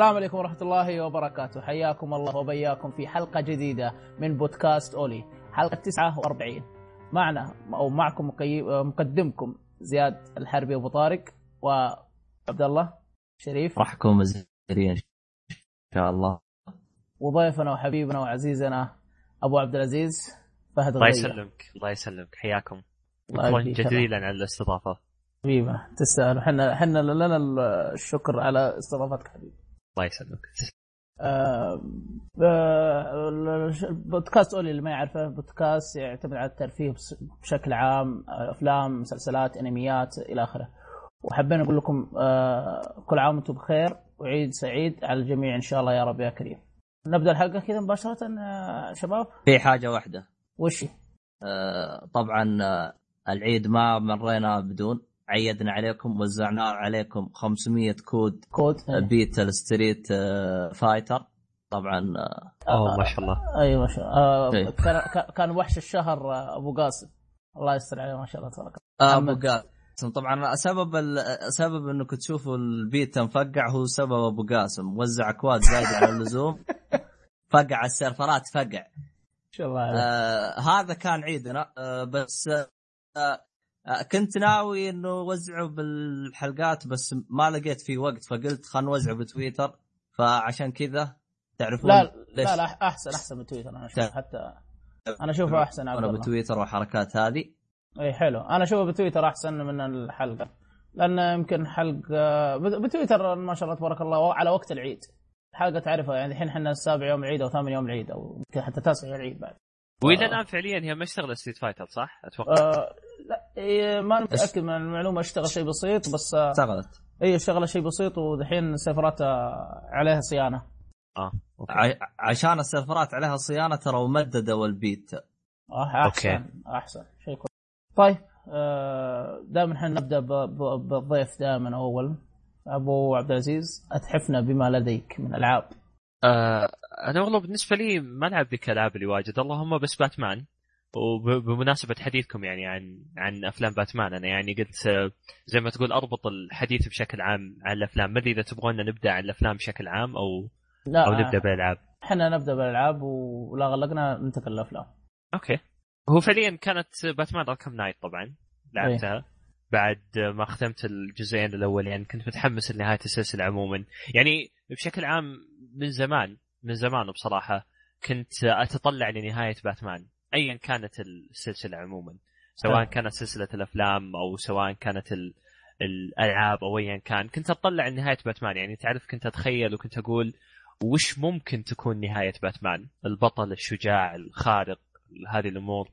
السلام عليكم ورحمة الله وبركاته. حياكم الله وبياكم في حلقة جديدة من بودكاست أولي حلقة 49 معنا أو معكم مقي- مقدمكم زياد الحربي أبو طارق وعبد الله شريف. راح اكون مزرين إن شاء الله. وضيفنا وحبيبنا وعزيزنا أبو عبد العزيز فهد الله يسلمك الله يسلمك. حياكم. الله شكرا. جزيلا على الاستضافة. حبيبنا تستاهل إحنا إحنا لنا الشكر على استضافتك حبيبي. الله يسلمك آه، بودكاست أولي اللي ما يعرفه بودكاست يعتمد على الترفيه بشكل عام أفلام مسلسلات أنميات إلى آخره. وحبينا نقول لكم آه، كل عام وأنتم بخير وعيد سعيد على الجميع إن شاء الله يا رب يا كريم. نبدأ الحلقة كذا مباشرة آه، شباب؟ في حاجة واحدة. وش؟ آه، طبعا آه، العيد ما مرينا بدون. عيدنا عليكم وزعنا عليكم 500 كود كود آه، beta ل Street آه، Fighter. طبعا آه، أوه ما شاء الله. أيوه ما شاء الله. آه، إيه. كان كان وحش الشهر آه، أبو قاسم. الله يستر عليه ما شاء الله تبارك آه، أبو. قاسم. طبعا سبب ال- سبب انكم تشوفوا البيتا مفقع هو سبب أبو قاسم. وزع اكواد زايده على اللزوم. فقع السيرفرات فقع. ما شاء الله. آه هذا كان عيدنا. آه بس آه آه كنت ناوي إنه وزعه بالحلقات بس ما لقيت في وقت فقلت خلينا نوزعه بتويتر. فعشان كذا تعرفون لا ليش؟ لا لا أحسن أحسن من تويتر أنا أشوف حتى أنا أشوفه أحسن عبد أنا الله. بتويتر والحركات هذه. اي حلو. أنا أشوفه بتويتر أحسن من الحلقة لأن يمكن حلقة بت- بتويتر ما شاء الله تبارك الله على وقت العيد. الحلقة تعرفها يعني الحين إحنا السابع يوم العيد أو ثامن يوم العيد أو حتى تاسع يوم العيد بعد. والى آه. الآن فعليا هي ما اشتغلت Street Fighter صح؟ أتوقع. آه إيه ما متأكد من المعلومة اشتغل شيء بسيط بس آه اشتغلت. إي اشتغل شيء بسيط ودحين سيرفرات آه عليها صيانة. آه أوكي. ع- عشان السيرفرات عليها صيانة ترى مددوا البيت آه أحسن أحسن. شيء كويس. طيب آه دائما إحنا نبدأ ب- ب- بالضيف دائما أول. أبو عبد العزيز أتحفنا بما لديك من ألعاب؟ آه أنا والله بالنسبة لي ما ألعب ذيك الالعاب اللي واجد. اللهم بس باتمان. وبمناسبة حديثكم يعني عن عن أفلام باتمان أنا يعني قلت زي ما تقول أربط الحديث بشكل عام عن الأفلام. ما أدري إذا تبغون نبدأ عن الأفلام بشكل عام أو لا. أو نبدأ بالألعاب. إحنا نبدأ بالألعاب ولا غلقنا ننتقل للأفلام. أوكي. هو فعليا كانت Batman Arkham Knight طبعا لعبتها. بعد ما ختمت الجزئين الاولين كنت متحمس لنهاية السلسلة عموما. يعني بشكل عام من زمان من زمان بصراحة كنت أتطلع لنهاية باتمان. ايا كانت السلسلة عموما سواء. كانت سلسلة الأفلام أو سواء كانت ال... الألعاب أو ايا كان كنت أطلع لنهايه باتمان. يعني تعرف كنت أتخيل وكنت أقول وش ممكن تكون نهاية باتمان؟ البطل الشجاع الخارق هذه الأمور.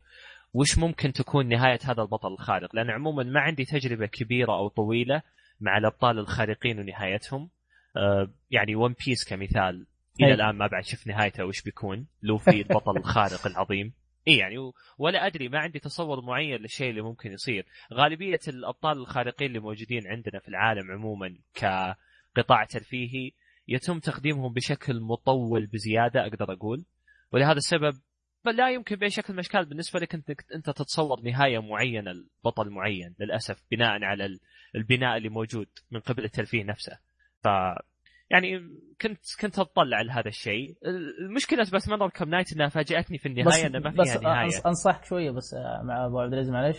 وش ممكن تكون نهاية هذا البطل الخارق؟ لأن عموما ما عندي تجربة كبيرة أو طويلة مع الأبطال الخارقين ونهايتهم. آه، يعني ون بيس كمثال. إلى. الآن ما بعد شفت نهايته وش بيكون؟ لوفي البطل الخارق العظيم. اي يعني ولا أدري ما عندي تصور معين للشيء اللي ممكن يصير. غالبية الأبطال الخارقين اللي موجودين عندنا في العالم عموما كقطاع ترفيهي يتم تقديمهم بشكل مطول بزيادة أقدر أقول. ولهذا السبب لا يمكن باي شكل من الاشكال بالنسبة لك انت أنت تتصور نهاية معينة لبطل معين للأسف بناء على ال- البناء اللي موجود من قبل الترفيه نفسه. ف يعني كنت كنت اتطلع لهذا الشيء. المشكلة بس مع Arkham Knight إنها فاجأتني في النهاية انه ما بس فيها نهاية. أنص- أنصحك شوية بس آه، مع أبو عبد العزيز معلش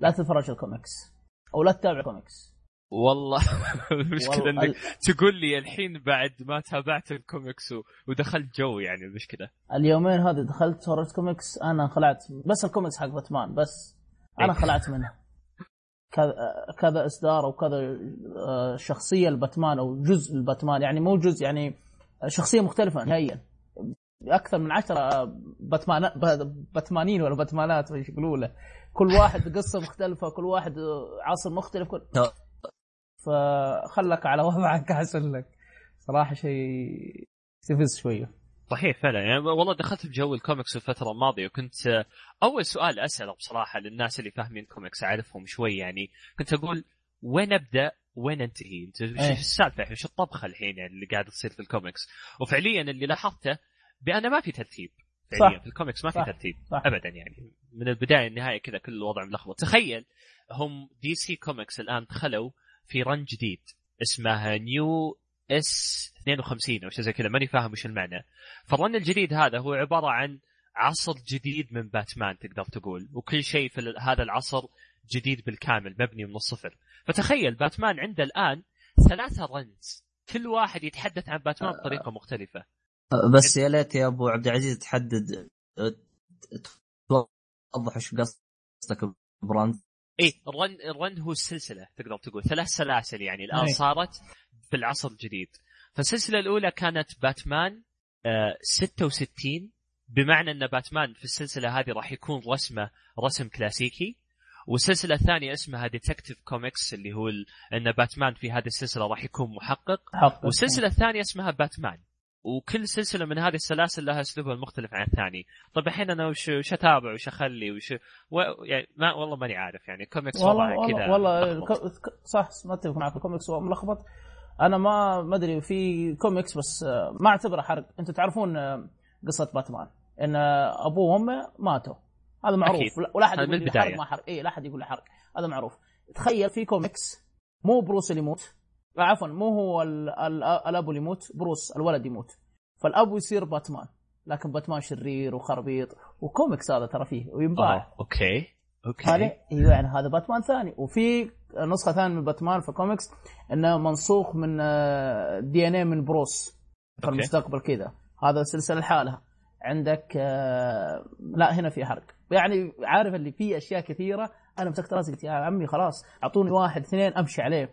لا تتفرج الكوميكس. أو لا تتابع كوميكس والله المشكلة والله إنك تقول لي الحين بعد ما تابعت الكوميكس و- ودخلت جو يعني المشكلة. اليومين هذه دخلت تفرجت كوميكس أنا خلعت بس الكوميكس حق باتمان بس. أنا إيه. خلعت منه كذا كذا إصدار أو كذا آه، شخصية الباتمان أو جزء الباتمان يعني مو جزء يعني شخصية مختلفة نهائيا. أكثر من عشرة باتمان باتمانين ولا باتمانات وش يقولوا له. كل واحد قصة مختلفة كل واحد عصر مختلف كل تو- فخلك على وضعك احسن لك. صراحة شيء يستفز شوية. صحيح فعلا. يعني والله دخلت بجو الكوميكس الفترة الماضية وكنت آه، أول سؤال أسأله بصراحة للناس اللي فاهمين كوميكس أعرفهم شوي يعني. كنت أقول وين أبدأ؟ وين أنتهي؟ أنت إيه. إيش السالفة إيش الطبخة الحين يعني اللي قاعد تصير في الكوميكس؟ وفعليا اللي لاحظته بان ما في ترتيب. فعليا صح. في الكوميكس ما في. ترتيب صح. ابدا يعني. من البداية للنهايه كذا كل الوضع ملخبط. تخيل هم DC Comics الآن دخلوا في run جديد اسمه New 52 أو شيء زي كذا ماني فاهم وش المعنى. فال run الجديد هذا هو عبارة عن عصر جديد من باتمان تقدر تقول. وكل شيء في هذا العصر جديد بالكامل مبني من الصفر. فتخيل باتمان عنده الآن ثلاثة runs كل واحد يتحدث عن باتمان بطريقة مختلفة. بس يا ليت يا أبو عبد العزيز تحدد توضح إيش قصدك بال run اي ال run ال run هو السلسلة تقدر تقول. ثلاث سلاسل يعني الآن أي. صارت في العصر الجديد. فالسلسلة الأولى كانت باتمان آه 66 بمعنى أن باتمان في السلسلة هذه راح يكون رسمة رسم كلاسيكي. والسلسلة الثانية اسمها Detective Comics اللي هو ال... أن باتمان في هذه السلسلة راح يكون محقق. حق والسلسلة الثانية اسمها باتمان. وكل سلسلة من هذه السلاسل لها أسلوبها المختلف عن الثاني. طيب الحين أنا وش وش أتابع وش أخلي وش و... يعني ما والله ماني عارف يعني كوميكس والله والله, كذا والله ك- صح ما أتفق معك. الكوميكس ملخبط. أنا ما ما أدري في كوميكس بس آه، ما أعتبره حرق. أنتم تعرفون آه، قصة باتمان. إن آه، أبوه وأمه ماتوا. هذا معروف. أكيد. ولا- أحد يقول لي حرق. ما حرق. اي لا أحد يقول لي حرق. هذا معروف. تخيل في كوميكس مو بروس اللي يموت. عفوا مو هو ال- ال- الأب اللي يموت بروس الولد يموت. فالأب يصير باتمان. لكن باتمان شرير وخربيط. وكوميكس هذا ترى فيه وينباع. أوكي. أوكي. هذا أيوه يعني هذا باتمان ثاني. وفي نسخة ثانية من باتمان في كوميكس إنه منسوخ من DNA من بروس في. المستقبل كذا. هذا سلسلة لحالها. عندك آه، لا هنا في حرق. يعني عارف اللي فيه أشياء كثيرة أنا مسكت راسي قلت يا عمي خلاص أعطوني واحد اثنين أمشي عليه.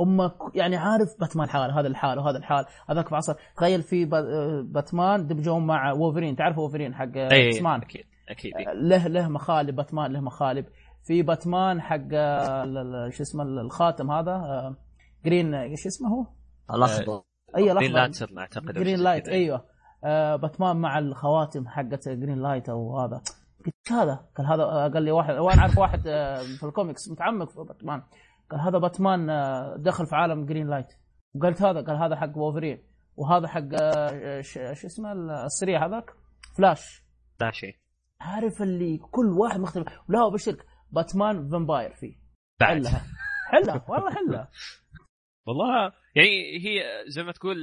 أمك يعني عارف باتمان حال هذا الحال وهذا الحال. هذاك في عصر تخيل في آه، باتمان دمجوه مع وولفرين تعرف وولفرين حق آه، اي باتمان أكيد أكيد له له مخالب باتمان له مخالب. في باتمان حق آه، شو اسمه الخاتم هذا آه، Green شو اسمه هو؟ الاخضر أي Green الاخضر Lantern أعتقد أو Green Light. أيوه. آه، باتمان مع الخواتم حقت Green Light أو هذا. قلت هذا قال هذا آه، قال لي واحد وأنا أعرف واحد آه، في الكوميكس متعمق في باتمان. قال هذا باتمان آه، دخل في عالم Green Light وقلت هذا قال هذا حق وولفرين وهذا حق آه، شو اسمه السريع هذاك؟ فلاش لا شيء عارف اللي كل واحد مختلف. لا بشرك باتمان vampire فيه. بعد. حلها. حلها. والله حلها. والله يعني هي زي ما تقول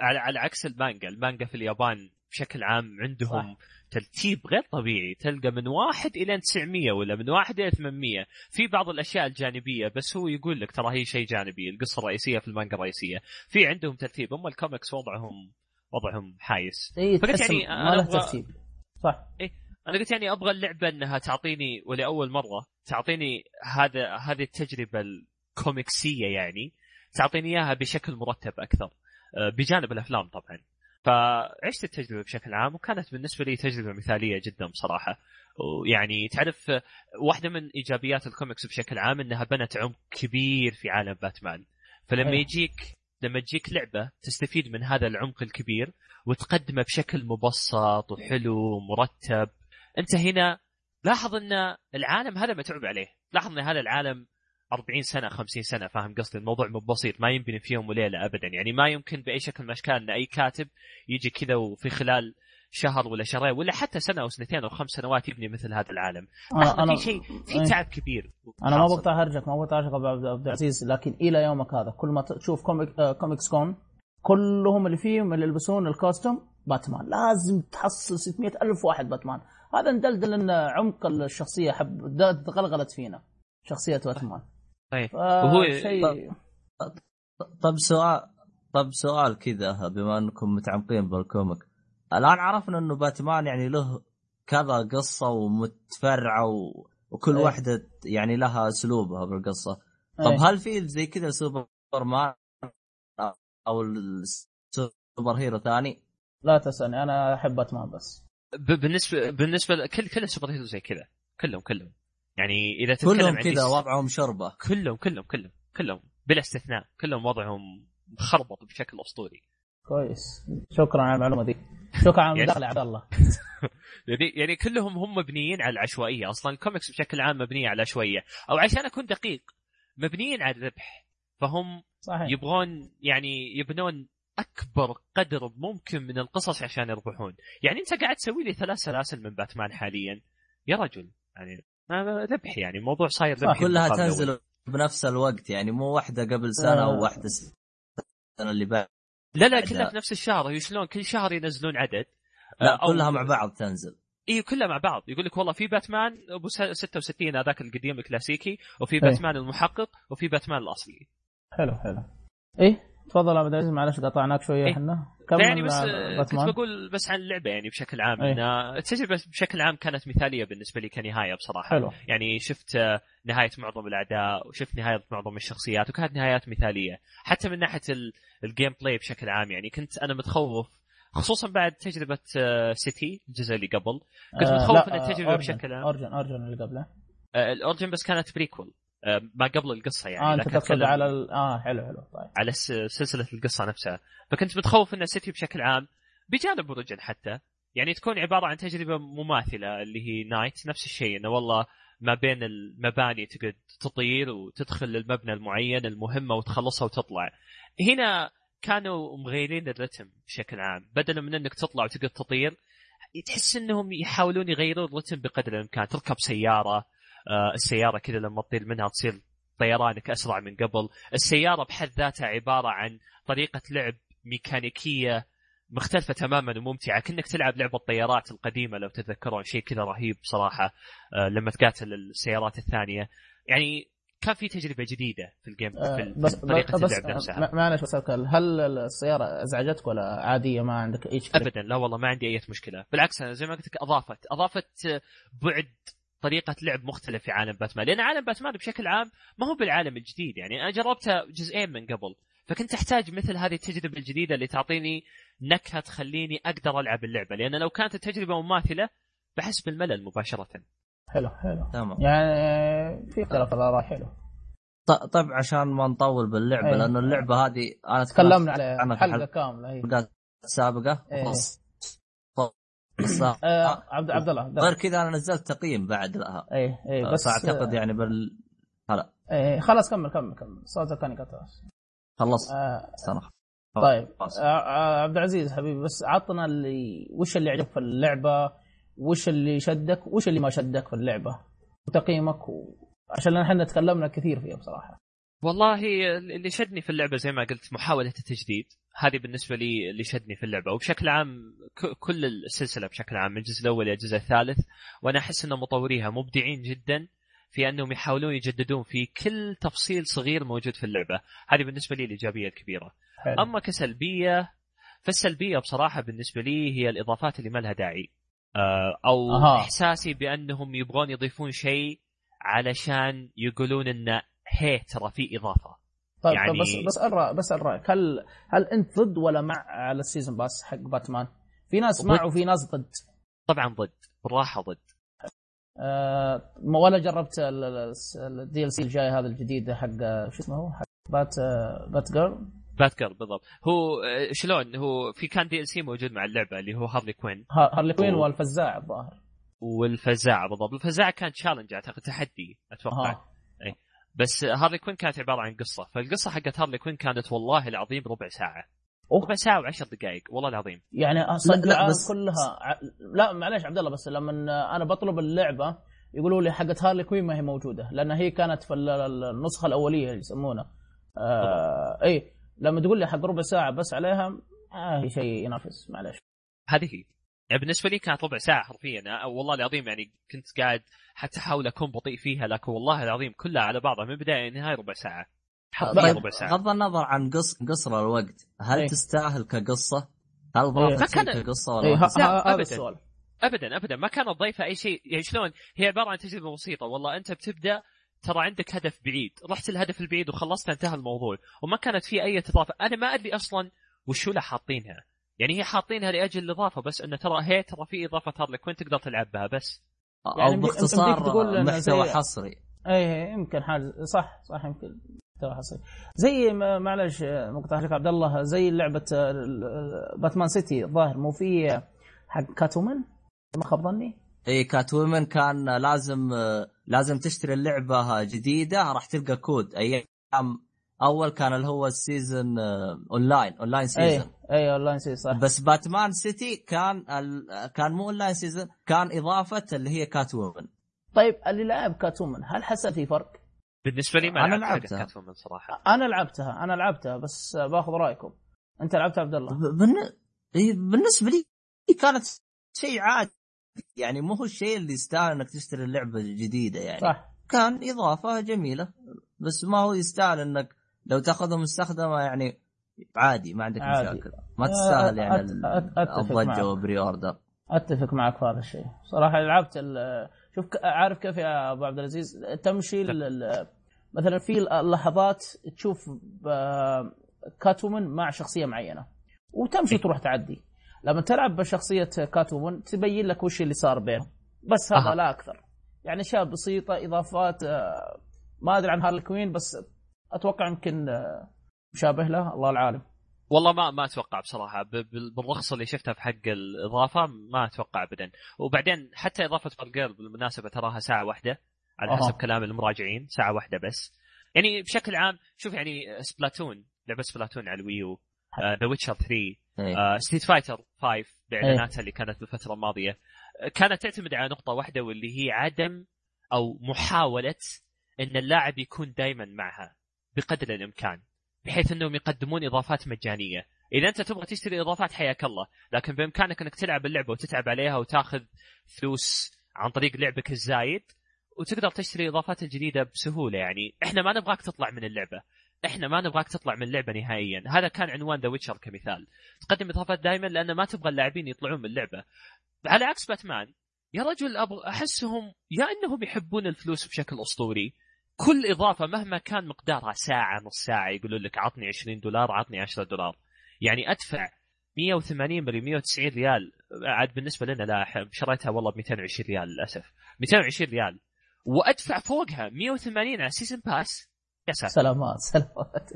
على, على عكس المانجا. المانجا في اليابان بشكل عام عندهم صح. ترتيب غير طبيعي. تلقى من واحد إلى 900 ولا من واحد إلى 800 في بعض الأشياء الجانبية بس هو يقول لك ترى هي شيء جانبي القصة الرئيسية في المانجا الرئيسية. في عندهم ترتيب. أما الكوميكس وضعهم وضعهم حايس. اي يعني ما له ترتيب. صح. أنا قلت يعني أبغى اللعبة إنها تعطيني ولأول مرة تعطيني هذا هذه التجربة ال comicsية يعني تعطيني إياها بشكل مرتب أكثر آه، بجانب الأفلام طبعا. فعشت التجربة بشكل عام وكانت بالنسبة لي تجربة مثالية جدا بصراحة. ويعني تعرف واحدة من إيجابيات الكوميكس بشكل عام إنها بنت عمق كبير في عالم باتمان. فلما أيوة. يجيك لما تجيك لعبة تستفيد من هذا العمق الكبير وتقدمه بشكل مبسط وحلو ومرتب انت هنا لاحظ ان العالم هذا متعوب عليه. لاحظ ان هذا العالم 40 سنة 50 سنة فاهم قصدي؟ الموضوع مو بسيط ما ينبني في يوم وليلة ابدا. يعني ما يمكن بأي شكل من الأشكال إن أي كاتب يجي كذا وفي خلال شهر ولا شهرين ولا حتى سنة أو سنتين أو خمس سنوات يبني مثل هذا العالم. إن أنا في شيء في إيه. تعب كبير. أنا ما. بقطع هرجك ما بقطع هرجك ابو عبد العزيز لكن إلى يومك هذا كل ما تشوف comic آه، كوميكس كون كلهم اللي فيهم اللي يلبسون ال costume باتمان لازم تحصل 600 ألف واحد باتمان هذا إن دل دل إن عمق الشخصية حب تغلغلت فينا شخصية باتمان طيب وهو- شيء طب سؤال طب سؤال كذا بما أنكم متعمقين بال comic الآن عرفنا إنه باتمان يعني له كذا قصة ومتفرعة و... وكل أي. واحدة يعني لها أسلوبها بالقصة طب إيه. هل في زي كذا سوبر مان أو السوبر hero ثاني؟ لا تسألني أنا أحب باتمان بس بالنسبة بالنسبة كل كل ال super hero زي كذا. كلهم كلهم. يعني إذا تتكلم كلهم كذا وضعهم شربة. كلهم كلهم كلهم كلهم. بلا استثناء. كلهم وضعهم مخربط بشكل أسطوري. كويس. شكرا على المعلومة دي. شكرا على يعني- المداخلة يا عبد الله. يعني يعني كلهم هم مبنيين على العشوائية. أصلا الكوميكس بشكل عام مبنية على العشوائية. أو عشان أكون دقيق مبنيين على الربح. فهم صحيح. يبغون يعني يبنون أكبر قدر ممكن من القصص عشان يربحون. يعني أنت قاعد تسوي لي ثلاث سلاسل من باتمان حاليا. يا رجل. يعني ما- ربح يعني. الموضوع صاير ربحي كلها تنزل بنفس الوقت. يعني مو واحدة قبل سنة آه. وواحده السنة اللي لا لا كلها في نفس الشهر. هي شلون؟ كل شهر ينزلون عدد. لا أو- كلها مع بعض تنزل. اي كلها مع بعض. يقول لك والله في باتمان أبو س- 66 هذاك القديم الكلاسيكي وفي إيه. باتمان المحقق وفي باتمان الأصلي. حلو حلو. إيه؟ تفضل عبد العزيز معلش قطعناك شوية إيه. إحنا. لا يعني بس آه، كنت. بقول بس عن اللعبة يعني بشكل عام. إيه. ان التجربه بشكل عام كانت مثالية بالنسبة لي كنهاية بصراحة. حلو. يعني شفت آه، نهاية معظم الأعداء وشفت نهاية معظم الشخصيات وكانت نهايات مثالية. حتى من ناحية ال- ال gameplay بشكل عام يعني كنت أنا متخوف خصوصا بعد تجربة آه، سيتي الجزء اللي قبل. كنت آه، متخوف لا، ان التجربة آه، بشكل عام. اورجن اورجن اللي قبله. آه، الاورجن بس كانت prequel آه، ما قبل القصة يعني آه أنت تقصد على ال... آه حلو حلو طيب. على س- سلسلة القصة نفسها. فكنت متخوف ان سيتي بشكل عام بجانب اوريجن حتى يعني تكون عبارة عن تجربة مماثلة اللي هي نايت. نفس الشيء إنه والله ما بين المباني تقعد تطير وتدخل للمبنى المعين المهمة وتخلصها وتطلع. هنا كانوا مغيرين الرتم بشكل عام. بدلا من إنك تطلع وتقعد تطير تحس إنهم يحاولون يغيرون الرتم بقدر الإمكان. تركب سيارة آه، السيارة كذا لما تطير منها تصير طيرانك أسرع من قبل. السيارة بحد ذاتها عبارة عن طريقة لعب ميكانيكية مختلفة تماما وممتعة كأنك تلعب لعبة الطيارات القديمة لو تتذكرون شيء كذا رهيب صراحة آه، لما تقاتل السيارات الثانية. يعني كان في تجربة جديدة في الجيم آه، في بس طريقة بس اللعب نفسها. معلش بس هل السيارة أزعجتك ولا عادية؟ ما عندك أي ابدا لا والله ما عندي أي مشكلة. بالعكس أنا زي ما قلت لك اضافت أضافت بعد طريقة لعب مختلف في عالم باتمان. لأن عالم باتمان بشكل عام ما هو بالعالم الجديد. يعني أنا جربته جزئين من قبل فكنت أحتاج مثل هذه التجربة الجديدة اللي تعطيني نكهة تخليني أقدر ألعب اللعبة. لأن لو كانت التجربة مماثلة بحس بالملل مباشرة. حلو حلو. تمام. يعني في اختلاف الآراء حلو. ط- طيب عشان ما نطول باللعبة إيه. لأنه اللعبة هذه أنا تكلمنا في حلقة كاملة هي. السابقه إيه. فص- آه عبد عبد الله غير كذا أنا نزلت تقييم بعد لها إيه إيه بس فأعتقد يعني بال هلا. إيه خلاص كمل كمل كمل. صوتك كان يقطع خلصت آه أنا طيب. آه آه عبد العزيز حبيبي بس عطنا اللي وش اللي عجبك في اللعبة؟ وش اللي شدك وش اللي ما شدك في اللعبة؟ وتقييمك و... عشان إحنا تكلمنا كثير فيها بصراحة. والله اللي شدني في اللعبة زي ما قلت محاولة التجديد. هذه بالنسبة لي اللي شدني في اللعبة. وبشكل عام كل السلسلة بشكل عام من الجزء الأول إلى الجزء الثالث وأنا أحس ان مطوريها مبدعين جدا في أنهم يحاولون يجددون في كل تفصيل صغير موجود في اللعبة. هذه بالنسبة لي الإيجابية الكبيرة. حلو. أما كسلبية فالسلبية بصراحة بالنسبة لي هي الإضافات اللي ما لها داعي. آه، أو أها. إحساسي بأنهم يبغون يضيفون شيء علشان يقولون إن هي ترى في إضافة. طيب يعني- يعني... بس بسال رأ... بسال رايك هل هل أنت ضد ولا مع على ال season pass حق باتمان؟ في ناس مع. وفي ناس ضد. طبعا ضد بالراحة ضد. آه ولا جربت ال DLC الجاي هذا الجديد حق شو اسمه هو؟ حق بات آه بات جيرل؟ بات جيرل بالضبط. هو آه، شلون؟ هو في كان DLC موجود مع اللعبة اللي هو هارلي كوين. هارلي كوين أوه. والفزاع الظاهر. والفزاعه بالضبط. الفزاعه كان challenge أعتقد تحدي أتوقع. ها. بس هارلي كوين كانت عبارة عن قصة. فالقصة حقت هارلي كوين كانت والله العظيم ربع ساعة. أوه. ربع ساعة وعشر دقائق والله العظيم. يعني صدق لا، العالم بس- كلها لا معليش عبد الله بس لما أنا بطلب اللعبة يقولوا لي حقت هارلي كوين ما هي موجودة. لأن هي كانت في ال- ال- النسخة الأولية اللي يسمونها. آه اي لما تقول لي حق ربع ساعة بس عليها آه هي شيء ينافس معليش. هذه هي. يعني بالنسبة لي كانت ربع ساعة حرفيا. والله العظيم يعني كنت قاعد حتى أحاول أكون بطيء فيها لكن والله العظيم كلها على بعضها. من بدايه لنهايه ربع ساعة. حرفيا طيب ربع ساعة. بغض النظر عن قص قصر الوقت هل إيه. تستاهل كقصة؟ هل. ضافت كان- كقصة ولا ه- ما؟ ه- لا، هذا أبداً. السؤال. ابدا ابدا. ما كانت ضيفة أي شيء. يعني شلون؟ هي عبارة عن تجربة بسيطة. والله أنت بتبدأ ترى عندك هدف بعيد. رحت الهدف البعيد وخلصت انتهى الموضوع. وما كانت في أي اضافه أنا ما أدري أصلا وشو له حاطينها. يعني هي حاطينها لأجل الإضافة بس إنه ترى هي ترى في إضافة هارلي كوين تقدر تلعب بها بس. أو يعني يمديك- باختصار تقول محتوى زي- حصري. اي يمكن حاجة صح صح يمكن محتوى حصري. زي ما- معلش مقطع لك عبد الله زي لعبة آه، باتمان سيتي الظاهر مو في حق كاتومن ما خاب ظني؟ اي كات وومن كان لازم لازم تشتري اللعبة جديدة راح تلقى كود أيام أول كان اللي هو ال season online online اي season اي اونلاين سي صح. بس باتمان سيتي كان ال... كان مو online season كان إضافة اللي هي كات وومن طيب اللي لعب كاتومن هل حس في فرق؟ بالنسبة لي ما أنا لعبت لعبتها. حاجة كاتومن صراحة. أنا لعبتها أنا لعبتها بس باخذ رأيكم. أنت لعبت عبد الله؟ بالن- إيه، بالنسبة لي كانت شيء عادي. يعني مو هو الشيء اللي يستاهل إنك تشتري اللعبه الجديده يعني. صح. كان إضافة جميلة بس ما هو يستاهل إنك لو تاخذها مستخدمة يعني عادي ما عندك عادي. مشاكل. ما تستاهل يعني. الضجه وال pre order أتفق معك في هذا الشيء. صراحة لعبت شوف عارف كيف يا أبو عبد العزيز؟ تمشي مثلا في اللحظات تشوف ب- كاتومن مع شخصية معينة. وتمشي تروح تعدي. لما تلعب بشخصية كاتومن تبين لك وش اللي صار بينهم. بس هذا أها. لا أكثر. يعني أشياء بسيطة إضافات آه، ما أدري عن هارلي كوين بس أتوقع يمكن آه، مشابه له الله العالم. والله ما ما أتوقع بصراحة. ب- بال- بالرخص اللي شفتها في حق الإضافة ما أتوقع ابدا. وبعدين حتى إضافة باتجيرل بالمناسبة تراها ساعة واحدة على. حسب كلام المراجعين ساعة واحدة بس. يعني بشكل عام شوف يعني سبلاتون لعبة سبلاتون على الويو ذا ويتشر 3 إيه. ستريت فايتر 5 بإعلاناتها اللي كانت بالفترة الماضية. كانت تعتمد على نقطة واحدة واللي هي عدم أو محاولة إن اللاعب يكون دائما معها. بقدر الإمكان بحيث أنهم يقدمون إضافات مجانية. إذا أنت تبغى تشتري إضافات حياك الله لكن بإمكانك أنك تلعب اللعبة وتتعب عليها وتأخذ فلوس عن طريق لعبك الزايد وتقدر تشتري الاضافات الجديده بسهولة يعني. إحنا ما نبغاك تطلع من اللعبة. إحنا ما نبغاك تطلع من اللعبة نهائيا. هذا كان عنوان The Witcher كمثال. تقدم إضافات دائما لأن ما تبغى اللاعبين يطلعون من اللعبة. على عكس باتمان يا رجل أبغى أحسهم يا إنهم يحبون الفلوس بشكل أسطوري. كل إضافة مهما كان مقدارها ساعة نص ساعة يقولون لك عطني 20 دولار عطني 10 دولار. يعني أدفع 180 بل 190 ريال عاد بالنسبة لنا لا شريتها والله ب 220 ريال للأسف. 220 ريال. وأدفع فوقها 180 على season pass يا ساتر. سلامات سلامات.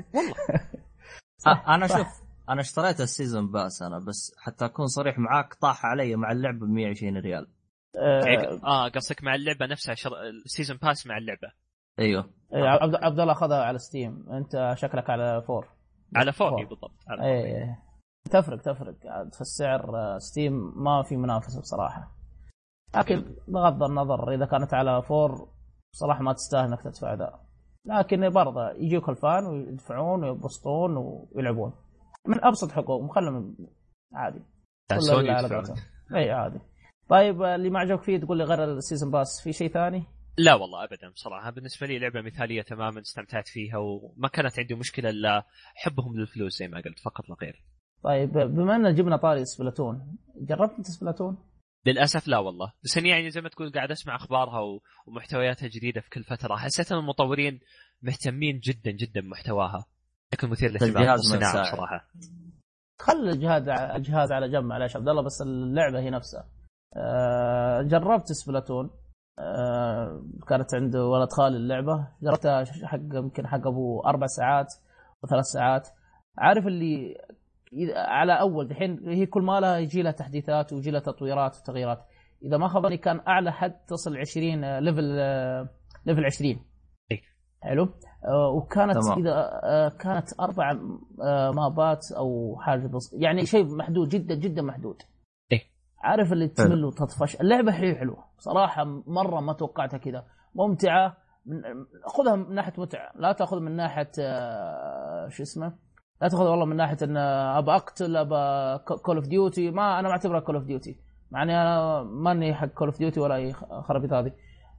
والله. أنا. شوف أنا اشتريت ال season pass أنا بس حتى أكون صريح معاك طاح علي مع اللعبة ب 120 ريال. آه، آه قصدك مع اللعبة نفسها شر... ال season pass مع اللعبة. أيوه. إيه، عبد عبد الله أخذها على Steam أنت شكلك على four على فوقي four. بالضبط. على إيه فوقي. إيه. تفرق تفرق. عاد في السعر آه، Steam ما في منافسة بصراحة. لكن بغض النظر إذا كانت على four بصراحه ما تستاهل إنك تدفع ذا لكن برضه يجيك ال fan ويدفعون ويبسطون ويلعبون. من أبسط حقوقهم خلهم عادي. سوني. اي عادي. طيب آه، اللي ما عجبك فيه تقول لي غير ال season pass في شيء ثاني؟ لا والله ابدا بصراحة. بالنسبة لي لعبة مثالية تماما استمتعت فيها وما كانت عندي مشكلة إلا حبهم للفلوس زي ما قلت فقط لا غير. طيب بما أن جبنا طاري Splatoon جربت أنت Splatoon؟ للأسف لا والله. بس اني يعني زي ما تقول قاعد أسمع أخبارها ومحتوياتها الجديده في كل فترة. حسيت أن المطورين مهتمين جدا جدا بمحتواها. بشكل مثير للاهتمام الصناعه. بصراحة. خل الجهاز الجهاز على جنب معلش عبد الله بس اللعبة هي نفسها. آه، جربت Splatoon؟ آه، كانت عند ولد خالي اللعبة جربتها حق يمكن حق أبو أربع ساعات وثلاث ساعات عارف اللي على أول دحين هي كل ما لها يجي لها تحديثات ويجي لها تطويرات وتغييرات إذا ما خاب ظني كان أعلى حد تصل 20 آه، level level 20 إيه. حلو آه، وكانت تمام. إذا آه، كانت أربع آه، مابات أو حاجة بس يعني شيء محدود جدا جدا محدود. عارف اللي تمل وتطفش. اللعبة حلوة حلوة. صراحة مرة ما توقعتها كذا. ممتعة. من خذها من ناحية متعة. لا تأخذ من ناحية آه، شو اسمه؟ لا تأخذ والله من ناحية إن أبى أقتل أبى Call of Duty ما أنا ما أعتبرها Call of Duty مع إني أنا ماني حق Call of Duty ولا أي خرابيط هذه.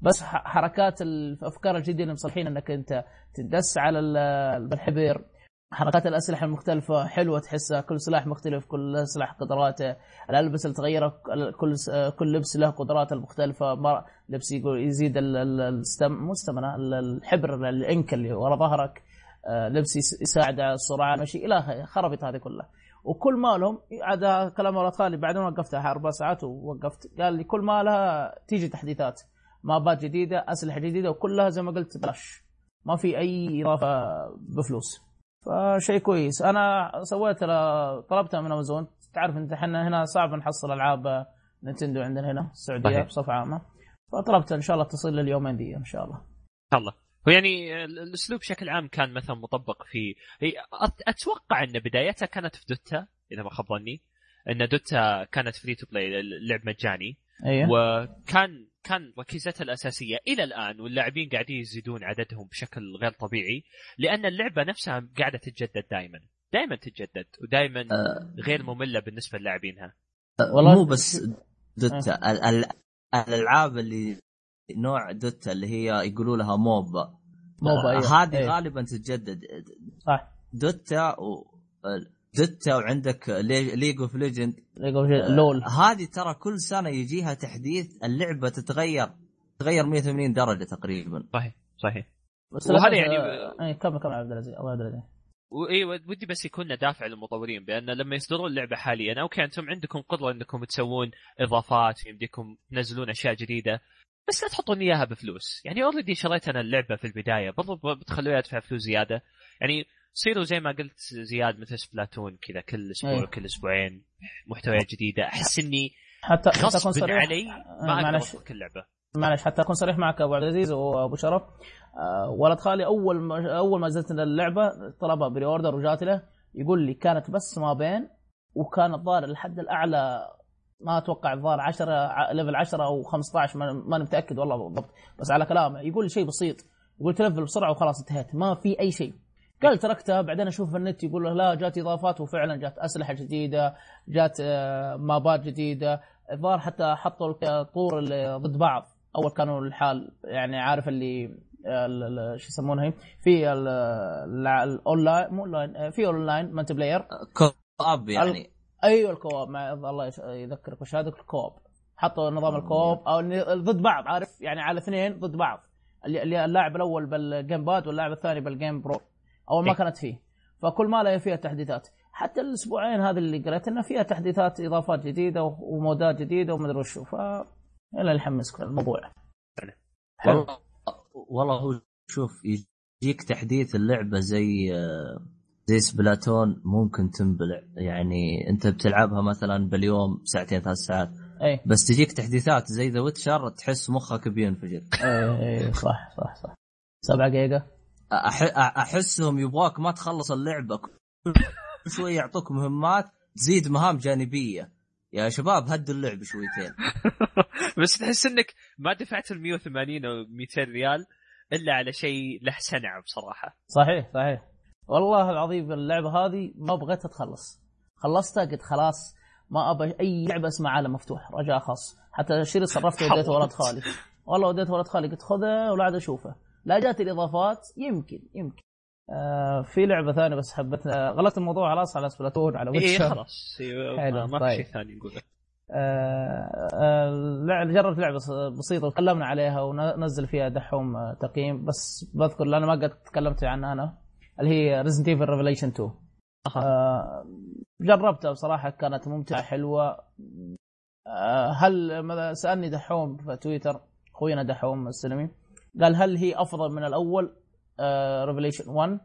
بس حركات الأفكار الجديدة اللي مصلحين إنك أنت تدس على ال- بالحبر حركات الأسلحة المختلفة حلوة تحسها كل سلاح مختلف كل سلاح قدراته. الالبسه اللي تغيرها كل كل لبس له قدراته المختلفة. لبس يزيد ال- ال- الستم مو الستمنة ال- الحبر الإنك اللي ورا ظهرك. آه، لبس يس- يساعد على السرعه مشي إلى خربط هذه كلها. وكل ما لهم كلام ولد خالي بعدين وقفتها أربع ساعات ووقفت. قال لي كل ما لها تيجي تحديثات. مابات جديدة أسلحة جديدة وكلها زي ما قلت بلاش. ما في أي إضافة بفلوس. فشيء كويس. أنا سويت طلبتها من أمازون. تعرف انت إحنا هنا صعب نحصل ألعاب نينتندو عندنا هنا السعودية صحيح. بصفة عامة. فطلبت إن شاء الله تصل لي اليومين دي إن شاء الله. إن شاء الله. هو يعني ال- الأسلوب بشكل عام كان مثلا مطبق في أتوقع إن بدايتها كانت في Dota إذا ما خاب ظني. إن Dota كانت free to play اللعب مجاني. أيوه وكان كان ركيزتها الأساسية إلى الآن واللاعبين قاعدين يزيدون عددهم بشكل غير طبيعي لأن اللعبة نفسها قاعدة تتجدد دائما دائما تتجدد ودائما آه. غير مملة بالنسبة للاعبينها والله مو بس Dota ال- ال- الألعاب اللي نوع Dota اللي هي يقولوا لها MOBA MOBA أيوة. هذه أيوة. غالبا تتجدد صح Dota و Dota وعندك League of Legend ليجو- LOL. هذه ترى كل سنة يجيها تحديث اللعبة تتغير تتغير 180 درجة تقريبا. صحيح صحيح. وهذا يعني- آه، اي كمل كمل عبد العزيز الله عبد العزيز. إي ودي بس يكون دافع للمطورين بأن لما يصدرون اللعبة حاليا okay أنتم عندكم قدرة إنكم تسوون إضافات يمديكم تنزلون أشياء جديدة بس لا تحطون إياها بفلوس. يعني already شريت أنا اللعبة في البداية برضو بتخلوني ادفع فلوس زيادة. يعني صيروا زي ما قلت زياد مثل Splatoon كذا كل أسبوع أي. كل أسبوعين محتويات جديدة. أحس إني حتى حتى أكون غصب صريح علي آه، ما أقدر معلش. اترك اللعبة. معلش حتى أكون صريح معك أبو عبد العزيز وأبو شرف. آه، ولد خالي أول ما أول ما نزلت اللعبة طلبها pre-order وجات له. يقول لي كانت بس ما بين وكان الظاهر الحد الأعلى ما أتوقع الظاهر 10 ع- level 10 أو 15 ما ماني متأكد والله بالضبط بس على كلامه. يقول لي شيء بسيط. يقول تلفل بسرعة وخلاص انتهيت ما في أي شيء. قال تركتها بعدين أشوف في النت يقول له لا جات إضافات وفعلا جات أسلحة جديدة جات آه، مابات جديدة. الظاهر حتى حطوا الطور اللي ضد بعض. أول كانوا الحال يعني عارف اللي ال- ال- شو يسمونها في الاونلاين مو اونلاين آه، في online multiplayer co-op يعني. أيوه ال co-op. الله يذكرك وش هذا ال co-op. حطوا نظام ال co-op أو ضد بعض عارف؟ يعني على اثنين ضد بعض. اللاعب الأول بال GamePad واللاعب الثاني بال Game Pro. اول ما إيه. كانت فيه. فكل ما لها فيها تحديثات. حتى الأسبوعين هذه اللي قريت إنها فيها تحديثات إضافات جديدة ومودات جديدة ومدري وشو. ف الا اللي يحمسك الموضوع. حلو. والله هو شوف يجيك تحديث اللعبة زي زي Splatoon ممكن تنبلع. يعني أنت بتلعبها مثلا باليوم ساعتين ثلاث ساعات. اي بس تجيك تحديثات زي The Witcher تحس مخك بينفجر. اي صح صح صح. 7 جيجا. أحسهم يبغاك ما تخلص اللعبة كل شوي يعطوك مهمات تزيد مهام جانبية. يا شباب هدوا اللعب شويتين. بس تحس إنك ما دفعت ال 180 أو 200 ريال إلا على شيء له سنع بصراحة. صحيح صحيح. والله العظيم اللعبة هذه ما بغيتها تخلص خلصتها قلت خلاص ما أبى أي لعبة اسمها عالم مفتوح رجاء خاص. حتى شيري صرفت وديته ولد خالي. والله وديته ولد خالي قلت خذها ولا عاد أشوفه. لا جات الإضافات يمكن يمكن. آه في لعبة ثانية بس حبيت آه غلطت الموضوع خلاص على Splatoon على Witcher خلاص. إيه، حلو، ما, في طيب. شيء ثاني نقوله. آه، آه، جربت لعبة بسيطة وتكلمنا عليها ونزل فيها دحوم آه، تقييم. بس بذكر لأن ما قد تكلمت عنها أنا اللي هي Resident Evil Revelations 2 آه، جربتها بصراحة كانت ممتعة حلوة. آه، هل سألني دحوم في تويتر اخوينا دحوم السلمي قال هل هي أفضل من الأول؟ Revelations 1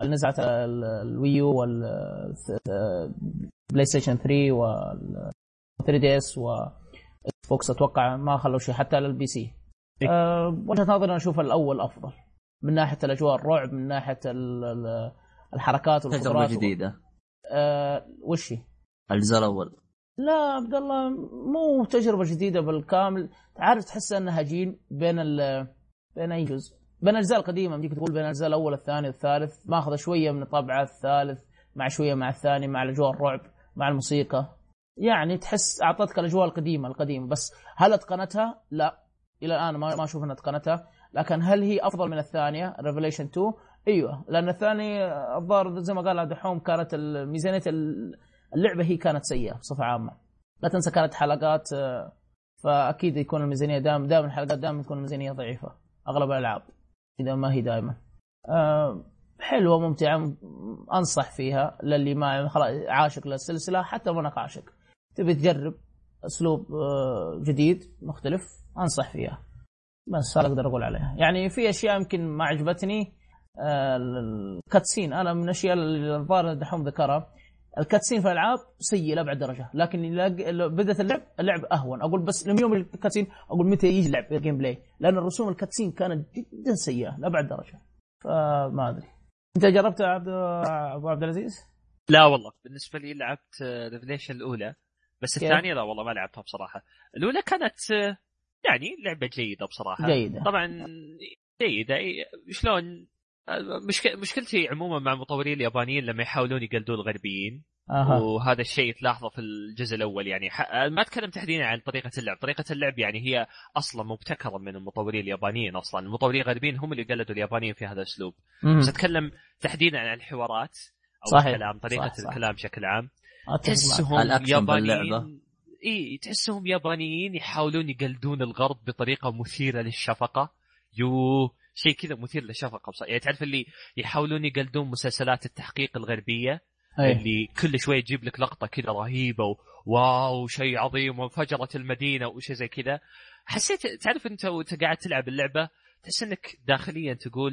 اللي نزلت ال Wii U وال آه، PlayStation 3 وال 3 DS و Xbox أتوقع ما خلوا شيء حتى على ال PC إيه. أه وجهة نظري أنا أشوف الأول أفضل. من ناحية الأجواء الرعب من ناحية ال- ال- الحركات تجربة والقدرات جديدة. أه وش هي؟ الجزء الأول. لا عبد الله مو تجربة جديدة بالكامل. تعرف تحس أنها هجين بين ال بين أي جزء؟ بين الأجزاء القديمة يمديك تقول بين الأجزاء الأول الثاني الثالث. ماخذة شوية من طبعه الثالث مع شوية مع الثاني مع الأجواء الرعب مع الموسيقى. يعني تحس أعطتك الأجواء القديمة القديمة. بس هل أتقنتها؟ لا. إلى الآن ما ما أشوف إنها أتقنتها. لكن هل هي أفضل من الثانية؟ ريفليشن 2 أيوه. لأن الثاني الظاهر زي ما قال دحوم كانت ميزانية اللعبة هي كانت سيئة بصفة عامة. لا تنسى كانت حلقات آه، فأكيد يكون الميزانية دائما دائما الحلقات دائما تكون الميزانية ضعيفة. أغلب الألعاب إذا ما هي دائما آه، حلوة ممتعة أنصح فيها للي ما خلاص عاشق للسلسلة حتى لو انك عاشق. تبي تجرب أسلوب آه، جديد مختلف أنصح فيها. بس هذا أقدر أقول عليها. يعني في أشياء يمكن ما عجبتني آه، ال cutscene. أنا من الأشياء اللي الظاهر دحوم ذكرها. ال cutscene في الألعاب سيء لابعد درجة. لكن بدأت اللعب اللعب أهون. أقول بس لما يوم ال cutscene أقول متى يجي اللعب ال gameplay لأن الرسوم ال cutscene كانت جدا سيئة لابعد درجة. فما أدري. أنت جربت عبد أبو عبد العزيز؟ لا والله. بالنسبة لي لعبت Revelations الأولى. بس؟ الثانية لا والله ما لعبتها بصراحة. الأولى كانت يعني لعبة جيدة بصراحة. جيدة. طبعا جيدة. شلون. مشكلتي عموما مع المطورين اليابانيين لما يحاولون يقلدون الغربيين. أها. وهذا الشيء تلاحظه في الجزء الأول يعني. ح... ما أتكلم تحديدا عن طريقة اللعب، طريقة اللعب يعني هي أصلا مبتكرة من المطورين اليابانيين أصلا، المطورين الغربيين هم اللي قلدوا اليابانيين في هذا الأسلوب، مم. بس أتكلم تحديدا عن الحوارات أو صحيح. الكلام طريقة صح، صح. الكلام بشكل عام. تحسهم. يابانيين إي تحسهم يابانيين يحاولون يقلدون الغرب بطريقة مثيرة للشفقة. يو شيء كذا مثير للشفقه. يعني تعرف اللي يحاولون يقلدون مسلسلات التحقيق الغربية؟ أي. اللي كل شوية تجيب لك لقطة كذا رهيبة و... واو شيء عظيم وانفجرت المدينة وشيء زي كذا. حسيت تعرف انت وانت قاعد تلعب اللعبة تحس انك داخليا تقول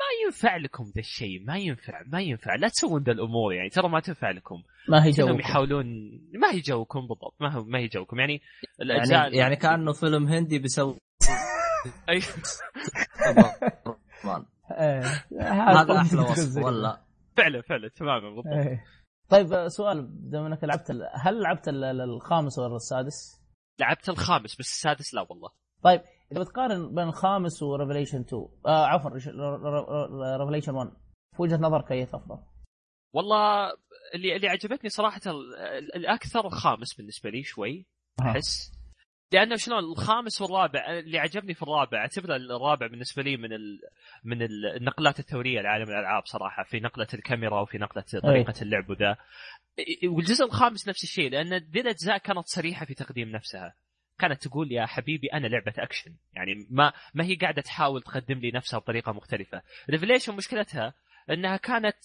ما ينفع لكم ذا الشيء ما ينفع ما ينفع لا تسوون ذا الأمور يعني ترى ما تنفع لكم. ما هي جوكم. يحاولون ما هي جوكم بالضبط ما هو ما هي جوكم. يعني الأجزاء يعني يعني كأنه فيلم هندي بيسوي أي... مان. إيه. هذا أحلى وصف. ولا فعلا فعلا تماما بالضبط إيه. طيب سؤال بما إنك لعبت هل لعبت ال- ال- الخامس ولا السادس؟ لعبت الخامس بس السادس لا والله طيب إذا بتقارن بين الخامس و Revelations 2 آه عفوا Revelations 1 في وجهة نظرك أي أفضل؟ والله اللي اللي عجبتني صراحة ال- ال- الأكثر الخامس بالنسبة لي شوي. أحس لأنه شلون الخامس والرابع اللي عجبني في الرابع أعتبره الرابع بالنسبة لي من ال... من ال- النقلات الثورية لعالم الألعاب صراحة في نقلة الكاميرا وفي نقلة طريقة اللعب وذا. والجزء الخامس نفس الشيء لأن ذي الاجزاء كانت صريحه في تقديم نفسها. كانت تقول يا حبيبي أنا لعبة أكشن. يعني ما ما هي قاعدة تحاول تقدم لي نفسها بطريقة مختلفة. Revelations مشكلتها إنها كانت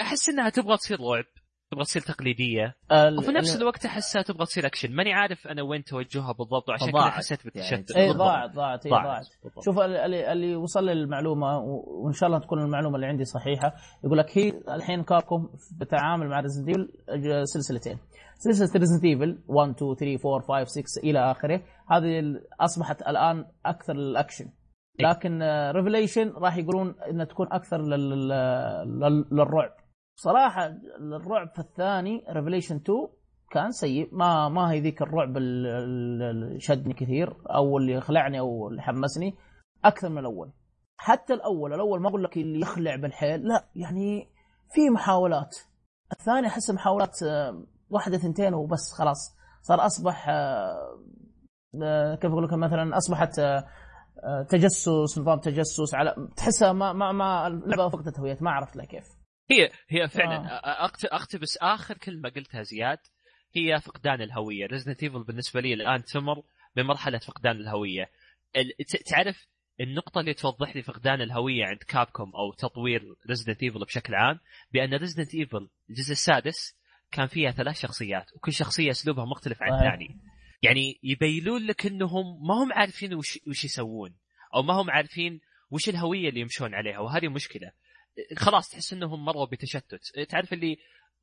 أحس إنها تبغى تصير رعب تبغى تصير تقليدية؟ ال- وفي نفس ال- الوقت أحسها تبغى تصير اكشن ماني عارف أنا وين توجهها بالضبط وعشان كذا ضاعت. حسيت بالتشتت يعني. اي. ضاعت ضاعت اي ضاعت بالضبط. شوف ال- اللي, اللي وصل لي المعلومة و- وإن شاء الله تكون المعلومة اللي عندي صحيحة يقول لك هي الحين Capcom بتعامل مع Resident Evil سلسلتين. سلسلة Resident Evil 1 2 3 4 5 6 إلى آخره. هذه أصبحت الآن أكثر للأكشن. لكن Revelations راح يقولون إنها تكون أكثر لل... لل... للرعب. صراحة الرعب في الثاني Revelations 2 كان سيء. ما ما هي ذيك الرعب ال- ال- اللي شدني كثير أو اللي خلعني أو اللي حمسني. أكثر من الأول. حتى الأول الأول ما أقول لك اللي يخلع بالحيل لا يعني في محاولات. الثاني أحس محاولات آه، واحدة ثنتين وبس خلاص. صار أصبح آه، آه، كيف أقول لك مثلا أصبحت تجسس نظام تجسس على تحسها ما ما ما اللعبه فقدت هويتها ما عرفت لها كيف. هي هي فعلا آه. أقتبس آخر كلمة قلتها زياد هي فقدان الهوية. Resident Evil بالنسبة لي الآن تمر بمرحلة فقدان الهوية. تعرف النقطة اللي توضح لي فقدان الهوية عند Capcom أو تطوير Resident Evil بشكل عام؟ بأن Resident Evil الجزء السادس كان فيها ثلاث شخصيات وكل شخصية أسلوبها مختلف عن. الثاني. يعني يبينون لك أنهم ما هم عارفين وش, وش يسوون أو ما هم عارفين وش الهوية اللي يمشون عليها وهذه مشكلة. خلاص تحس إنهم مروا بتشتت. تعرف اللي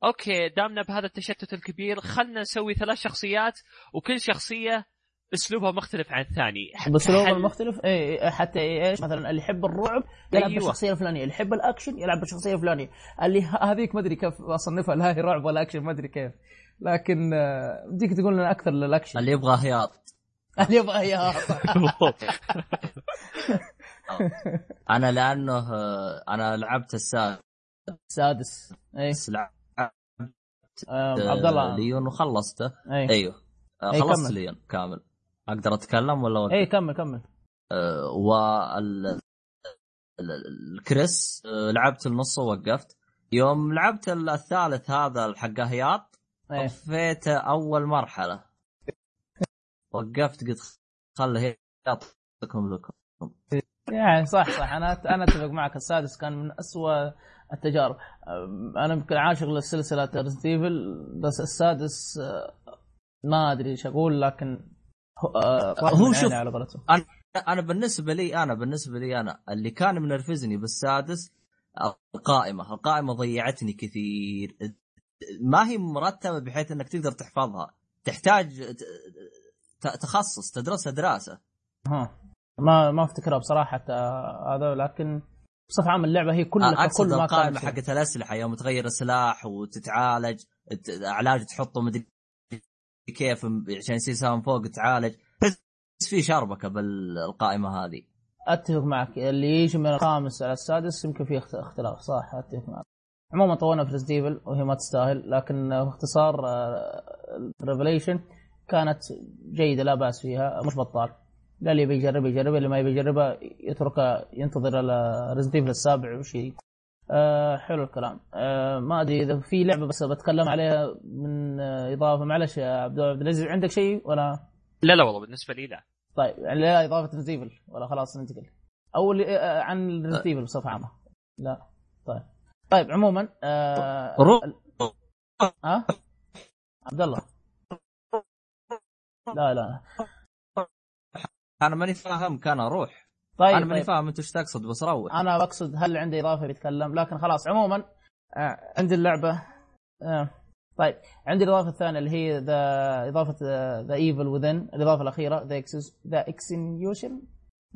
okay دامنا بهذا التشتت الكبير خلنا نسوي ثلاث شخصيات وكل شخصية أسلوبها مختلف عن الثاني. باسلوب حل- المختلف اي حتى إيه إيش؟ مثلا اللي يحب الرعب يلعب أيوة. بالشخصية الفلانية اللي يحب الأكشن يلعب بالشخصية الفلانية. اللي هذيك ما أدري كيف أصنفها لا هي رعب ولا أكشن ما أدري كيف. لكن آه، بديك تقول لنا أكثر للأكشن. اللي يبغى هياط. اللي يبغى بالضبط أنا لأنه آه، أنا لعبت السادس. سادس اي لعبت آه، عبد الله. ليون وخلصته. اي أيوه. آه، أي خلصت كمل. ليون كامل. أقدر أتكلم ولا؟ اي كمل كمل. آه، وال ال- ال- الكريس لعبت النص ووقفت. يوم لعبت الثالث هذا حق هياط اي طفيته أول مرحلة. وقفت قلت خله هياط لكم لكم. يعني صح صح. أنا أنا أتفق معك. السادس كان من أسوأ التجارب. أنا يمكن عاشق للسلسلة Resident Evil بس السادس آه، ما أدري إيش أقول لكن هو آه، شوف. على قولتهم. أنا بالنسبة لي أنا بالنسبة لي أنا اللي كان منرفزني بالسادس القائمة. القائمة ضيعتني كثير. ما هي مرتبة بحيث إنك تقدر تحفظها. تحتاج تخصص تدرسها دراسة. ها. ما ما افتكرها بصراحة حتى هذا لكن بصفة عامة اللعبة هي كل اقصد كل ما القائمه حقت الأسلحة يوم تغير السلاح وتتعالج علاج تحطه مدري كيف عشان يصير سهم فوق تعالج تحس في شربكة بالقائمة هذه. أتفق معك. اللي يجي من الخامس على السادس يمكن اخت- اختلاف صح أتفق معك. عموما طولنا في ريزديفل وهي ما تستاهل لكن باختصار Revelations كانت جيدة لا بأس فيها مش بطال. لا اللي يبي يجرب. يجرب اللي ما يبي يجربها يتركها ينتظر Resident Evil السابع وشي. آه حلو الكلام. آه ما أدري إذا في لعبة بس بتكلم عليها من آه إضافة. معلش يا عبد العزيز عندك شيء ولا؟ لا لا والله بالنسبة لي لا. طيب يعني لا إضافة Resident Evil ولا خلاص ننتقل. أو اللي آه، عن Resident Evil بصفة عامة. لا. طيب. طيب عموما آه روح. ها؟ عبد الله. لا لا. أنا ماني فاهم كان أروح. طيب, أنا ماني طيب. فاهم أنت إيش تقصد بس روح. أنا بقصد هل عندي إضافة بيتكلم؟ لكن خلاص عموما آه عندي اللعبة آه طيب. عندي الإضافة الثانية اللي هي the إضافة The Evil Within الإضافة الأخيرة the The Execution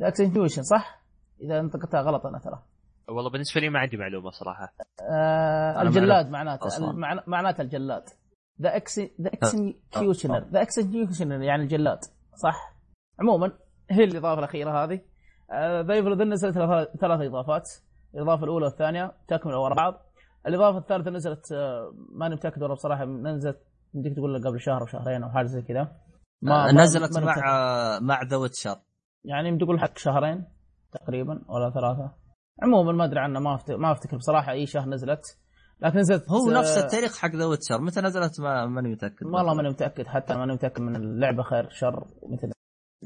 The Execution صح؟ إذا انطقتها غلط أنا ترى. والله بالنسبة لي ما عندي معلومة صراحة. آه الجلاد معناته معناته الجلاد. The Exec- The Executioner The Executioner يعني الجلاد صح؟ عموما هي الإضافة الأخيرة هذه. The Evil نزلت ثلاث إضافات. الإضافة الأولى والثانية تكمل ورا بعض. الإضافة الثالثة نزلت آه، ماني متأكد والله بصراحة نزلت يمديك تقول قبل شهر أو شهرين أو حاجة زي كذا. ما- آه، ما- نزلت مع متأكد. مع The Witcher يعني يمدي تقول حق شهرين تقريبا ولا ثلاثة. عموما ما أدري عنها ما أفت- ما أفتكر بصراحة أي شهر نزلت. لكن نزلت هو آه، نفس التاريخ حق The Witcher متى نزلت؟ ما ماني متأكد والله ماني متأكد حتى ماني متأكد من اللعبة خير شر مثل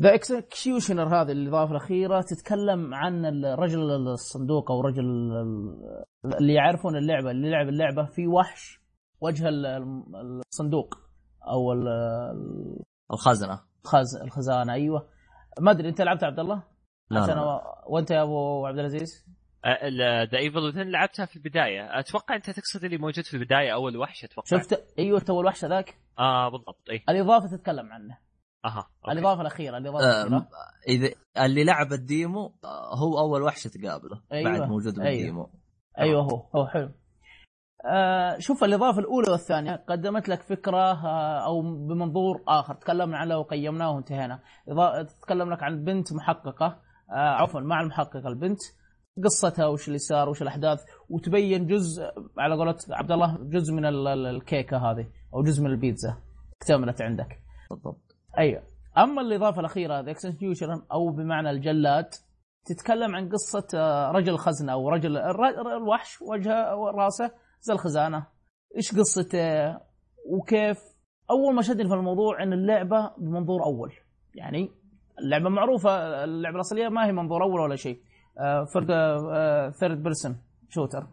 The Executioner هذه الاضافه الأخيرة تتكلم عن الرجل الصندوق أو رجل ال- اللي يعرفون اللعبة اللي لعب اللعبة في وحش وجه ال- الصندوق أو ال- الخزنة. الخز الخزانة أيوه. ما أدري أنت لعبت عبد الله؟ لا عشان. أ- وأنت يا أبو عبد العزيز؟ The Evil Within لعبتها في البداية. أتوقع أنت تقصد اللي موجود في البداية اول وحش أتوقع. شفت؟ أيوه تو الوحش ذاك آه بالضبط اي الإضافة تتكلم عنه. أها أوكي. الاضافه الاخيره الاضافه آه، الاخيره إذا اللي لعب ال demo آه، هو أول وحش تقابله أيوة. بعد موجود أيوة. بال demo. أيوه هو هو حلو. آه شوف الاضافه الأولى والثانية قدمت لك فكرة آه أو بمنظور آخر تكلمنا عنه وقيمناه وانتهينا. تتكلم لك عن بنت محققة آه عفوا مع المحققة البنت. قصتها وش اللي صار وش الأحداث وتبين جزء على قولة عبد الله جزء من ال- ال- الكيكة هذه أو جزء من البيتزا اكتملت عندك. بالضبط. أيوه أما الإضافة الأخيرة The Execution أو بمعنى الجلاد تتكلم عن قصة آه، رجل الخزنه أو رجل الوحش وجهه وراسه زي الخزانة. إيش قصته؟ وكيف؟ أول ما شدني في الموضوع إن اللعبة بمنظور أول. يعني اللعبة معروفة اللعبة الأصلية ما هي منظور أول ولا شيء. فرق third person shooter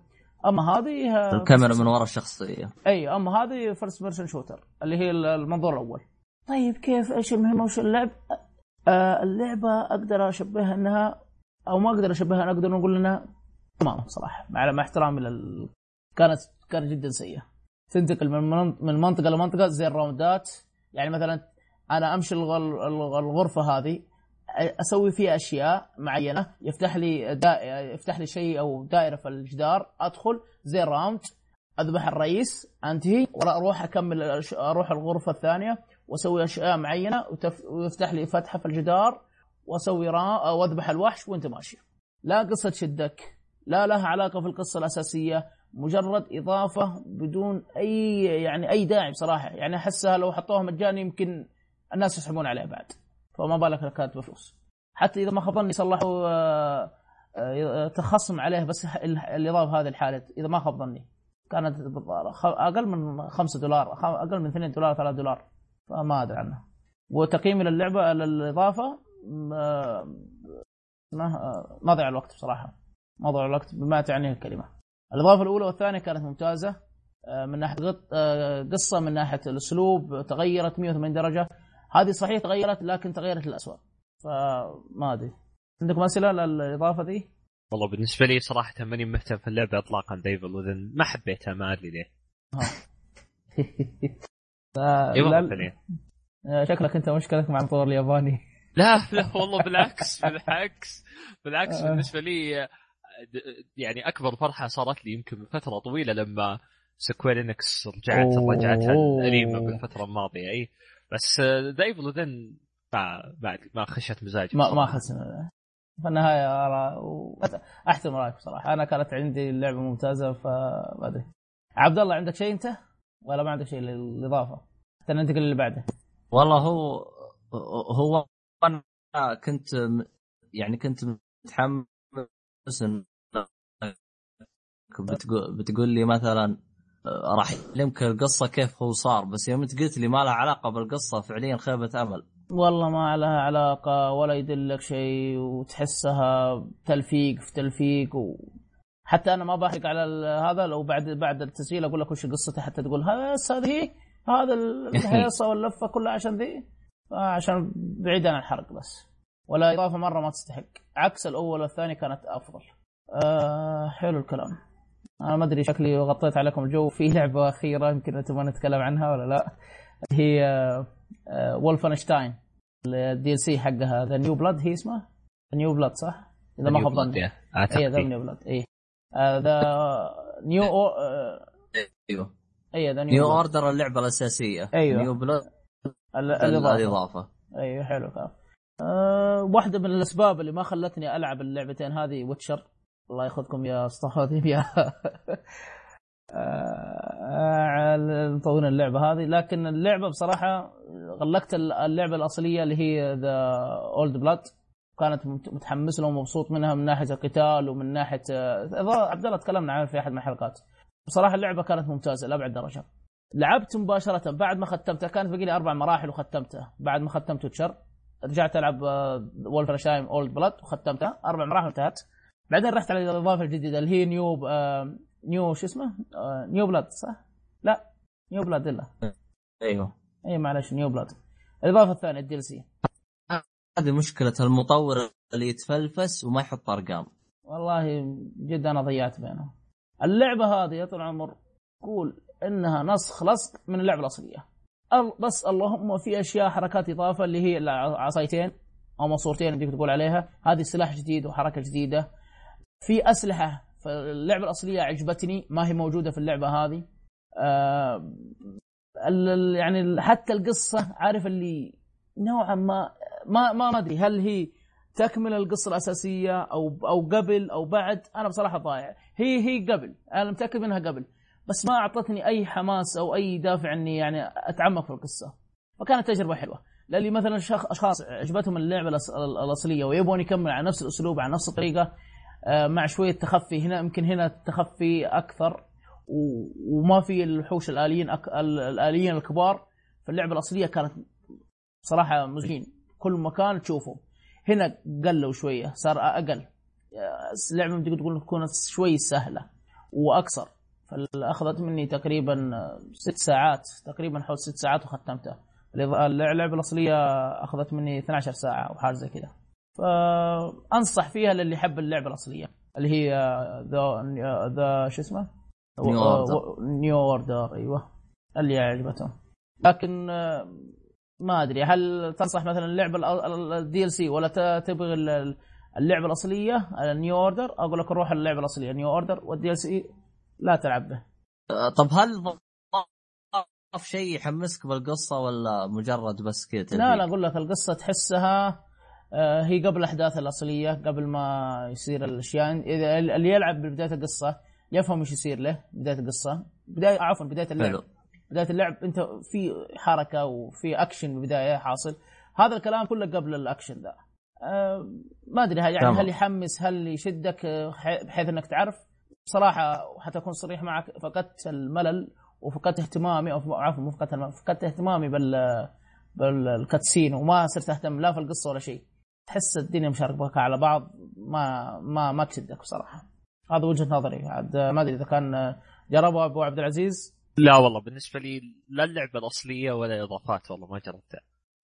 أما هذه آه، الكاميرا من ورا الشخصية. أي أما هذه first person shooter اللي هي المنظور الأول. طيب كيف إيش المهمه وش اللعب آه اللعبة أقدر أشبهها أنها أو ما أقدر أشبهها أقدر نقول إنها تمام صراحة مع مع احترامي لل كانت كانت جدا سيئة. تنتقل من من- من منطقة لمنطقه زي الراوندات يعني مثلا أنا أمشي الغ- الغ- الغرفة هذه أسوي فيها أشياء معينة يفتح لي دائره يفتح لي شيء أو دائرة في الجدار أدخل زي الراوند أذبح الرئيس أنتهي وأروح أكمل أروح الغرفة الثانية. واسوي أشياء معينة. ويفتح لي فتحة في الجدار وأسوي را... وأذبح الوحش وأنت ماشي. لا قصة شدك لا لها علاقة في القصة الأساسية مجرد إضافة بدون أي يعني أي داعي بصراحة. يعني أحسها لو حطوها مجاني يمكن الناس يسحبون عليها بعد. فما بالك لو كانت بفلوس. حتى إذا ما خاب صلحوا آه، آه، تخصم عليه بس ال- الإضافة هذه الحاله إذا ما خاب ظني كانت أقل من 5 دولار أقل من 2 دولار 3 دولار. فما أدري عنها وتقييمي للعبه للاضافه آه، اسمه آه، ما ضيع الوقت بصراحة. ما ضيع الوقت بما تعنيه الكلمة. الإضافة الأولى والثانية كانت ممتازة. آه، من ناحية قصة من ناحية الأسلوب تغيرت 180 درجة. هذه صحيح تغيرت لكن تغيرت للاسوء فما أدري. عندكم أسئلة للإضافة دي؟ والله بالنسبة لي صراحة ماني مهتم في اللعبة اطلاقا The Evil Within ما حبيتها ما أدري ليه. ف- اي والله لا- فعليا آه، شكلك انت مشكلتك مع المطور الياباني. لا لا والله بالعكس بالعكس بالعكس آه. بالنسبة لي يعني أكبر فرحة صارت لي يمكن من فترة طويلة لما Square Enix رجعت. رجعتها الاليمه بالفترة الماضيه إي. بس The Evil Within ما ما ما خشت مزاجي ما ما. اخذ في النهاية أرى أحترم رأيك بصراحة. أنا كانت عندي اللعبة ممتازة فما أدري. عبد الله عندك شيء أنت؟ ولا ما عندك شيء للإضافة؟ حتى ننتقل اللي بعده والله هو هو أنا كنت يعني كنت متحمس بتقول بتقول لي مثلا راح يعلمك القصة كيف هو صار بس يوم أنت قلت لي ما لها علاقة بالقصة فعليا خيبة أمل والله ما لها علاقة ولا يدلك شيء وتحسها تلفيق في تلفيق و... حتى أنا ما بحرق على هذا لو بعد بعد التسجيل أقول لك وش قصته حتى تقول بس هذه؟ هذا الهيصة واللفة كلها عشان ذي؟ عشان بعيد عن الحرق بس. ولا إضافة مرة ما تستحق. عكس الأول والثاني كانت أفضل. آه حلو الكلام. أنا ما أدري شكلي غطيت عليكم الجو في لعبة أخيرة يمكن تبغى نتكلم عنها ولا لا. هي Wolfenstein ال DLC حقها. The New Blood هي اسمها؟ New Blood صح؟ إذا ما خاب ظني. اي ذا نيو بلاد اي The New أيوه. اي The New Order اللعبة الأساسية. أيوه. New Blood الإضافة. أيوه حلو كان أه واحدة من الأسباب اللي ما خلتني ألعب اللعبتين هذه Witcher الله ياخذكم يا اسطى يا مطورين اللعبة هذه. لكن اللعبة بصراحة غلقت اللعبة الأصلية اللي هي The Old Blood كانت متحمس له ومبسوط منها من ناحية القتال ومن ناحية عبد الله تكلمنا عنها في أحد من الحلقات بصراحة اللعبة كانت ممتازة لأبعد درجة. لعبت مباشرة بعد ما ختمتها كانت باقي لي أربع مراحل وختمتها. بعد ما ختمت Witcher رجعت ألعب Wolfenstein Old Blood وختمتها. أربع مراحل انتهت. بعدين رحت على الإضافة الجديدة اللي هي New آه New شو اسمه؟ آه New Blood صح؟ لا New Blood إلا. أيوه. اي معلش New Blood الإضافة الثانية ال DLC هذه مشكلة المطور اللي يتفلفس وما يحط أرقام. والله جد أنا ضيعت بينهم. اللعبة هذه يا طويل العمر قول إنها نسخ لصق من اللعبة الأصلية. بس اللهم في أشياء حركات إضافة اللي هي العصايتين أو ماسورتين اللي تقول عليها. هذه سلاح جديد وحركة جديدة. في أسلحة فاللعبه الأصلية عجبتني. ما هي موجودة في اللعبة هذه. آه يعني حتى القصة عارف اللي نوعا ما ما ما ادري هل هي تكمل القصة الأساسية أو أو قبل أو بعد أنا بصراحة ضايع. هي هي قبل. أنا متأكد منها قبل. بس ما أعطتني أي حماس أو أي دافع إني يعني أتعمق في القصة. فكانت تجربة حلوة. للي مثلا أشخاص عجبتهم اللعبة الأصلية ويبغون يكمل على نفس الأسلوب على نفس الطريقة آه، مع شوية تخفي هنا يمكن هنا التخفي أكثر وما في الوحوش الآليين. الآليين الكبار. في اللعبه الأصلية كانت صراحة مزعجين. كل مكان تشوفه. هنا قلوا شوية صار أقل. اللعبه تقدر تقول تكون شوي سهلة واقصر فاخذت مني تقريبا ست ساعات تقريبا حول ست ساعات وختمتها. اللعبة الأصلية أخذت مني 12 ساعة أو حاجة زي كذا فأنصح فيها للي يحب اللعبة الأصلية. اللي هي the the شو اسمه؟ New Order New Order أيوه. اللي عجبتهم لكن ما أدري هل تنصح مثلا اللعبة ال DLC ولا تبغي اللعبة الأصلية ال New Order أقول لك روح اللعبة الأصلية New Order وال DLC لا تلعب به. طب هل ضاف شيء يحمسك بالقصة ولا مجرد بس كذا لا لا أقول لك القصة تحسها آه، هي قبل الاحداث الأصلية قبل ما يصير الأشياء إذا اللي يلعب ببداية القصة يفهم إيش يصير له بداية القصة بداية عفوا بداية اللعب. حلو. بداية اللعب انت في حركة وفي اكشن بالبداية حاصل. هذا الكلام كله قبل الاكشن ذا. أه ما أدري يعني هل يحمس هل يشدك آه، بحيث إنك تعرف؟ بصراحة حتى اكون صريح معك فقدت الملل وفقدت اهتمامي أو عفوا مو فقدت فقدت اهتمامي بال بالكاتسين وما صرت أهتم لا في القصة ولا شيء. تحس الدنيا مشاركة على بعض ما ما ما تشدك بصراحة. هذا وجهة نظري. عاد ما أدري إذا كان جربها أبو عبد العزيز. لا والله بالنسبة لي لا اللعبة الأصلية ولا إضافات والله ما جربتها.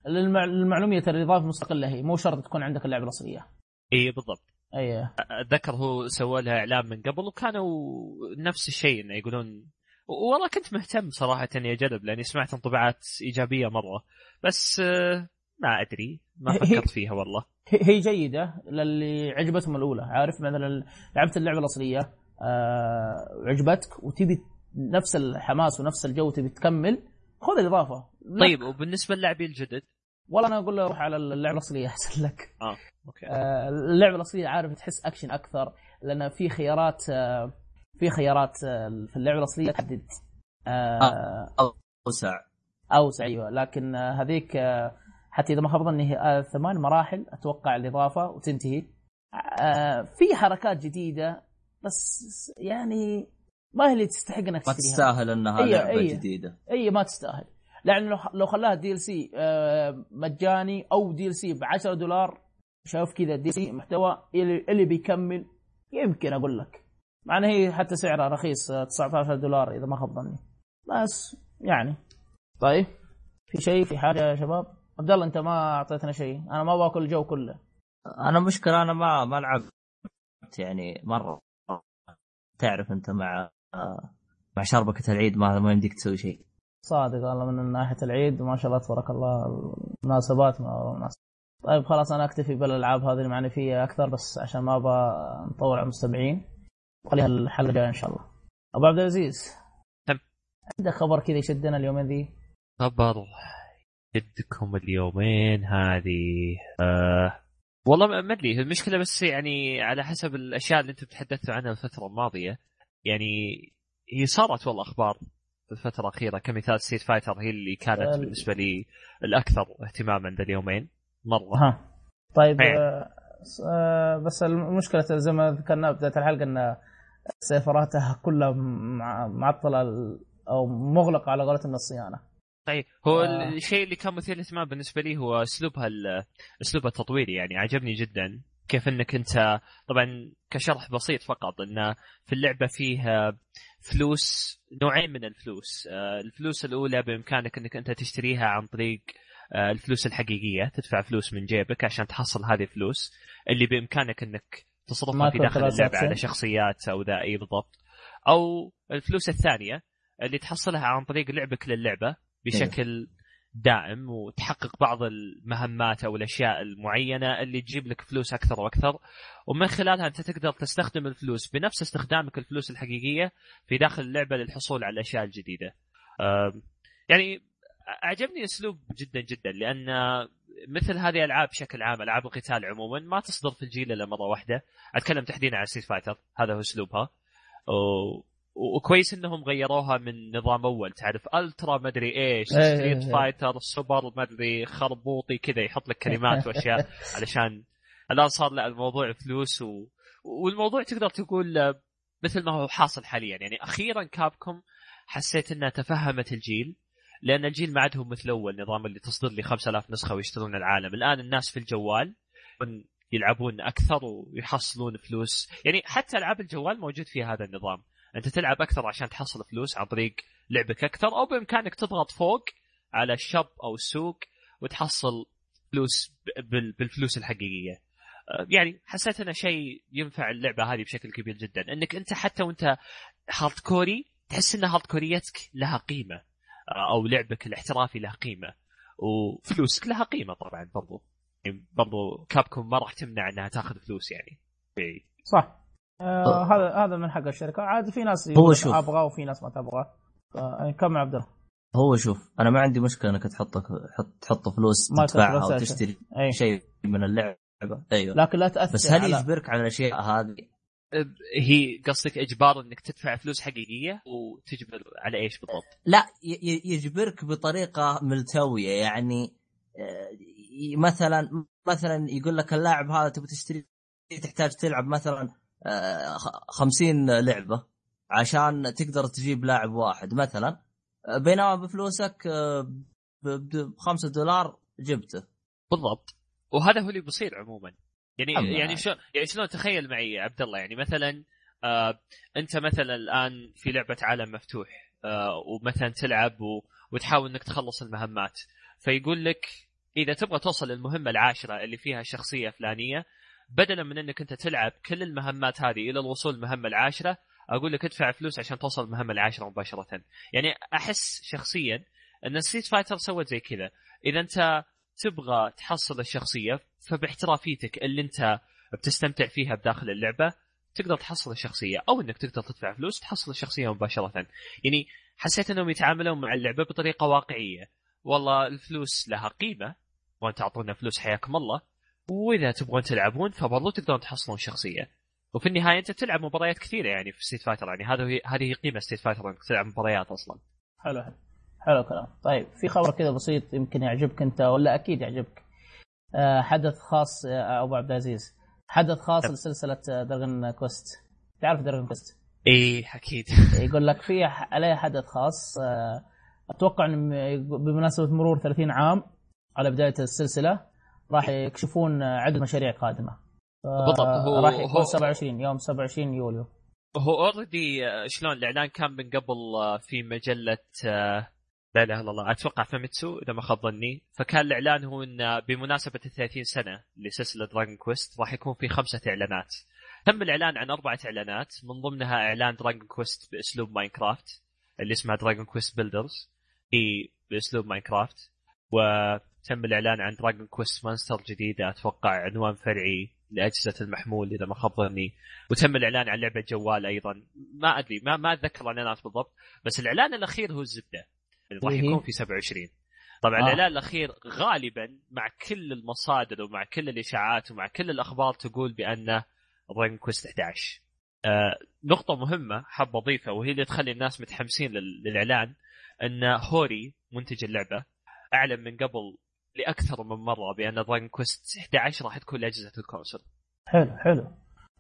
للمعلوميه ترى الإضافة مستقلة هي مو شرط تكون عندك اللعبة الأصلية. إي بالضبط. أي. أتذكر هو سوى لها إعلان من قبل وكانوا نفس الشيء إنه يقولون والله كنت مهتم صراحة إني أجرب لأني سمعت انطباعات إيجابية مرة. بس ما أدري ما فكرت فيها والله. هي جيدة للي عجبتهم الأولى. عارف مثلا لعبت اللعبة الأصلية آه عجبتك وتبي نفس الحماس ونفس الجو تبي تكمل خذ الإضافة. طيب وبالنسبة للاعبين الجدد؟ والله أنا أقول له روح على اللعبه الاصليه أحسن لك. أوكي. آه، اللعبه الاصليه عارف تحس أكشن أكثر لأن في خيارات آه، في خيارات آه، في اللعبه الاصليه تحدد. آه، أوسع. أوسع أيوه. لكن آه، هذيك آه، حتى إذا ما خاب ظني هي آه، ثمان مراحل أتوقع الإضافة وتنتهي. آه، في حركات جديدة بس يعني ما هي اللي تستحق إنك ما تشتريها. تستاهل انها أيوة، لعبة أيوة. جديدة. أي ما تستاهل. لأن لو لو خلاها DLC مجاني أو DLC ب 10 دولار شايف كذا DLC محتوى اللي, بيكمل يمكن أقول لك. مع ان هي حتى سعرها رخيص آه، 19 دولار إذا ما خاب ظني. بس يعني. طيب في شيء في حاجة يا شباب؟ عبد الله أنت ما أعطيتنا شيء. أنا ما باكل الجو كله. أنا مشكلة أنا ما ما لعبت يعني مرة. تعرف أنت مع مع شربكه العيد ما ما يمديك تسوي شيء. صادق والله من ناحية العيد ما شاء الله تبارك الله المناسبات ما مناسبة. طيب خلاص أنا أكتفي بالألعاب هذه المعنفيه أكثر بس عشان ما أبغى نطول على المستمعين. خليها الحلقة الجاية إن شاء الله. أبو عبد العزيز. تم. عندك خبر كذا يشدنا اليومين ذي؟ خبر جدكم اليومين هذه. آه والله ما أدري المشكلة بس يعني على حسب الأشياء اللي أنتم تحدثتوا عنها الفترة الماضية. يعني هي صارت والله أخبار في الفترة الأخيرة كمثال ستريت فايتر هي اللي كانت ال- بالنسبة لي الأكثر اهتماما ذا اليومين مرة ها طيب. آه، آه، بس المشكلة زي ما ذكرنا بداية الحلقة إن سيرفراتها كلها مع- معطلة ال- أو مغلقة على قولتهم الصيانة طيب هو آه. الشيء اللي كان مثير للاهتمام بالنسبة لي هو أسلوبها ال- أسلوبها التطويري يعني عجبني جدا كيف إنك أنت طبعا كشرح بسيط فقط إن في اللعبة فيه فلوس نوعين من الفلوس. آه، الفلوس الأولى بإمكانك إنك أنت تشتريها عن طريق آه، الفلوس الحقيقية تدفع فلوس من جيبك عشان تحصل هذه الفلوس اللي بإمكانك إنك تصرفها في داخل اللعبة على شخصيات أو ذا اي بالضبط. أو الفلوس الثانية اللي تحصلها عن طريق لعبك للعبة بشكل دائم وتحقق بعض المهمات أو الأشياء المعينة اللي تجيب لك فلوس أكثر وأكثر ومن خلالها أنت تقدر تستخدم الفلوس بنفس استخدامك الفلوس الحقيقية في داخل اللعبة للحصول على الأشياء الجديدة. يعني أعجبني أسلوب جدا جدا لأن مثل هذه الألعاب بشكل عام ألعاب القتال عموما ما تصدر في الجيل إلا مرة واحدة، أتكلم تحديدا عن ستريت فايتر هذا هو أسلوبها. وكويس إنهم غيروها من نظام أول تعرف ألترا مدري إيش ستريت. فايتر سوبر مدري خربوطي كذا يحط لك كلمات وأشياء علشان الآن صار لا الموضوع فلوس و... والموضوع تقدر تقول مثل ما هو حاصل حاليا. يعني أخيرا كابكم حسيت إنها تفهمت الجيل لأن الجيل ما عندهم مثل أول نظام اللي تصدر لي 5000 نسخة ويشترون العالم. الآن الناس في الجوال يلعبون أكثر ويحصلون فلوس. يعني حتى ألعاب الجوال موجود فيها هذا النظام. أنت تلعب أكثر عشان تحصل فلوس عن طريق لعبك أكثر أو بإمكانك تضغط فوق على الشوب أو السوق وتحصل فلوس بالفلوس الحقيقية. آه، يعني حسيت إنه شيء ينفع اللعبة هذه بشكل كبير جدا. إنك أنت حتى وأنت hardcore تحس إن hardcore يتك لها قيمة آه، أو لعبك الاحترافي له قيمة وفلوسك لها قيمة طبعا برضو. يعني برضو كابكوم ما راح تمنع إنها تاخذ فلوس يعني. صح. آه هذا هذا من حق الشركة. عاد في ناس هو يقول شوف. أبغى وفي ناس ما تبغى ف- كمل عبد الله هو شوف أنا ما عندي مشكلة إنك تحط حط تحط فلوس ما تدفعها تدفع وتشتري أي. شيء من اللعبة. أيوه. لكن لا تأثر بس هل على- يجبرك على الأشياء هذه؟ هي قصدك إجبار إنك تدفع فلوس حقيقية وتجبر على إيش بالضبط؟ لا يجبرك بطريقة ملتوية. يعني آه، مثلا مثلا يقول لك اللاعب هذا تبي تشتري تحتاج تلعب مثلا آه، خ- خمسين لعبة عشان تقدر تجيب لاعب واحد مثلا. بينما بفلوسك آه، ب- ب- بخمسة دولار جبته. بالضبط. وهذا هو اللي بيصير عموما. يعني يعني شو يعني شلون؟ تخيل معي يا عبد الله. يعني مثلا آه أنت مثلا الآن في لعبة عالم مفتوح آه ومثلا تلعب و... وتحاول إنك تخلص المهمات. فيقول لك إذا تبغى توصل للمهمة العاشرة اللي فيها شخصية فلانية بدلا من انك انت تلعب كل المهمات هذه إلى الوصول للمهمه العاشرة أقول لك ادفع فلوس عشان توصل المهمة العاشرة مباشرة. يعني احس شخصيا ان ستريت فايتر سوت زي كذا. إذا انت تبغى تحصل الشخصية فباحترافيتك اللي انت بتستمتع فيها بداخل اللعبة تقدر تحصل الشخصية. أو إنك تقدر تدفع فلوس تحصل الشخصية مباشرة. يعني حسيت إنهم يتعاملون مع اللعبة بطريقة واقعية. والله الفلوس لها قيمة. تبغون تعطونا فلوس حياكم الله. وإذا تبغون تلعبون فبرضو تقدرون تحصلون شخصية. وفي النهاية أنت تلعب مباريات كثيرة يعني في ستريت فايتر يعني. هذه هذه قيمة ستريت فايتر إنك تلعب مباريات أصلا. حلو حلو حلو الكلام. طيب في خبر كذا بسيط يمكن يعجبك أنت ولا أكيد يعجبك. آه، حدث خاص آه، أبو عبد العزيز. حدث خاص طب. لسلسلة دراجون كويست تعرف دراجون كويست إيه أكيد. يقول لك في عليه حدث خاص. آه، أتوقع بمناسبة مرور 30 عام على بداية السلسلة راح يكشفون عدد مشاريع قادمة. بالضبط، هو- راح يكون هو- 27 يوم 27 يوليو. هو already شلون الإعلان كان من قبل آه، في مجلة آه، لا إله إلا الله أتوقع فاميتسو إذا ما خاب ظني. فكان الإعلان هو انه بمناسبة ال 30 سنة لسلسلة دراجون كويست راح يكون في خمسة إعلانات. تم الإعلان عن أربعة إعلانات من ضمنها إعلان دراجون كويست بأسلوب ماينكرافت اللي اسمها دراجون كويست بيلدرز هي بأسلوب ماينكرافت وتم الإعلان عن دراجون كويست مونستر جديدة. أتوقع عنوان فرعي لأجهزة المحمول إذا ما خاب ظني. وتم الإعلان عن لعبة جوال أيضا. ما أدري ما ما أتذكر الإعلانات بالضبط بس الإعلان الأخير هو الزبدة. اللي راح هي؟ يكون في 27 طبعا آه. الإعلان الأخير غالبا مع كل المصادر ومع كل الإشاعات ومع كل الأخبار تقول بانه دراجون كويست 11 آه نقطة مهمة حاب أضيفها وهي اللي تخلي الناس متحمسين لل- للإعلان أن هوري منتج اللعبة أعلن من قبل لأكثر من مرة بأن دراجون كويست 11 راح تكون لأجهزة ال console. حلو حلو.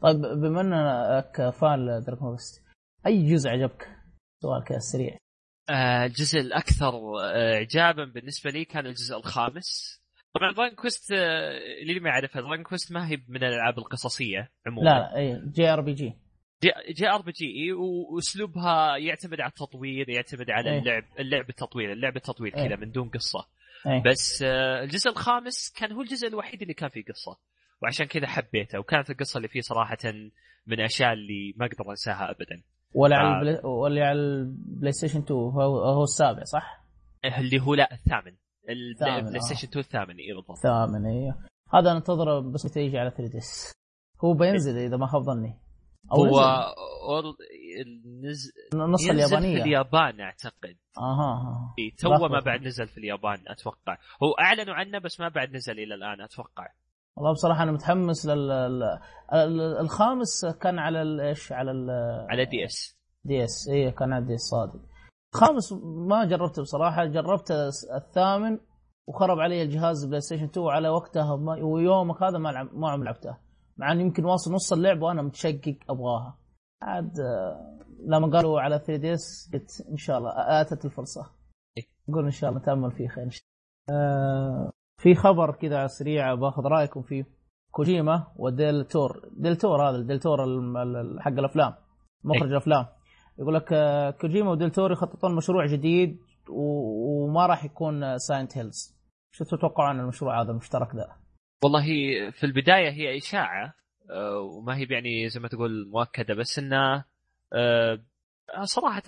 طيب بما انك fan دراجون كويست أي جزء عجبك؟ سؤال كذا سريع. آه، الجزء الأكثر آه، اعجابا بالنسبة لي كان الجزء الخامس. طبعا دراجون كويست آه، اللي ما يعرفها دراجون كويست ما هي من الألعاب القصصية عموما. لا لا إي جي آر بي جي. جي آر بي جي وأسلوبها يعتمد على التطوير يعتمد على. اللعب اللعب التطوير اللعب التطوير. كذا من دون قصة. اي بس آه، الجزء الخامس كان هو الجزء الوحيد اللي كان فيه قصة. وعشان كذا حبيته. وكانت القصة اللي فيه صراحة من الاشياء اللي ما أقدر أنساها ابدا. ولا آه. على البلاي ولا على البلاي ستيشن 2 هو, هو السابع صح؟ اللي هو لا الثامن. الثامن، البلاي آه. ستيشن 2 الثامن اي بالضبط. ثامن أيوه هذا ننتظره بس يجي على 3DS هو بينزل إذا ما خاب ظني. هو نزل. أور... نز... النسخة ينزل اليابانية. في اليابان أعتقد. أها أها إيه، تو. ما بعد نزل في اليابان أتوقع. هو أعلنوا عنه بس ما بعد نزل إلى الآن أتوقع. والله بصراحة أنا متحمس لل ال- ال- الخامس كان على ال- إيش؟ على على دي إس. دي إس. إي كان على دي إس صادق. الخامس ما جربته بصراحة جربت الثامن وخرب علي الجهاز بلاي ستيشن 2 على وقتها ويومك هذا ما لعب- ما عم لعبته. مع اني يمكن واصل نص اللعب وأنا متشقق أبغاها عاد آه، لما قالوا على 3DS قلت إن شاء الله آتت الفرصة إيه. نقول إن شاء الله نتأمل فيه خير إن شاء الله. آه، في خبر كذا سريع باخذ رأيكم فيه كوجيما وديل تورو ديل تورو هذا ديل تورو حق الأفلام مخرج إيه. الأفلام يقول لك آه، كوجيما وديل تورو يخططون مشروع جديد وما راح يكون سايلنت هيلز شو تتوقعوا عن المشروع هذا المشترك ذا؟ والله في البداية هي إشاعة آه، وما هي يعني زي ما تقول مؤكدة بس إنه آه، صراحة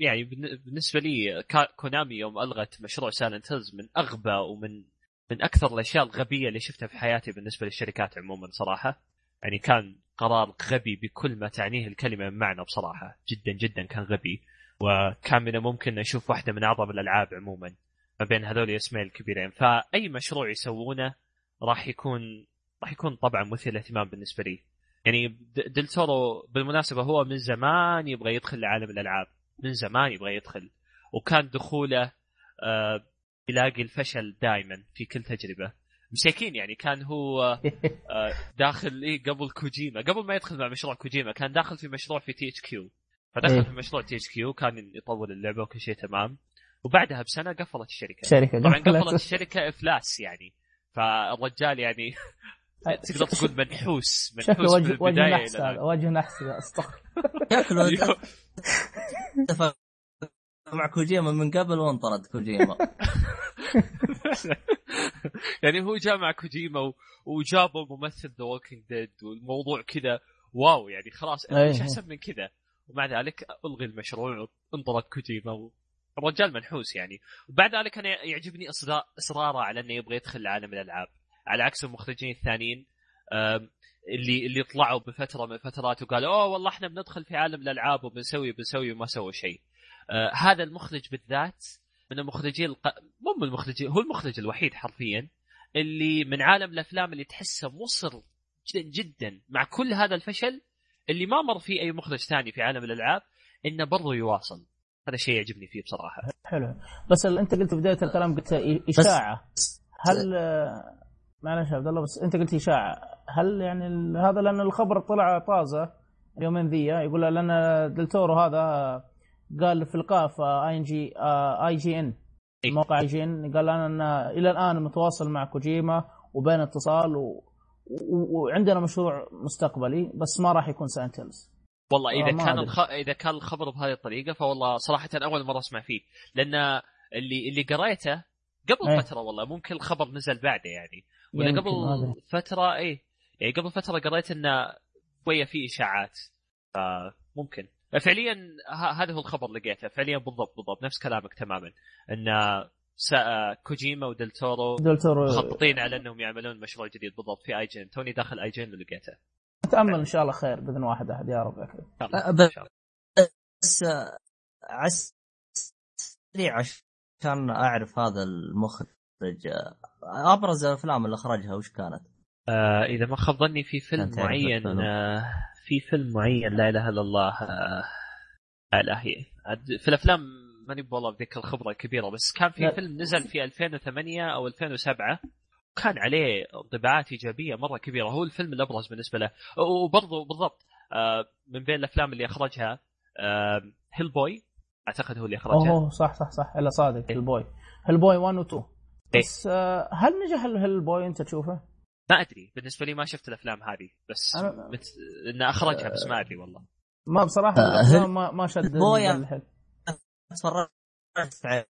يعني بالن- بالنسبة لي كونامي يوم ألغت مشروع سايلنت هيلز من أغبى ومن من أكثر الأشياء الغبية اللي شفتها في حياتي بالنسبة للشركات عموما صراحة. يعني كان قرار غبي بكل ما تعنيه الكلمة من معنى بصراحة جدا جدا كان غبي. وكان من الممكن نشوف واحدة من اعظم الألعاب عموما ما بين هذول الاسمين الكبيرين. فأي مشروع يسوونه راح يكون راح يكون طبعا مثير للاهتمام بالنسبة لي. يعني د- ديل تورو بالمناسبة هو من زمان يبغى يدخل لعالم الألعاب. من زمان يبغى يدخل. وكان دخوله آه يلاقي الفشل دائما في كل تجربة. مساكين يعني كان هو آه داخل إيه قبل كوجيما. قبل ما يدخل مع مشروع كوجيما كان داخل في مشروع في تي إتش كيو. فدخل إيه. في مشروع تي إتش كيو كان يطور اللعبة وكل شيء تمام. وبعدها بسنة قفلت الشركة. شركة. طبعا قفلت الشركة إفلاس يعني. فالرجال يعني تقدر تقول منحوس منحوس من وجه وجه البداية نحس. وجه نحس أستغفر. اتفق مع كوجيما من قبل وانطرد كوجيما يعني هو جاء مع كوجيما وجابوا ممثل ذا ووكينج ديد والموضوع كذا واو يعني خلاص. إيش أحسن من كذا ومع ذلك ألغي المشروع وانطرد كوجيما. الرجال منحوس يعني. وبعد ذلك أنا يعجبني إصراره على إنه يبغى يدخل لعالم الألعاب. على عكس المخرجين الثانيين اللي اللي طلعوا بفترة من الفترات وقالوا أوه والله إحنا بندخل في عالم الألعاب وبنسوي بنسوي وما سووا شيء. آه هذا المخرج بالذات من المخرجين الق... مو من المخرجين هو المخرج الوحيد حرفيا اللي من عالم الأفلام اللي تحسه مصر جدا جدا مع كل هذا الفشل اللي ما مر فيه أي مخرج ثاني في عالم الألعاب إنه برضو يواصل. هذا شيء يعجبني فيه بصراحة. حلو. بس أنت قلت في بداية الكلام قلت إشاعة. هل آه، معلش يا عبد الله بس أنت قلت إشاعة. هل يعني هذا لأن الخبر طلع طازة اليومين ذي يقول لأن دلتورو هذا قال في لقاء في آي إن جي آي جي إن. إيه. موقع آي جي إن. قال أنا إلى الآن متواصل مع كوجيما وبين اتصال و... و... وعندنا مشروع مستقبلي بس ما راح يكون سايلنت هيلز والله إذا آه، كان. الخ... إذا كان الخبر بهذه الطريقة فوالله صراحة أول مرة أسمع فيه. لأن اللي اللي قريته قبل إيه. فترة والله ممكن الخبر نزل بعده يعني. ولا قبل. فترة إيه. يعني قبل فترة قريت انه شوية في إشاعات. فممكن فعليا ه- هذا هو الخبر لقيته فعليا بالضبط بالضبط. نفس كلامك تماما. إن س... كوجيما ودلتورو دلتورو مخططين على إنهم يعملون مشروع جديد. بالضبط. في آي جي إن. توني داخل آي جي إن ولقيته نتامل إن شاء الله خير بإذن واحد أحد يا رب الله. بس آه، ع السريع عشان أعرف هذا المخرج آه، أبرز الأفلام اللي أخرجها وش كانت؟ آه إذا ما خاب ظني في فيلم معين. آه في فيلم معين لا إله إلا الله آه لا هي في الأفلام ماني والله بذيك الخبرة الكبيرة بس كان في. فيلم نزل في 2008 أو 2007 كان عليه انطباعات إيجابية مرة كبيرة. هو الفيلم الابرز بالنسبة له. وبرضه بالضبط. آه من بين الأفلام اللي أخرجها آه هيل بوي أعتقد هو اللي أخرجها. أوه صح صح صح. إلا صادق هيل بوي البوي 1 و 2 إيه. بس آه، هل نجح البوي أنت تشوفه؟ ما أدري. بالنسبة لي ما شفت الأفلام هذه. بس أنا- مت... إنه أخرجها بس ما أدري والله. ما بصراحة آه، ما ما شد البوي- الحل. تفرجت عليه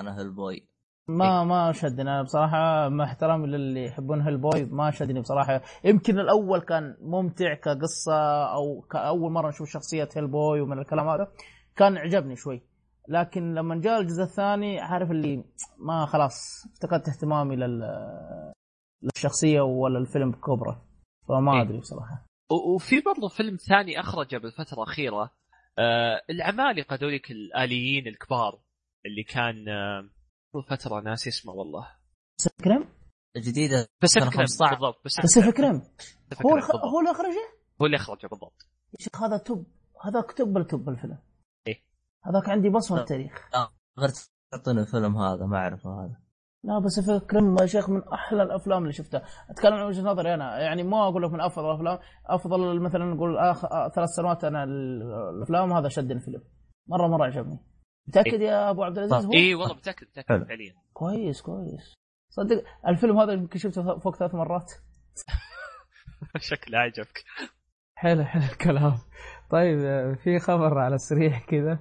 أنا هالبوي ما ما شدني. أنا بصراحة مع احترامي للي يحبون هالبوي ما شدني بصراحة. يمكن الأول كان ممتع كقصة أو كأول مرة نشوف شخصية هالبوي ومن الكلام هذا كان عجبني شوي. لكن لما جاء الجزء الثاني عارف اللي ما خلاص افتقدت اهتمامي لل للشخصية ولا الفيلم بكبره. فما إيه. أدري بصراحة. وفي برضه فيلم ثاني أخرجه بالفترة الأخيرة آه العمالقة ذوليك الآليين الكبار اللي كان آه فترة ناسي اسمه والله. الجديدة باسيفيك ريم 15. بالضبط ريم Pacific هو الخ... بالضبط. هو اللي أخرجه؟ هو اللي أخرجه بالضبط. يا شيخ هذا توب هذا توب التوب الفيلم. إيه. هذاك عندي بصمة آه. التاريخ غير تعطيني الفيلم هذا ما أعرفه هذا. لا بس فكرم يا شيخ من أحلى الأفلام اللي شفتها. أتكلم عن وجهة نظري أنا. يعني ما أقول لك من أفضل الأفلام. أفضل مثلا نقول آخ... آه ثلاث سنوات أنا ال- الأفلام هذا شد الفيلم. مرة مرة عجبني. متأكد يا أبو عبد العزيز هو؟ اي والله متأكد متأكد. فعليا. كويس كويس. صدق الفيلم هذا يمكن شفته فوق ثلاث مرات. شكله عجبك حلو حلو الكلام. طيب في خبر على السريع كذا.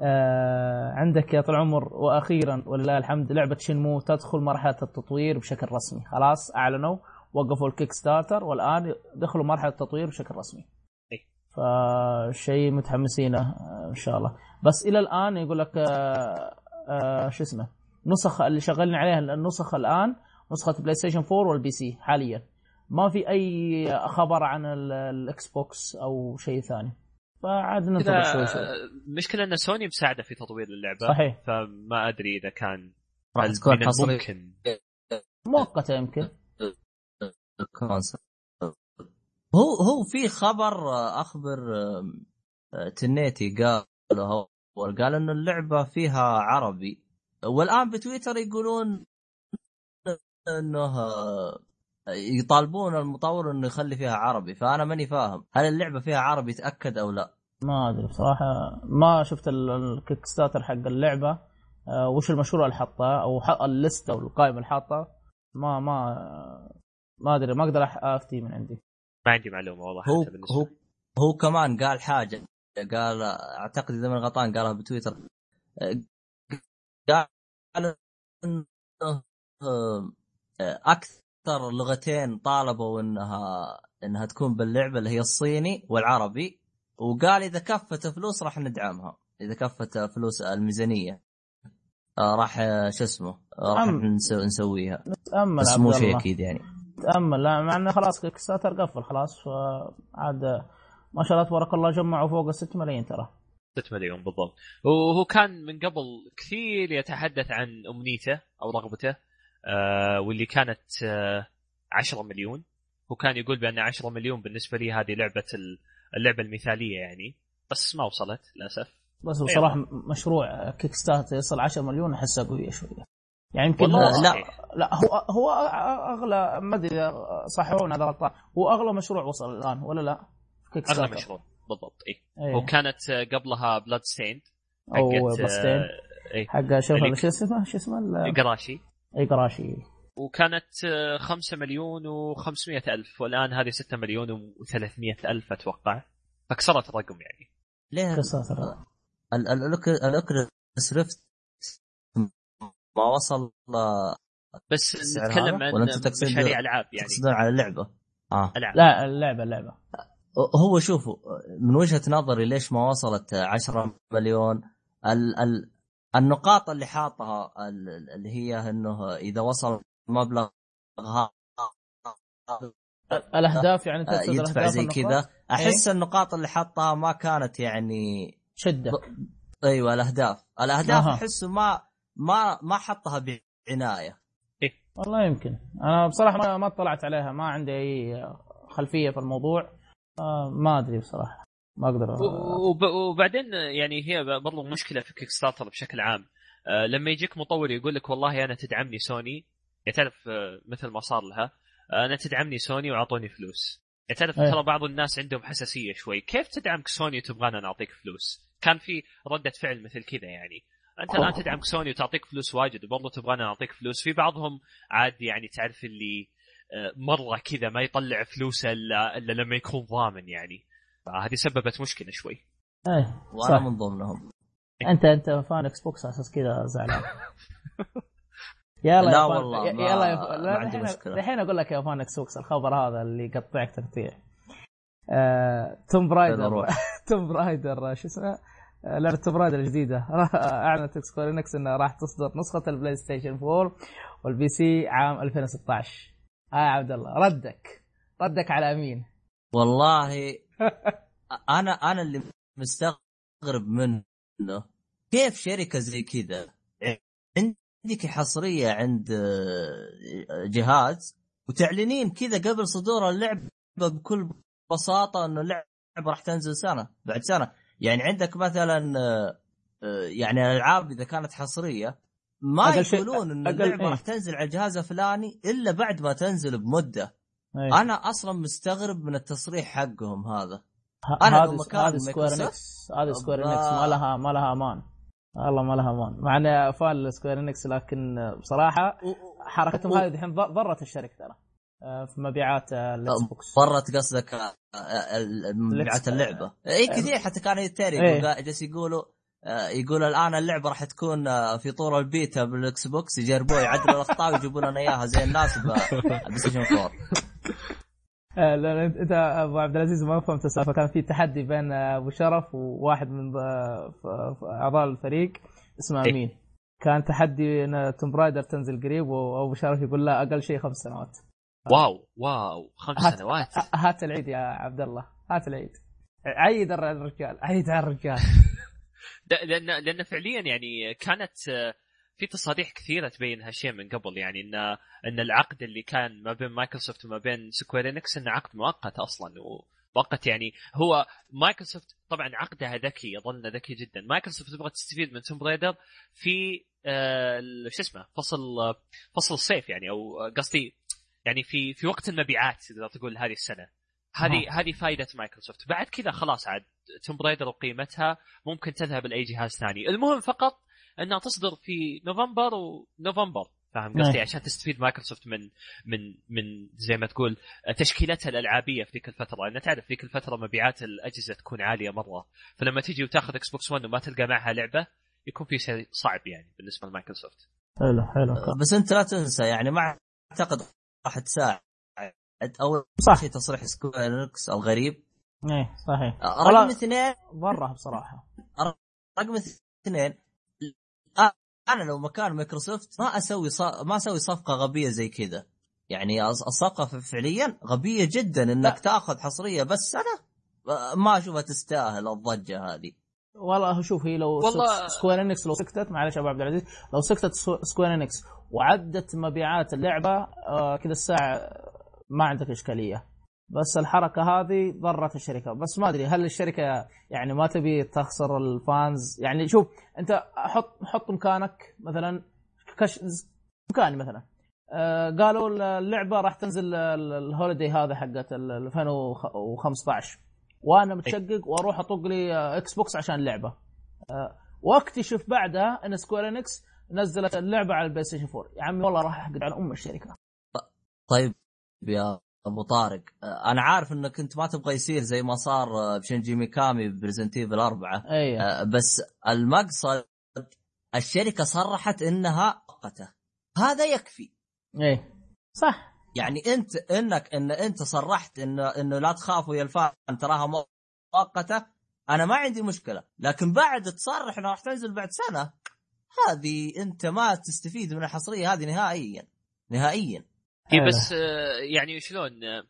آه عندك يا طال العمر وأخيرا ولله الحمد لعبة شنمو تدخل مرحلة التطوير بشكل رسمي. خلاص أعلنوا وقفوا الكيك ستارتر والآن دخلوا مرحلة التطوير بشكل رسمي. إيه. فشيء متحمسين آه، إن شاء الله. بس إلى الآن يقول لك آه آه شو اسمه نسخ اللي شغالين عليها النسخ الآن نسخة بلاي ستيشن 4 وال PC حاليا. ما في أي خبر عن ال- الاكس بوكس أو شيء ثاني. فعاد ننتظر شوي شوي. المشكلة إن سوني مساعدة في تطوير اللعبة. صحيح. فما أدري إذا كان راح تكون الممكن مؤقتة يمكن. هو هو في خبر آه، أخبر آه، تنيتي قال هو قال إنه اللعبة فيها عربي. والآن بتويتر يقولون إنه آه، يطالبون المطور إنه يخلي فيها عربي فأنا ماني فاهم هل اللعبة فيها عربي تاكد أو لا. ما أدري بصراحة ما شفت ال- الكيك ستارتر حق اللعبة آه وش المشروع اللي حطه أو ح- ال list ه أو القائمة اللي حاطه ما ما ما أدري ما أقدر أفتي من عندي. ما عندي معلومة والله هو حتى بالنسبة هو. هو كمان قال حاجة قال أعتقد إذا من غلطان قالها بتويتر. قال إنه أكثر لغتين طالبوا إنها إنها تكون باللعبة اللي هي الصيني والعربي وقال إذا كفت فلوس راح ندعمها. إذا كفت فلوس الميزانية آه، راح شو اسمه آه، راح نسويها. بس مو شيء. أكيد يعني. تأمل. لا مع إنه خلاص كيك ستارتر قفل خلاص فعاد ما شاء الله تبارك الله جمعوا فوق ال 6 ملايين ترى. 6 مليون بالضبط. وهو كان من قبل كثير يتحدث عن أمنيته أو رغبته آه واللي كانت آه 10 مليون. هو كان يقول بأن 10 مليون بالنسبة لي هذه لعبة اللعبة المثالية يعني. بس ما وصلت للأسف. بس بصراحة مشروع كيك ستارتر يصل 10 مليون احسها قوية شوية. يعني يمكن لا. لا هو هو أغلى ما أدري إذا صححونا اذا غلطان هو أغلى مشروع وصل الآن ولا لا؟ كيك أغلى. مشروع بالضبط اي إيه. وكانت آه، قبلها بلاد ستيند أو بلاستين حق شوف اللي- هذا شو اسمه؟ شو اسمه؟ قراشي اي قراشي وكانت 5 مليون و500 ألف والآن هذه 6 مليون و300 ألف أتوقع. فكسرت الرقم يعني. ليه؟ كيك ستارتر. ال- ال- الأوك- الاوكيولس ريفت ما وصل آه، بس نتكلم؟ عن مشاريع ألعاب يعني؟ تقصدون على اللعبه آه. ألعاب. لا اللعبة اللعبة. هو شوفوا من وجهة نظري ليش ما وصلت 10 مليون؟ ال ال النقاط اللي حاطها ال- اللي هي إنه إذا وصل مبلغ ها- الأهداف يعني تقصد يدفع الأهداف زي؟ كذا. أحس النقاط اللي حطها ما كانت يعني شدة. أيوه الأهداف. الأهداف. أحسه ما ما ما حطها بعناية. والله يمكن. أنا بصراحة ما ما اطلعت عليها ما عندي أي خلفية في الموضوع. آه، ما أدري بصراحة. ما أقدر وب- وبعدين يعني هي برضو مشكلة في كيك ستارتر بشكل عام. آه، لما يجيك مطور يقول لك والله أنا تدعمني سوني يعني تعرف آه، مثل ما صار لها آه، أنا تدعمني سوني وأعطوني فلوس. يعني تعرف أيه. ترى بعض الناس عندهم حساسية شوي. كيف تدعمك سوني وتبغانا نعطيك فلوس؟ كان في ردة فعل مثل كذا يعني. أنت الآن تدعمك سوني وتعطيك فلوس واجد وبرضه تبغانا نعطيك فلوس. في بعضهم عاد يعني تعرف اللي آه، مرة كذا ما يطلع فلوسه إلا إلا لما يكون ضامن يعني. فهذه سببت مشكلة شوي. إيه وأنا صح. من ضمنهم. أنت أنت fan إكس بوكس على أساس كذا زعلان. يلا لا والله، يلا يا ما عندي الحين- مشكلة. الحين أقول لك يا fan إكس بوكس الخبر هذا اللي يقطعك تقطيع آه، Tomb Raider. Tomb Raider شو اسمه؟ لعبه Tomb Raider الجديدة. أعلنت Square Enix إنها راح تصدر نسخة البلاي ستيشن 4 وال PC عام 2016 آه يا عبد الله ردك. ردك على مين؟ والله أنا أنا اللي مستغرب منه كيف شركة زي كذا عندك حصرية عند آه، جهاز وتعلنين كذا قبل صدور اللعبة بكل بساطة إنه اللعبة راح تنزل سنة بعد سنة. يعني عندك مثلا آه، يعني الألعاب إذا كانت حصرية ما يقولون إن اللعبة إيه. راح تنزل على الجهاز الفلاني إلا بعد ما تنزل بمدة إيه. أنا أصلا مستغرب من التصريح حقهم هذا ه- أنا لو هذه مكان Square Enix هذه Square. Enix ما لها ما لها أمان والله ما لها أمان مع إني fan Square Enix لكن بصراحة حركتهم هذه الحين ضرت الشركة ترى في مبيعات آه، الإكس بوكس. ضرت قصدك آه، آه، مبيعات اللعبة. اي كثير. حتى كانوا يتريقوا إيه. جالس يقولوا آه، يقول الآن اللعبة راح تكون آه، في طور البيتا بالإكس بوكس يجربوها يعدلوا الاخطاء ويجيبوا لنا إياها زي الناس بلاي ستيشن 4 آه، لا انت أبو عبد العزيز ما فهمت السالفة. كان في تحدي بين آه، أبو شرف وواحد من آه، أعضاء الفريق اسمه إيه. أمين. كان تحدي إن Tomb Raider تنزل قريب وأبو شرف يقول لا أقل شيء خمس سنوات. واو واو خمس هات- سنوات. هات العيد يا عبد الله هات العيد. عيد الرجال عيد على الرجال لأن لأن فعليا يعني كانت آه، في تصاريح كثيرة تبين هالشيء من قبل يعني إن إن العقد اللي كان ما بين مايكروسوفت وما بين Square Enix إنه عقد مؤقت أصلا ومؤقت يعني هو مايكروسوفت طبعا عقدها ذكي يظل ذكي جدا. مايكروسوفت تبغى تستفيد من Tomb Raider في آه، شو اسمه فصل آه، فصل الصيف يعني أو آه، قصدي يعني في في وقت المبيعات تقدر تقول هذه السنة. هذه هذه فائده مايكروسوفت. بعد كذا خلاص عاد Tomb Raider وقيمتها ممكن تذهب لأي جهاز ثاني. المهم فقط إنها تصدر في نوفمبر ونوفمبر فاهم قصدي؟ نعم. عشان تستفيد مايكروسوفت من من من زي ما تقول تشكيلتها الألعابية في ذيك الفترة. لأن تعرف ذيك الفترة مبيعات الأجهزة تكون عالية مرة. فلما تجي وتاخذ إكس بوكس 1 وما تلقى معها لعبة يكون في شيء صعب يعني بالنسبة لمايكروسوفت. حلو حلو. بس أنت لا تنسى يعني ما أعتقد راح تساعد. أول صح. شيء تصريح Square Enix الغريب. إيه صحيح. رقم والله اثنين. ضره بصراحة. رقم اثنين. آه، أنا لو مكان مايكروسوفت ما أسوي. ما أسوي صفقة غبية زي كذا. يعني الص- الصفقة فعليا غبية جدا إنك لا. تأخذ حصرية بس سنه آه، ما أشوفها تستاهل الضجة هذه. والله شوف هي لو والله- Square Enix لو سكتت معلش أبو عبد العزيز لو سكتت Square Enix وعدت مبيعات اللعبة آه كذا الساعة ما عندك إشكالية. بس الحركة هذه ضرت الشركة. بس ما أدري هل الشركة يعني ما تبي تخسر ال fans؟ يعني شوف أنت حط حط مكانك مثلا كش مكاني مثلا. آه قالوا اللعبة راح تنزل ال- ال holiday هذا حقت ال 2015 وأنا متشقق وأروح اطق لي إكس بوكس عشان اللعبة. آه، واكتشف بعدها إن Square Enix نزلت اللعبة على البلاي ستيشن 4 يا عمي والله راح أحقد على أم الشركة. طيب يا أبو طارق. آه، أنا عارف إنك أنت ما تبغى يصير زي ما صار بشنجي ميكامي ب Resident Evil 4 اي آه، بس المقصد الشركة صرحت إنها مؤقته هذا يكفي. اي صح. يعني انت انك ان انت صرحت انه انه لا تخافوا يا ال fan تراها مؤقتة أنا ما عندي مشكلة. لكن بعد تصرح إنها راح تنزل بعد سنة هذه أنت ما تستفيد من الحصرية هذه نهائيا. نهائيا. هي حلو. بس آه، يعني شلون آه،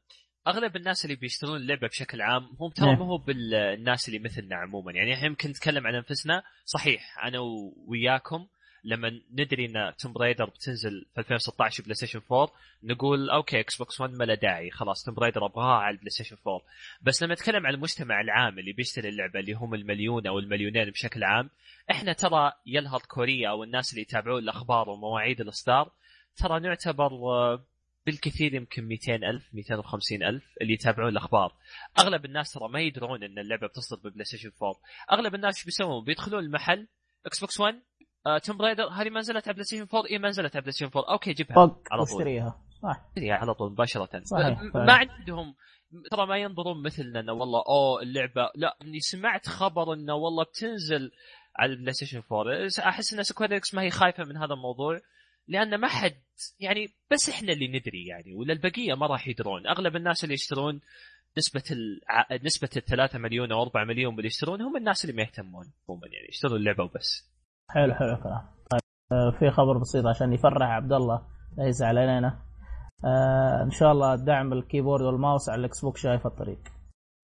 أغلب الناس اللي بيشترون اللعبة بشكل عام هم ترى نعم. ما هو بالناس اللي مثلنا عموما. يعني إحنا يمكن نتكلم عن أنفسنا. صحيح أنا وياكم لما ندري إن Tomb Raider بتنزل في 2016 بلاي ستيشن 4 نقول okay إكس بوكس 1 ما له داعي خلاص Tomb Raider أبغاها على البلاي ستيشن 4 بس لما نتكلم عن المجتمع العام اللي بيشتري اللعبة اللي هم المليون أو المليونين بشكل عام إحنا ترى يال hardcore يا أو الناس اللي يتابعون الأخبار ومواعيد الإصدار ترى نعتبر آه، بالكثير يمكن 200 ألف 250 ألف اللي يتابعون الأخبار. أغلب الناس ترى ما يدرون أن اللعبة بتصدر ببلاي ستيشن 4 أغلب الناس إيش بيسوون؟ بيدخلون المحل إكس بوكس 1 آه، Tomb Raider هذه ما نزلت على بلاي ستيشن 4 اي ما نزلت على بلاي ستيشن 4 okay جيبها طق على طول. واشتريها صح. هي على طول مباشرة. صحيح، صحيح. ما عندهم ترى ما ينظرون مثلنا إنه والله أوه اللعبة. لا إني سمعت خبر إنه والله بتنزل على البلاي ستيشن 4 أحس إن Square ما هي خايفة من هذا الموضوع لأن ما حد يعني بس إحنا اللي ندري يعني ولا البقية ما راح يدرون. أغلب الناس اللي يشترون نسبة الع... نسبة الثلاثة مليون أو 4 مليون اللي يشترون هم الناس اللي ما يهتمون عموما يعني يشترون اللعبة وبس. حلو حلو الكلام. طيب آه، في خبر بسيط عشان يفرح عبد الله لا يزعل علينا. آه إن شاء الله دعم ال keyboard وال mouse على الإكس بوكس جاي في الطريق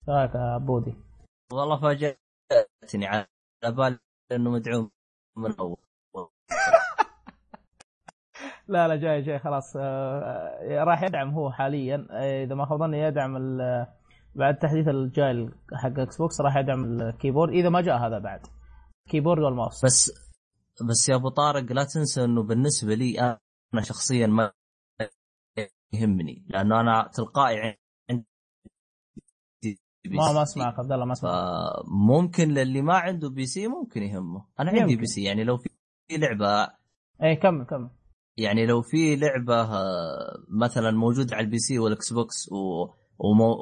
رايك يا عبودي؟ والله فاجأتني على بالي إنه مدعوم من أول. لا لا جاي جاي خلاص. آه راح يدعم هو حاليا. إذا ما خاب ظني يدعم ال- بعد التحديث الجاي حق Xbox راح يدعم ال keyboard إذا ما جاء هذا بعد. keyboard وال mouse. بس بس يا أبو طارق لا تنسى إنه بالنسبة لي أنا شخصيا ما يهمني لأنه أنا تلقائي عندي ما ما أسمعك عبد الله ما أسمعك. فممكن للي ما عنده PC ممكن يهمه. أنا عندي. PC يعني لو في لعبة اي كمل كمل. يعني لو في لعبة آه، مثلا موجودة على ال PC وال Xbox و... ومو...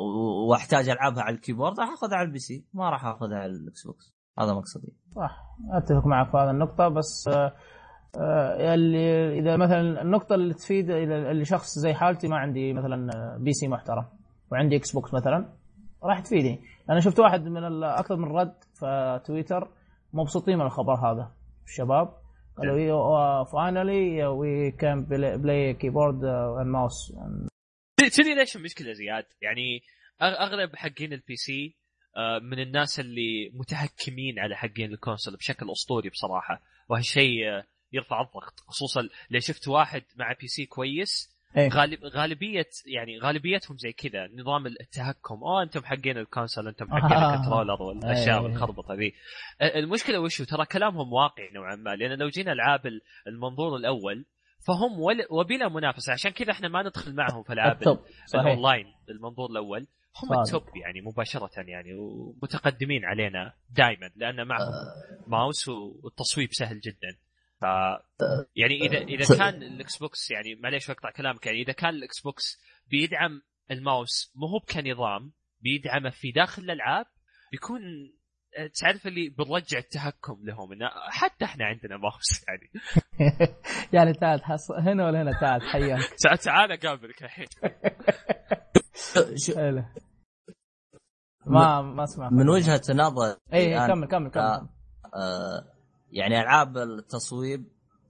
وأحتاج ألعبها على ال keyboard راح أخذها على ال PC ما راح أخذها على ال Xbox هذا مقصدي. صح. أتفق معك في هذه النقطة بس آه، آه، اللي إذا مثلا النقطة اللي تفيد اللي شخص زي حالتي ما عندي مثلا آه، PC محترم وعندي Xbox مثلا راح تفيدني. أنا شفت واحد من أكثر من رد في تويتر مبسوطين من الخبر هذا. الشباب قالوا finally we can play keyboard and mouse تدري ليش المشكلة زياد؟ يعني أغ- أغلب حقين ال PC من الناس اللي متهكمين على حقين ال console بشكل أسطوري بصراحة. وهالشيء آه، يرفع الضغط خصوصا لو شفت واحد مع PC كويس إيه. غالب غالبية يعني غالبيتهم زي كذا نظام التهكم. oh أنتم حقين ال console أنتم حقين آه. ال controller والأشياء أي. والخربطة ذي. آه، المشكلة وشو؟ ترى كلامهم واقعي نوعا ما لأن لو جينا العاب ال- المنظور الأول فهم وبلا منافسة. عشان كذا إحنا ما ندخل معهم في العاب الأونلاين المنظور الأول. هم صادق. ال top يعني مباشرة يعني ومتقدمين علينا دائما لأن معهم ماوس والتصويب سهل جدا. ف يعني اذا إذا كان ال Xbox يعني معليش أقطع كلامك يعني إذا كان ال Xbox بيدعم الماوس مو هو كنظام بيدعمه في داخل الألعاب بيكون آه، تعرف اللي بنرجع التهكم لهم إنه حتى إحنا عندنا ماوس يعني. يعني تعال حص... هنا ولا هنا؟ تعال حياك. تعال تعال أقابلك الحين. ما ما أسمع من وجهة نظر اي أنا- كمل كمل كمل آه. آه يعني ألعاب التصويب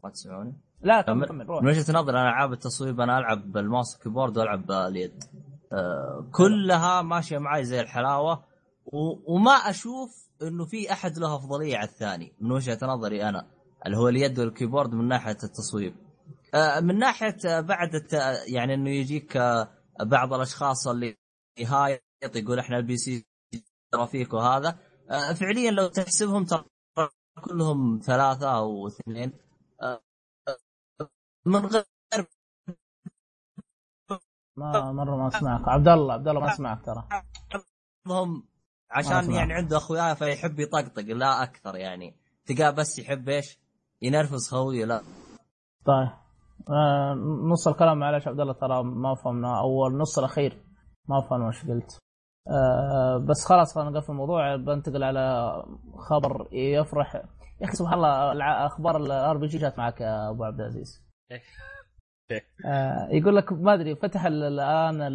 ما تسمعوني؟ لا كمل كمل روح من وجهة نظري أنا ألعاب التصويب أنا ألعب بال mouse وال keyboard وألعب باليد آه كلها ماشية معي زي الحلاوة. وما أشوف إنه في أحد له أفضلية على الثاني من وجهة نظري أنا اللي هو اليد وال keyboard من ناحية التصويب آه، من ناحية بعد الت... يعني إنه يجيك آه، بعض الأشخاص اللي هايط يقول إحنا البي سي ترى فيك وهذا. آه، فعليا لو تحسبهم ترى كلهم ثلاثة أو اثنين. من غير ما مرة ما أسمعك. عبد الله عبد الله ما أسمعك ترى. هم عشان يعني عنده أخويا فيحب يطقطق لا أكثر يعني. تلقاه بس يحب إيش؟ ينرفز خويه لا. طيب. آه نص الكلام معلش عبد الله ترى ما فهمنا. أو النص الأخير. ما فهمنا وش قلت. آه بس خلاص خلينا نقفل الموضوع. بنتقل على خبر يفرح. يا أخي سبحان الله أخبار ال RPG جات معك يا أبو عبد العزيز. آه يقول لك ما أدري فتح الآن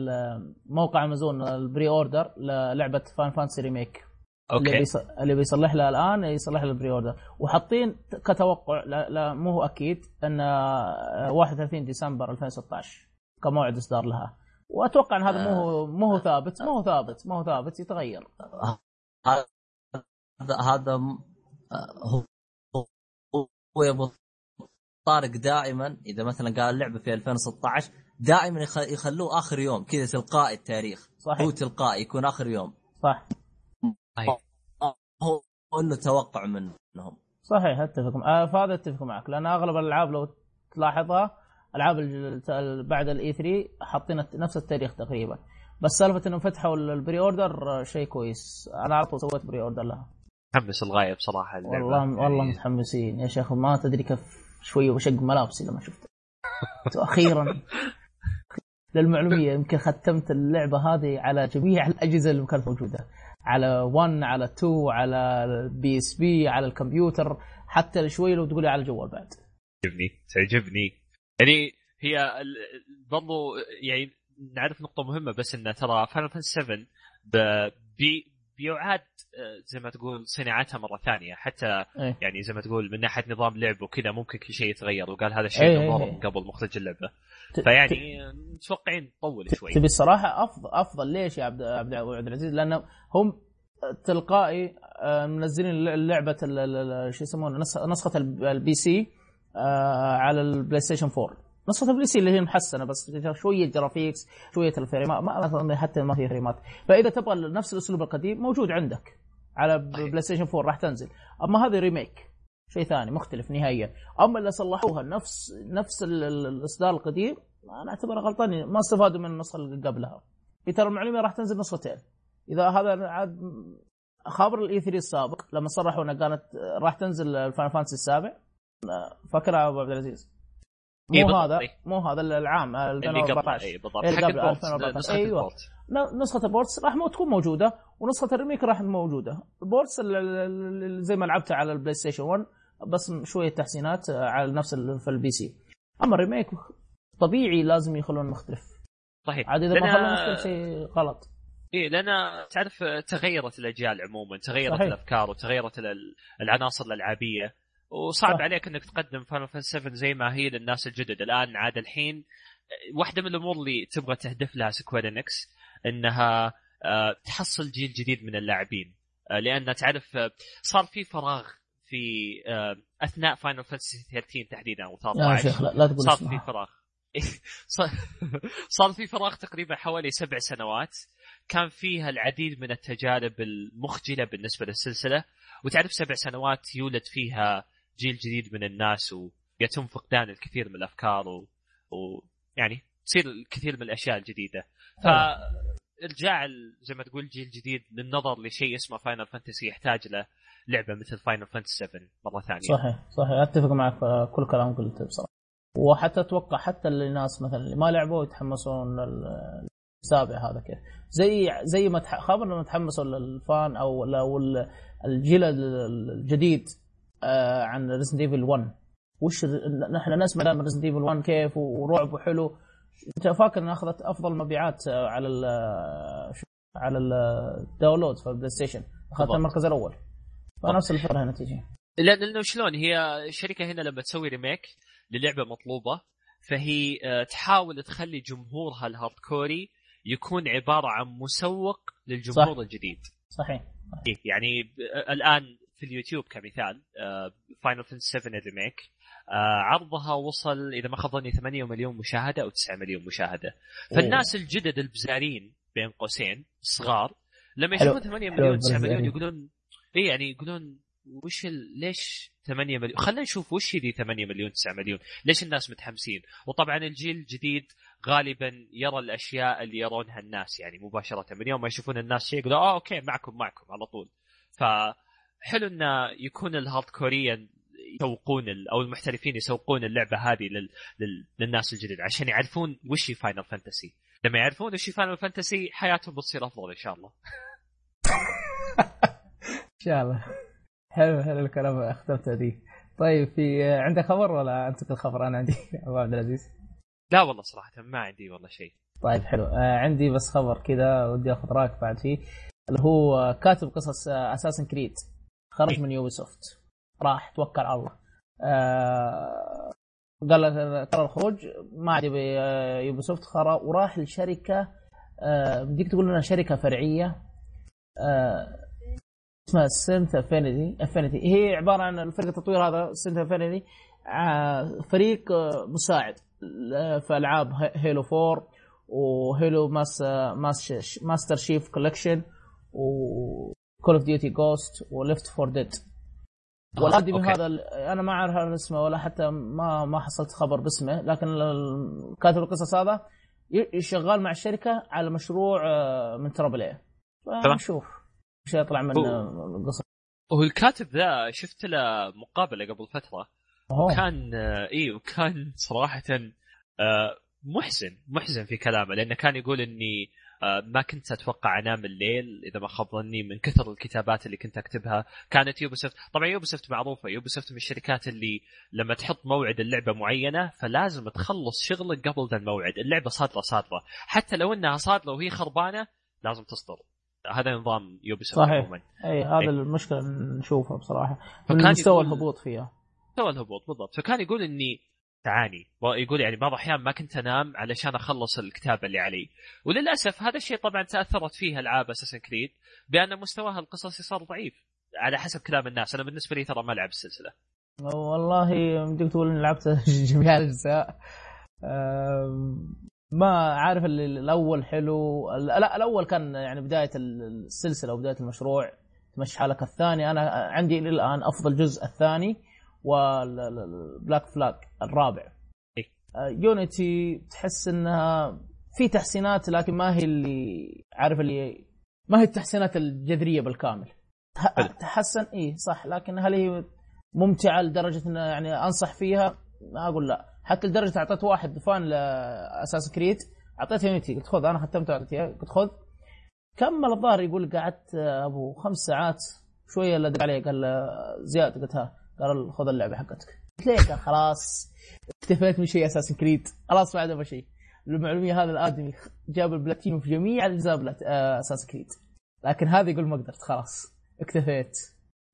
موقع Amazon ال pre-order للعبة Final Fantasy remake أوكي. اللي, اللي بيصلح لها الآن يصلح لها ال pre-order وحاطين كتوقع لا, لا مو هو أكيد إن 31 ديسمبر 2016 كموعد إصدار لها. وأتوقع إن هذا مو هو مو هو ثابت مو هو ثابت مو هو ثابت يتغير. هذا هذا هو هو يا طارق دائما إذا مثلا قال اللعبه في 2016 دائما يخلوه آخر يوم كذا تلقائي التاريخ. صحيح. هو تلقائي يكون آخر يوم. صح. هو إنه توقع منهم. صحيح أتفق آه، فهذا أتفق معك لأن أغلب الألعاب لو تلاحظها ألعاب بعد ال E3 حاطين نفس التاريخ تقريبا. بس سالفة إنهم فتحوا ال pre-order شيء كويس. أنا على طول سويت pre-order لها. متحمس الغايه بصراحه اللعبة. والله يعني... والله متحمسين. يا شيخ ما تدري كيف شوية بشق ملابسي لما شفته. أخيرا. للمعلومية يمكن ختمت اللعبة هذه على جميع الأجهزة اللي كانت موجودة. على 1 على 2 على PSP على الكمبيوتر. حتى شوي لو تقولي على الجوال بعد. تعجبني تعجبني. يعني هي برضو يعني نعرف نقطة مهمة بس انه ترى Final Fantasy 7 بي بيعاد آه، زي ما تقول صناعتها مرة ثانية حتى أيه. يعني زي ما تقول من ناحية نظام لعب وكذا ممكن كل شيء يتغير وقال هذا الشيء أيه أيه. قبل مخرج اللعبة فيعني متوقعين تطول شوي تبي الصراحة افضل أفضل ليش يا عبد عبد العزيز لأنه هم تلقائي آه، منزلين لعبة شو يسمونه نسخة ال PC آه، على ال PlayStation 4 نسخه ال PC اللي هي محسنة بس شوية graphics شوية الفريمات ما حتى ما في فريمات. فإذا تبغى نفس الأسلوب القديم موجود عندك على PlayStation 4 راح تنزل. أما هذه remake شيء ثاني مختلف نهائيا. أما اللي صلحوها نفس نفس الإصدار القديم أنا اعتبرها غلطان ما استفادوا من النسخة اللي قبلها. ترى المعلومه راح تنزل نسختين. إذا هذا عاد خابر ال E3 السابق لما صرحوا انها كانت راح تنزل ال Final Fantasy السابع. فاكرها أبو عبد العزيز. مو إيه هذا إيه. مو هذا العام 2014 اي بالضبط. إيه قبل 2014 أيوه. نسخة ال ports راح تكون موجودة ونسخة ال remake راح موجودة. ال ports زي ما لعبتها على ال PlayStation 1 بس شوية تحسينات على نفس في ال PC. أما ال remake طبيعي لازم يخلون مختلف. صحيح. عاد إذا ما خلوا مختلف شيء غلط. إيه لأن تعرف تغيرت الأجيال عموما تغيرت صحيح. الأفكار وتغيرت العناصر الألعابية. وصعب صح. عليك إنك تقدم Final Fantasy 7 زي ما هي للناس الجدد. الآن عاد الحين واحدة من الأمور اللي تبغى تهدف لها Square Enix إنها آه، تحصل جيل جديد من اللاعبين. آه، لأن تعرف آه، صار في فراغ في أثناء Final Fantasy 13 تحديدا أو 13 يا شيخ لا, لا تقول صار في فراغ. صار في فراغ تقريبا حوالي سبع سنوات. كان فيها العديد من التجارب المخجلة بالنسبة للسلسلة. وتعرف سبع سنوات يولد فيها جيل جديد من الناس ويتم فقدان الكثير من الأفكار و... ويعني تصير الكثير من الأشياء الجديدة. فارجاع زي ما تقول جيل جديد للنظر لشيء اسمه Final Fantasy يحتاج له لعبة مثل Final Fantasy 7 مرة ثانية. صحيح صحيح. أتفق معك في كل كلام قلته بصراحة. وحتى أتوقع حتى الناس مثلا اللي ما لعبوا يتحمسون السابع هذا كيف. زي زي ما خبرنا تحمسوا لل fan أو الجيل الجديد آه، عن Resident Evil 1 وش نحن نسمع من Resident Evil 1 كيف ورعب وحلو. انت فاكر إنها أخذت أفضل مبيعات آه، على ال آه، على ال download في ال PlayStation. أخذت المركز الأول. فنفس الفكرة هنا تجي لأنه شلون؟ هي الشركة هنا لما تسوي remake للعبة مطلوبة فهي تحاول تخلي جمهورها ال hardcore يكون عبارة عن مسوق للجمهور صح. الجديد. صحيح. إيه يعني الآن في اليوتيوب كمثال Final Fantasy 7 remake عرضها وصل إذا ما خاب ظني 8 مليون مشاهدة أو 9 مليون مشاهدة. فالناس الجدد البزارين بين قوسين صغار لما. يشوفون 8 حلو مليون 9 مليون البزارين. يقولون اي يعني يقولون وش ال... ليش 8 مليون؟ خلينا نشوف وش ذي 8 مليون 9 مليون. ليش الناس متحمسين؟ وطبعا الجيل الجديد غالبا يرى الأشياء اللي يرونها الناس يعني مباشرة من يوم ما يشوفون الناس شيء يقولوا آه okay معكم معكم على طول. فحلو انه يكون ال hardcore يسوقون أو المحترفين يسوقون اللعبة هذه لل... لل... للناس الجدد عشان يعرفون وش هي Final Fantasy لما يعرفون وش هي Final Fantasy حياتهم بتصير أفضل إن شاء الله. إن شاء الله. حلو حلو الكلام اخترته دي طيب في عندك خبر ولا أنت الخبر؟ أنا عندي. أبو عبد العزيز. لا والله صراحة ما عندي والله شيء. طيب حلو. آه عندي بس خبر كذا ودي أخذ رأيك بعد فيه اللي هو كاتب قصص Assassin's Creed خرج من Ubisoft راح توكل على الله. آه قال قرر الخروج ما عاد آه، Ubisoft وراح لشركة آه بديك تقول لنا شركة فرعية آه اسمها Certain Affinity Affinity. هي عبارة عن فريق التطوير هذا Certain Affinity. فريق مساعد في ألعاب Halo 4 و Halo Mas Mas Master Chief Collection و Call of Duty Ghosts و Left 4 Dead والادمي. هذا أنا ما أعرف هذا اسمه ولا حتى ما ما حصلت خبر باسمه لكن كاتب القصص هذا شغال مع الشركة على مشروع آه، من triple A فنشوف. إيش يطلع من هو- القصة وهو الكاتب ذا شفت له مقابلة قبل فترة. أوه. كان آه، اي وكان صراحة آه، محزن محزن في كلامه لأنه كان يقول إني ما كنت أتوقع أنام الليل إذا ما خاب ظني من كثر الكتابات اللي كنت أكتبها. كانت Ubisoft طبعا Ubisoft معروفة. Ubisoft من الشركات اللي لما تحط موعد اللعبة معينة فلازم تخلص شغلك قبل ذا الموعد. اللعبة صادرة صادرة. حتى لو إنها صادرة وهي خربانة لازم تصدر. هذا نظام Ubisoft صحيح. عموما. أي هذا إيه. المشكلة نشوفها بصراحة. فكان من مستوى يقول- الهبوط فيها. سوى الهبوط بالضبط. فكان يقول إني تعاني. يقول يعني بعض الأحيان ما كنت أنام علشان أخلص الكتابه اللي علي. وللأسف هذا الشيء طبعا تأثرت فيه ألعاب اساسن كريد بأن مستواها القصصي صار ضعيف على حسب كلام الناس. أنا بالنسبة لي ترى ما لعب السلسلة. والله بدك تقول إني لعبت جميع الأجزاء. ما عارف ال- الأول حلو. لا الأول كان يعني بداية السلسلة وبداية المشروع. تمشي حالك الثاني. أنا عندي إلى الآن أفضل جزء الثاني. وال Black Flag الرابع. إيه. آه، Unity تحس إنها في تحسينات لكن ما هي اللي عارف اللي ما هي التحسينات الجذرية بالكامل. تحسن اي صح. لكن هل هي ممتعة لدرجة ان يعني أنصح فيها؟ ما أقول لا. حتى لدرجة أعطيت واحد fan ل Assassin's Creed أعطيته Unity قلت خذ أنا ختمته أعطيته قلت خذ. كمل الظاهر يقول قعدت آه، أبو خمس ساعات شوية اللي دق عليه قال زياد قلت ها. قال خذ اللعبة حقتك. قلت ليه قال خلاص. اكتفيت من شيء Assassin's Creed. خلاص ما عاد أبغى شيء. المعلومية هذا الآدمي جاب البلاتينيوم في جميع اجزاء. آه، Assassin's Creed. لكن هذا يقول ما قدرت خلاص. اكتفيت.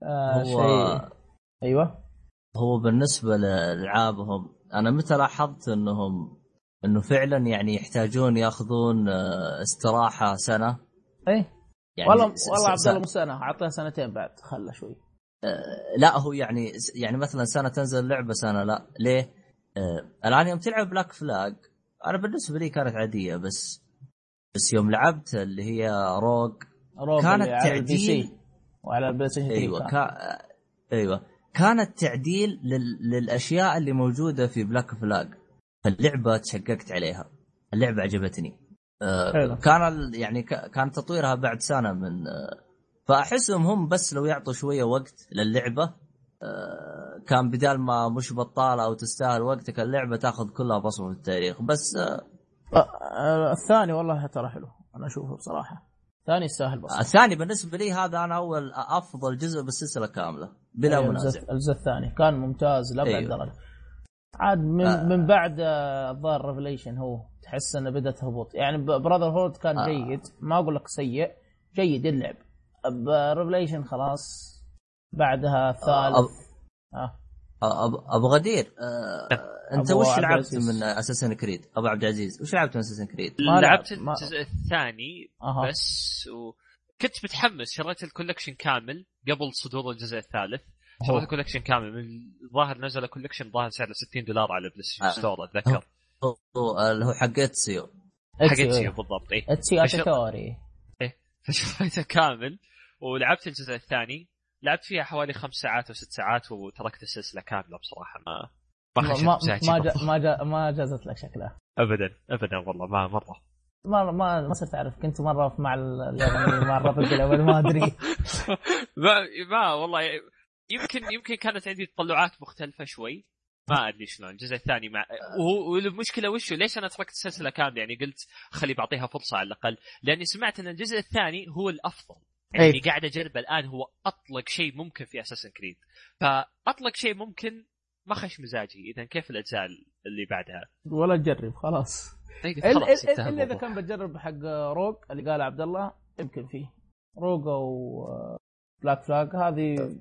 آه هو شيء. أيوه. هو بالنسبة لالعابهم أنا متى لاحظت انهم إنه فعلا يعني يحتاجون ياخذون آه، استراحة سنة؟ إيه. يعني والله والله عبد الله مو سنة اعطيه سنتين بعد خله شوي. لا هو يعني يعني مثلا سنة تنزل اللعبه سنة لا ليه؟ آه الآن يوم تلعب Black Flag أنا بالنسبة لي كانت عادية بس بس يوم لعبت اللي هي Rogue روب كانت تعديل وعلى ال PlayStation 3 أيوه. كا... أيوه كانت تعديل لل... للأشياء اللي موجودة في Black Flag فاللعبة تشققت عليها اللعبة عجبتني آه حلو. كان. يعني ك... كان تطويرها بعد سنة من آه فأحسهم هم بس لو يعطوا شوية وقت للعبة آه كان بدال ما مش بطالة أو تستاهل وقتك اللعبة تاخذ كلها بصمة في التاريخ. بس آه آه، الثاني والله ترى حلو أنا أشوفه بصراحة. ثاني يستاهل بس الثاني بالنسبة لي هذا أنا أول أفضل جزء بالسلسلة كاملة بلا أيوة، منازع. الجزء الثاني. كان ممتاز لأبعد أيوة. درجة. عاد من, آه. من بعد الظاهر Revelations هو تحس إنه بدأت هبوط. يعني Brotherhood كان آه. جيد ما أقول لك سيء جيد اللعب. ب Revelations خلاص. بعدها الثالث. أب- أبو غدير آه أنت أبو وش لعبت. من Assassin's Creed أبو عبد العزيز وش لعبت من Assassin's Creed ما لعبت الجزء الثاني أها. بس و... كنت متحمس شريت ال collection كامل قبل صدور الجزء الثالث. شريت ال collection كامل. من الظاهر نزل collection ظاهر سعره 60 دولار على PlayStation آه. Store أتذكر. هو اللي هو حق اتسيو حق اتسيو بالضبط. اي Ezio Auditore فشريته كامل. ولعبت الجزء الثاني. لعبت فيها حوالي خمس ساعات أو ست ساعات وتركت السلسلة كاملة بصراحة. ما ما ما ما. جا ما جا ما جازت لك شكلها. ابدا ابدا والله ما مرة. ما ما ما صرت أعرف. كنت مرة مع اليابانيين مرة ضد اليابان ما أدري. ما ما والله يمكن يمكن كانت عندي تطلعات مختلفة شوي. ما أدري شلون. الجزء الثاني مع والمشكلة وشو؟ ليش أنا تركت السلسلة كاملة؟ يعني قلت خلي بعطيها فرصة على الأقل. لأني سمعت إن الجزء الثاني هو الأفضل. يعني. اللي قاعد أجربه الآن هو أطلق شيء ممكن في اساسن كريد فأطلق شيء ممكن ما خش مزاجي. إذا كيف الأجزاء اللي بعدها؟ ولا تجرب خلاص. قلت إلا إذا. كان بتجرب حق Rogue اللي قال عبد الله يمكن فيه. Rogue أو Black Flag هذه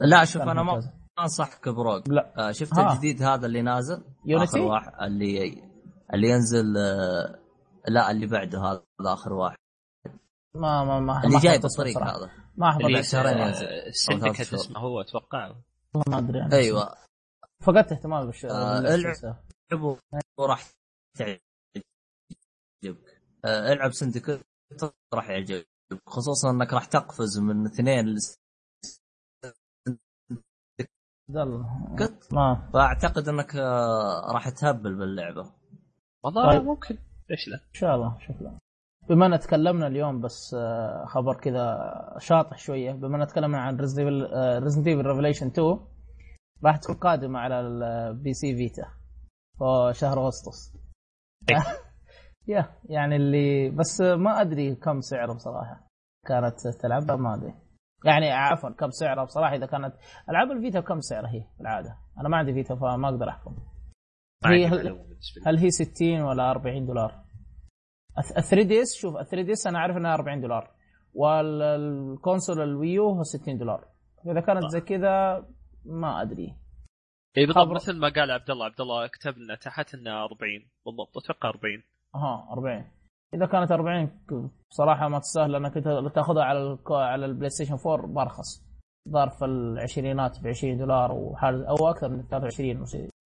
لا شوف أنا ما أنصحك Rogue. لا. آه شفت ها. الجديد هذا اللي نازل؟ Unity؟ آخر واحد اللي اللي ينزل آه لا اللي بعده هذا آخر واحد. ما ما ما اللي ما جاي بالطريق. هذا ما حفظت اللي. شهرين ينزل. ال Syndicate أو ثلاث اسمه هو أتوقع والله ما أدري عنه. أيوه فقدت اهتمامي بالش آه، بالسلسلة. العب وراح تعجبك آه العب سندكت راح يعجبك خصوصا أنك راح تقفز من اثنين قط. ما فأعتقد أنك آه راح تهبل باللعبة والله طيب. ممكن ليش لا إن شاء الله شكرا بما إن تكلمنا اليوم بس آه، خبر كذا شاطح شوية. بما إن تكلمنا عن Resident Evil Revelations 2 راح تكون قادمة على ال PS Vita في شهر أغسطس. يا يعني اللي بس ما أدري كم سعره بصراحة. كانت تلعبها ما أدري. يعني عفوا كم سعرها بصراحة؟ إذا كانت ألعاب ال Vita كم سعرها هي بالعادة؟ أنا ما عندي Vita فما أقدر أحكم. هي هل-. هل هي 60 ولا 40 دولار؟ ال 3DS شوف ال 3DS أنا أعرف إنها 40 دولار وال console ال Wii U هو 60 دولار. إذا كانت زي كذا ما أدري. اي بالضبط. مثل ما قال عبد الله عبد الله كتب لنا تحت إنه 40 بالضبط أتوقع 40 أها 40 إذا كانت 40 بصراحه ما تستاهل لأنك انت تأخذها على على ال PlayStation 4 برخص بظرف العشرينات ب 20 دولار وحال أو أكثر من 23 أو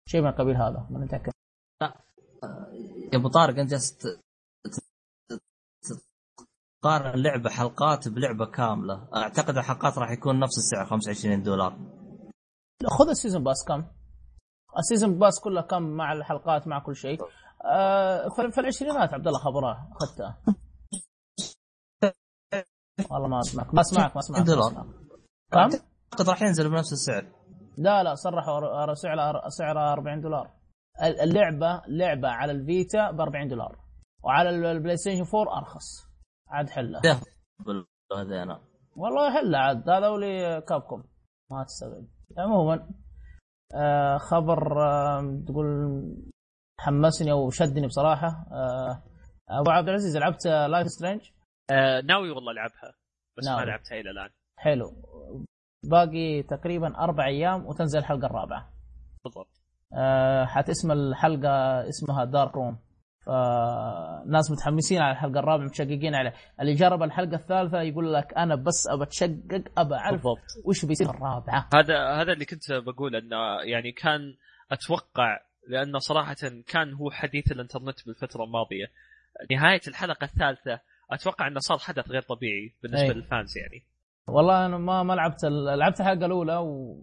شيء من قبيل هذا ما نتأكد. يا أبو طارق أنت جالس تقارن لعبة حلقات بلعبة كاملة. أعتقد الحلقات راح يكون نفس السعر 25 دولار. خذ ال season pass كم؟ ال season pass كله كم مع الحلقات مع كل شيء؟ آه في العشرينات عبد الله خبرها اخذتها والله ما أسمعك ما أسمعك ما أسمعك, دولار. كم؟ أعتقد راح ينزل بنفس السعر. لا لا صرحوا سعرها سعرها 40 دولار. ال- اللعبة لعبة على الفيتا ب 40 دولار. وعلى ال- البلاي ستيشن 4 أرخص. عاد حله. ده هذا أنا. والله حله عاد هذا ولي كابكم ما تستغرب. عموما آه خبر آه تقول حمسني أو شدني بصراحة. آه أبو عبد العزيز لعبت لايف سترينج آه ناوي والله ألعبها بس ناوي. ما لعبتها إلى الآن. حلو. باقي تقريبا أربع أيام وتنزل الحلقة الرابعة. بالضبط. آه حتسمى الحلقة اسمها دارك روم فناس متحمسين على الحلقة الرابعة متشققين عليه اللي جرب الحلقة الثالثة يقول لك أنا بس أبى أتشقق أبى أعرف وش بيصير الرابعة. هذا هذا اللي كنت بقول انه يعني كان أتوقع لأنه صراحة كان هو حديث الإنترنت بالفترة الماضية. نهاية الحلقة الثالثة أتوقع أنه صار حدث غير طبيعي بالنسبة أي. للفانز يعني. والله أنا ما ما لعبت لعبت الحلقة الأولى و...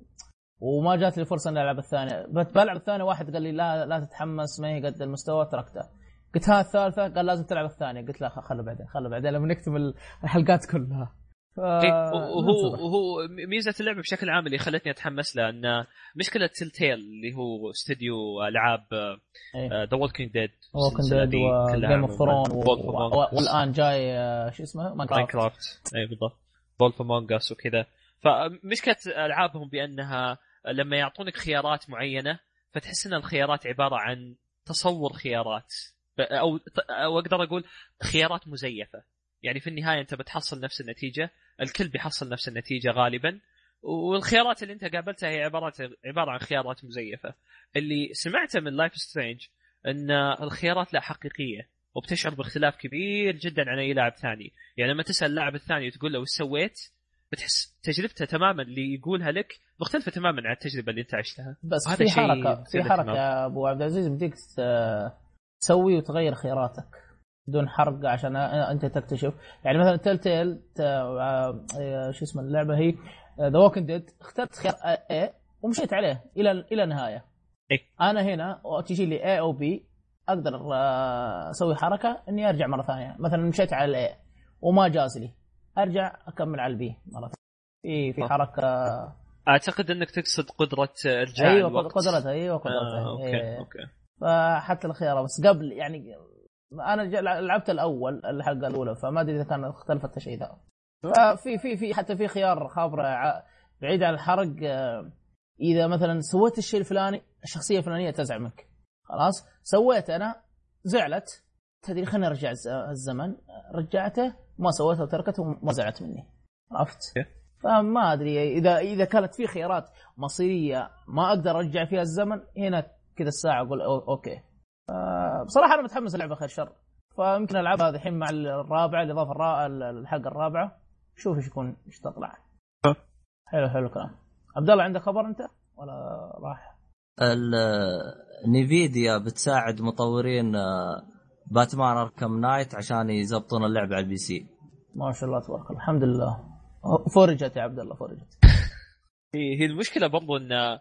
وما جات لي فرصة إني ألعب الثانية. بلعب الثانية واحد قال لي لا لا تتحمس ما هي قد المستوى تركتها قلت ها الثالثه قال لازم تلعب الثانية. قلت لا خله بعدين خله بعدين لما نكتب الحلقات كلها. ف... إيه، وهو. وهو ميزة اللعبة بشكل عام اللي خلتني أتحمس لها أن مشكلة تيل اللي هو استوديو ألعاب. The Walking Dead Walking Dead و Game of Thrones والآن جاي آه، شو اسمه؟ ماينكرافت ماينكرافت اي بالضبط. Wolf Among Us وكذا. فمشكلة ألعابهم بأنها لما يعطونك خيارات معينة فتحس إن الخيارات عبارة عن تصور خيارات. أو أو أقدر أقول خيارات مزيفة. يعني في النهاية أنت بتحصل نفس النتيجة الكل بيحصل نفس النتيجة غالبا والخيارات اللي أنت قابلتها هي عبارة عبارة عن خيارات مزيفة. اللي سمعته من Life is Strange إن الخيارات لا حقيقية وبتشعر باختلاف كبير جدا عن أي لاعب ثاني. يعني لما تسأل اللاعب الثاني وتقول له وش سويت? بتحس تجربته تماما اللي يقولها لك مختلفة تماما عن التجربة اللي أنت عشتها. بس في حركة في حركة يا أبو عبد العزيز بديك تسوي وتغير خياراتك بدون حرق عشان انت تكتشف. يعني مثلا Telltale شو اسمه اللعبة هي؟ The Walking Dead اخترت خيار A ومشيت عليه إلى إلى النهاية. إيه؟ أنا هنا تجي لي A أو B أقدر آه، أسوي حركة إني أرجع مرة ثانية. مثلا مشيت على ال A وما جاز لي. أرجع أكمل على ال B مرة ثانية. في في حركة. أعتقد إنك تقصد قدرة إرجاع أيوه الوقت. قدرتها. أيوه قدرتها. آه، أوكي إيه. أوكي. فحتى الخيار بس قبل يعني أنا لعبت الأول الحلقة الأولى فما أدري إذا كان اختلفت الشيء ذا. ففي في في حتى في خيار خابره بعيد عن الحرق آه، إذا مثلا سويت الشيء الفلاني الشخصية الفلانية تزعل منك خلاص؟ سويت أنا زعلت. تدري خليني أرجع الزمن. رجعته ما سويته وتركته وما زعلت مني. عرفت؟ فما أدري اذا إذا كانت في خيارات مصيرية ما أقدر أرجع فيها الزمن هنا كذا الساعة أقول okay. بصراحة أنا متحمس اللعبه خير شر. فيمكن العبها الحين مع الرابعة الإضافة الحلقة الرابعة. شوف إيش يكون إيش تطلع. حلو حلو الكلام. عبد الله عندك خبر أنت؟ ولا راح؟ Nvidia بتساعد مطورين آه، Batman Arkham Knight عشان يزبطون اللعبه على ال PC. ما شاء الله تبارك الله. الحمد لله. فرجت يا عبد الله فرجت هي المشكلة برضو إن آه،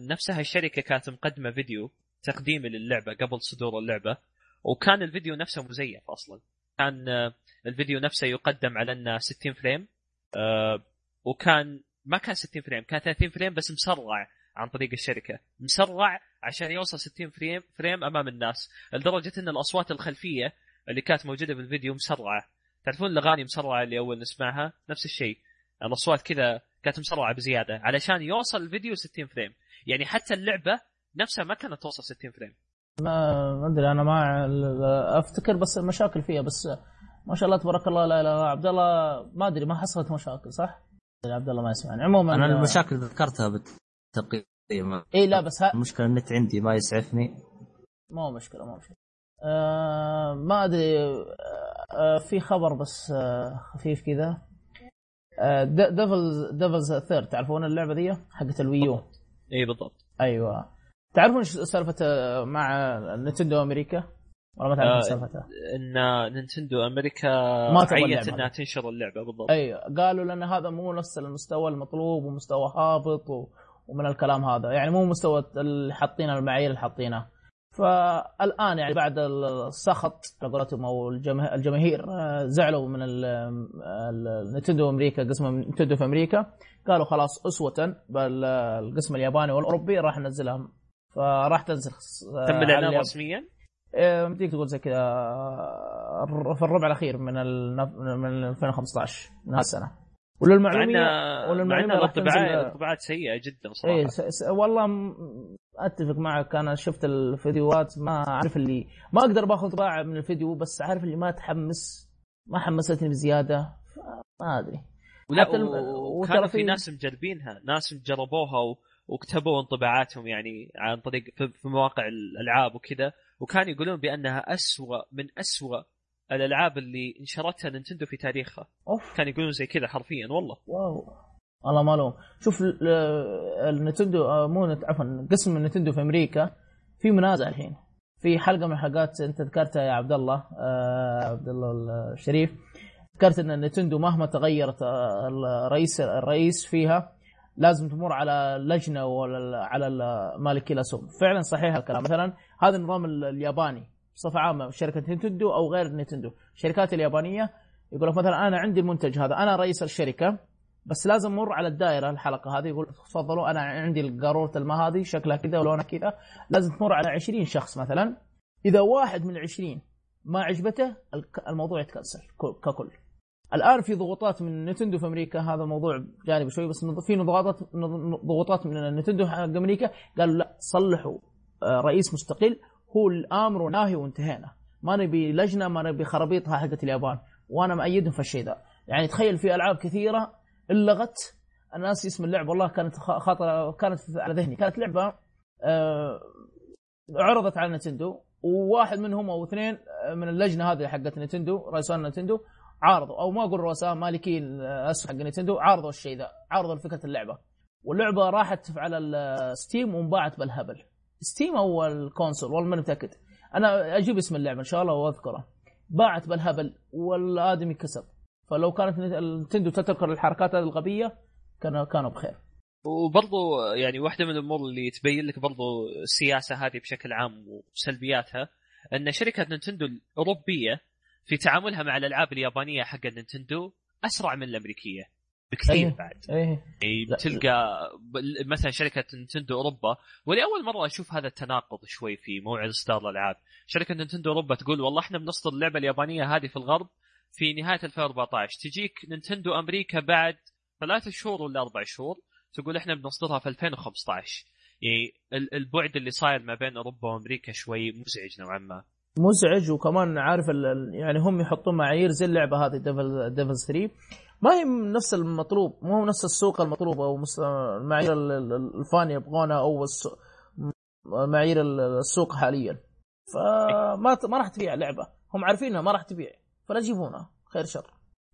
نفسها الشركة كانت مقدمة فيديو تقديمي للعبة قبل صدور اللعبة وكان الفيديو نفسه مزيف أصلا. كان آه، الفيديو نفسه يقدم على إنه 60 frame وكان ما كان 60 frame كان 30 frame بس مسرع عن طريق الشركة. مسرع عشان يوصل 60 frame frame أمام الناس لدرجة إن الأصوات الخلفية اللي كانت موجودة في الفيديو مسرعة. تعرفون الأغاني مسرعة اللي أول نسمعها؟ نفس الشيء. الأصوات كذا كانت مسرعه بزيادة علشان يوصل الفيديو 60 frame. يعني حتى اللعبة نفسها ما كانت توصل 60 frame. ما أدري أنا ما أفتكر بس المشاكل فيها بس ما شاء الله تبارك الله لا لا عبد الله ما أدري ما حصلت مشاكل صح؟ عبد الله ما يسمعني. عموما أنا المشاكل ذكرتها بالتقييم. اي لا بس ها... المشكلة النت عندي ما يسعفني. مو مشكلة مو مشكلة. آه ما أدري آه في خبر بس آه خفيف كذا. آه Devil's Devil's Third تعرفون اللعبة دي؟ حقت ال Wii U. اي بالضبط. أيوه. تعرفون إيش سالفة آه، مع نتندو أمريكا؟ ولا ما تعرفون آه سالفتها؟ إن نينتندو أمريكا ما عيت إنها تنشر اللعبة بالضبط. أيوه. قالوا لأن هذا مو نفس المستوى المطلوب ومستوى هابط و... ومن الكلام هذا. يعني مو مستوى اللي حاطينه المعايير اللي حاطينها فالآن يعني بعد السخط قولتهم أو الجماهير آه، زعلوا من النتندو أمريكا قسم نتندو في أمريكا. قالوا خلاص أسوة بالقسم الياباني والأوروبي راح ننزلها فراح تنزل تم الإعلان رسميا؟ بديك إيه، تقول زي كذا في الربع الأخير من من 2015 من هالسنة. وللمعلوميه وللمعلومية الطباعات الطباعات سيئة جدا صراحة. إيه س... والله أتفق معك أنا شفت الفيديوهات ما أعرف اللي ما أقدر باخذ طباعة من الفيديو بس عارف اللي ما تحمس ما حمستني بزيادة ما أدري. ولا وكان في ناس مجربينها ناس جربوها و... وكتبوا انطباعاتهم يعني عن طريق في مواقع الألعاب وكذا وكانوا يقولون بأنها أسوأ من أسوأ الألعاب اللي نشرتها نينتندو في تاريخها. أوف. كانوا يقولون زي كذا حرفيا والله. واو. والله ما لهم شوف النتندو آه، مو عفوا قسم النتندو في أمريكا في منازع الحين. في حلقة من الحلقات أنت ذكرتها يا عبد الله آه عبد الله الشريف. ذكرت إن نتندو مهما تغيرت آه، الرئيس الرئيس فيها لازم تمر على لجنه ولا على مالكي الاسهم فعلا صحيح الكلام. مثلا هذا النظام الياباني بصفة عامة شركة نينتندو أو غير نينتندو الشركات اليابانية يقول لك مثلا أنا عندي المنتج هذا أنا رئيس الشركة بس لازم أمر على الدائرة الحلقة هذه يقول تفضلوا أنا عندي قاروره الماء هذه شكلها كذا ولونها كذا. لازم تمر على 20 شخص مثلا. إذا واحد من ال 20 ما عجبته الموضوع يتكنسل ككل. الآن في ضغوطات من نتندو في أمريكا هذا موضوع جانبي شوي بس في ضغوطات ضغوطات من نتندو حق أمريكا. قالوا لا صلحوا آه، رئيس مستقل. هو الآمر وناهي وانتهينا. ما نبي لجنة ما نبي خرابيطها حقت اليابان. وأنا مأيدهم في الشيء ذا. يعني تخيل في ألعاب كثيرة انلغت. الناس اسم اللعبة والله كانت خاطره كانت على ذهني. كانت لعبة آه عرضت على نتندو وواحد منهم أو اثنين من اللجنة هذه حقت نتندو رئيسان نتندو عارضوا. أو ما أقول رؤساء مالكين الاسهم حق نتندو عارضوا الشيء ذا عارضوا فكره اللعبة. واللعبة راحت على ال Steam وانباعت بالهبل. Steam أو ال console والله ماني متأكد. أنا أجيب اسم اللعبة إن شاء الله وأذكره. باعت بالهبل والآدمي كسب. فلو كانت نتندو تترك الحركات هذه الغبية كانوا كانوا بخير وبرضو يعني واحدة من الأمور اللي تبين لك برضو السياسة هذه بشكل عام وسلبياتها أن شركة نينتندو الأوروبية في تعاملها مع الألعاب اليابانية حق نينتندو أسرع من الأمريكية بكثير أيه. بعد إيه يعني. تلقى مثلا شركة نينتندو أوروبا ولأول مرة أشوف هذا التناقض شوي في موعد إصدار الألعاب شركة نينتندو أوروبا تقول والله إحنا بنصدر اللعبة اليابانية هذه في الغرب في نهاية 2014 تجيك نينتندو أمريكا بعد ثلاث شهور ولا أربع شهور تقول إحنا بنصدرها في 2015 يعني ال- البعد اللي صاير ما بين أوروبا وأمريكا شوي مزعج نوعا ما. مزعج وكمان عارف يعني هم يحطون معايير زي اللعبة هذه Devil Devil 3 ما هي نفس المطلوب مو نفس السوق المطلوب أو ال- ال fan يبغونها أو معايير ال- السوق حاليا. فما ما راح تبيع لعبه هم عارفينها ما راح تبيع. فلا يجيبونها خير شر.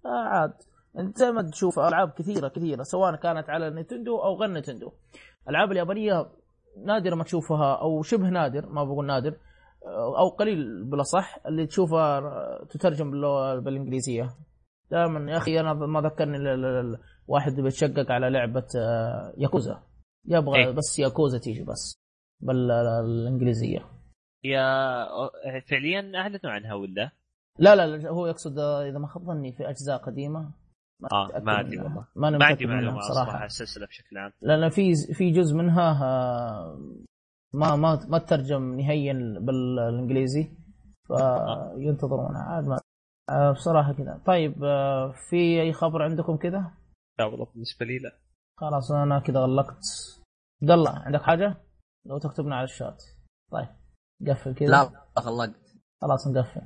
آه عاد. انت ما تشوف ألعاب كثيرة كثيرة سواء كانت على نينتندو أو غير نينتندو. الألعاب اليابانية نادر ما تشوفها أو شبه نادر ما بقول نادر أو قليل بالاصح اللي تشوفها تترجم بالإنجليزية. دائما يا أخي أنا ما ذكرني واحد بيتشقق على لعبة آه، ياكوزا. يبغى إيه. بس ياكوزا تيجي بس بالانجليزيه هي فعليا أعلنوا عنها ولا؟ لا لا لا، هو يقصد آه، إذا ما خاب ظني في أجزاء قديمة. آه متأكد ما أدري. والله. ما أنا ما عندي معلومة صراحة. عن السلسلة بشكل عام. لأن في في جزء منها آه، ما ما ما ترجم نهائيا بالإنجليزي. فينتظرونها عاد ما آه، بصراحة كذا. طيب آه، في أي خبر عندكم كذا؟ لا والله بالنسبة لي لا. خلاص أنا كذا غلقت. عبد الله عندك حاجة؟ لو تكتبنا على الشات. طيب قفل كذا. لا خلقت خلاص نقفل.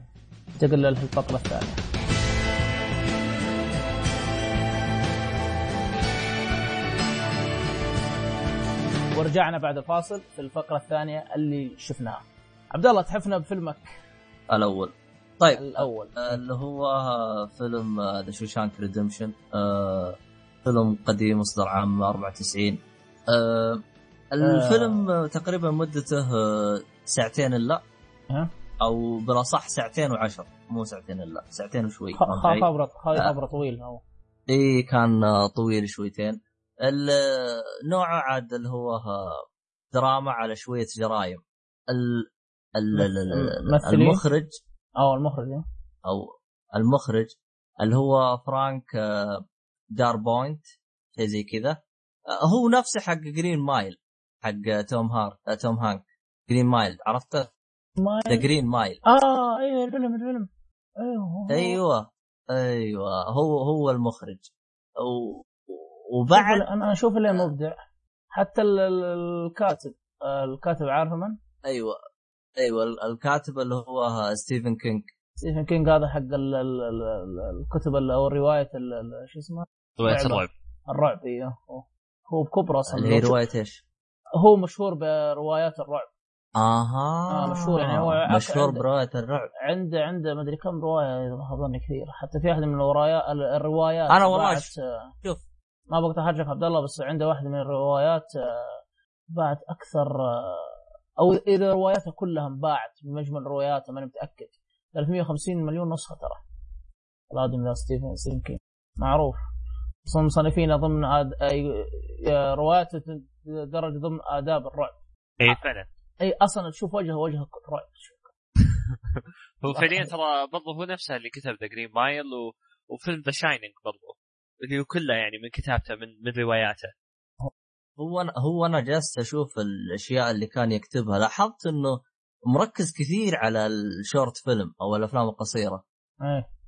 انتقل للفقره الثانية ورجعنا بعد الفاصل في الفقرة الثانية اللي شفناها. عبد الله تحفنا بفيلمك؟ الأول. طيب الأول. اللي هو فيلم The Shawshank Redemption فيلم قديم اصدر عام 94 آه، الفيلم تقريبا مدته آه، ساعتين إلا. أو بالاصح ساعتين وعشر مو ساعتين إلا ساعتين وشوي. خ- خ- خبره خ- خبره طويل هو. إي كان آه، طويل شويتين. نوعه عاد اللي هو آه، دراما على شوية جرايم ال ال- ال-؟ المخرج. أو المخرج إيه؟ أو المخرج اللي هو فرانك آه، دارابونت شيء زي كذا. آه، هو نفسه حق Green Mile حق توم هار آه، توم هانك. Green Mile عرفته؟ The Green Mile آه أيوه الفيلم الفيلم أيوه أيوه أيوه هو هو المخرج. و... وبعد أنا أشوف اللي مبدع. حتى ال- ال- الكاتب الكاتب عارفه من؟ أيوه أيوه ال- الكاتب اللي هو ستيفن كينج ستيفن كينج هذا حق ال- ال- ال- ال- الكتب ال- أو الرواية ال- ال- شو اسمه؟ رواية. الرعب. الرعب. أيوه هو- هو بكبره أصلا. اللي هي رواية إيش؟ هو مشهور بروايات الرعب. آها. آه، مشهور يعني هو مشهور برواية الرعب. عنده عنده مدري كم رواية اذا ما اظن كثير حتى في واحدة من الروايات الروايات أنا والله شوف ما بقدر احرجك عبد الله بس عنده واحدة من الروايات آه، باعت أكثر آه، أو إذا رواياتها كلها انباعت بمجمل رواياتها ماني متأكد. 350 مليون نسخة ترى. الآدمي ذا ستيفن ستيفن معروف. أصلا مصنفين ضمن آد... أي... آه، رواياته مدرجة ضمن آداب الرعب. اي فعلا. اي أصلا تشوف وجهه وجهه رعب هو فعليا ترى برضه هو نفسه اللي كتب The Green Mile و... وفيلم The Shining برضه اللي هو كله يعني من كتابته من من رواياته. هو أنا هو أنا جالس أشوف الأشياء اللي كان يكتبها لاحظت إنه مركز كثير على ال short film أو الأفلام القصيرة. إيه.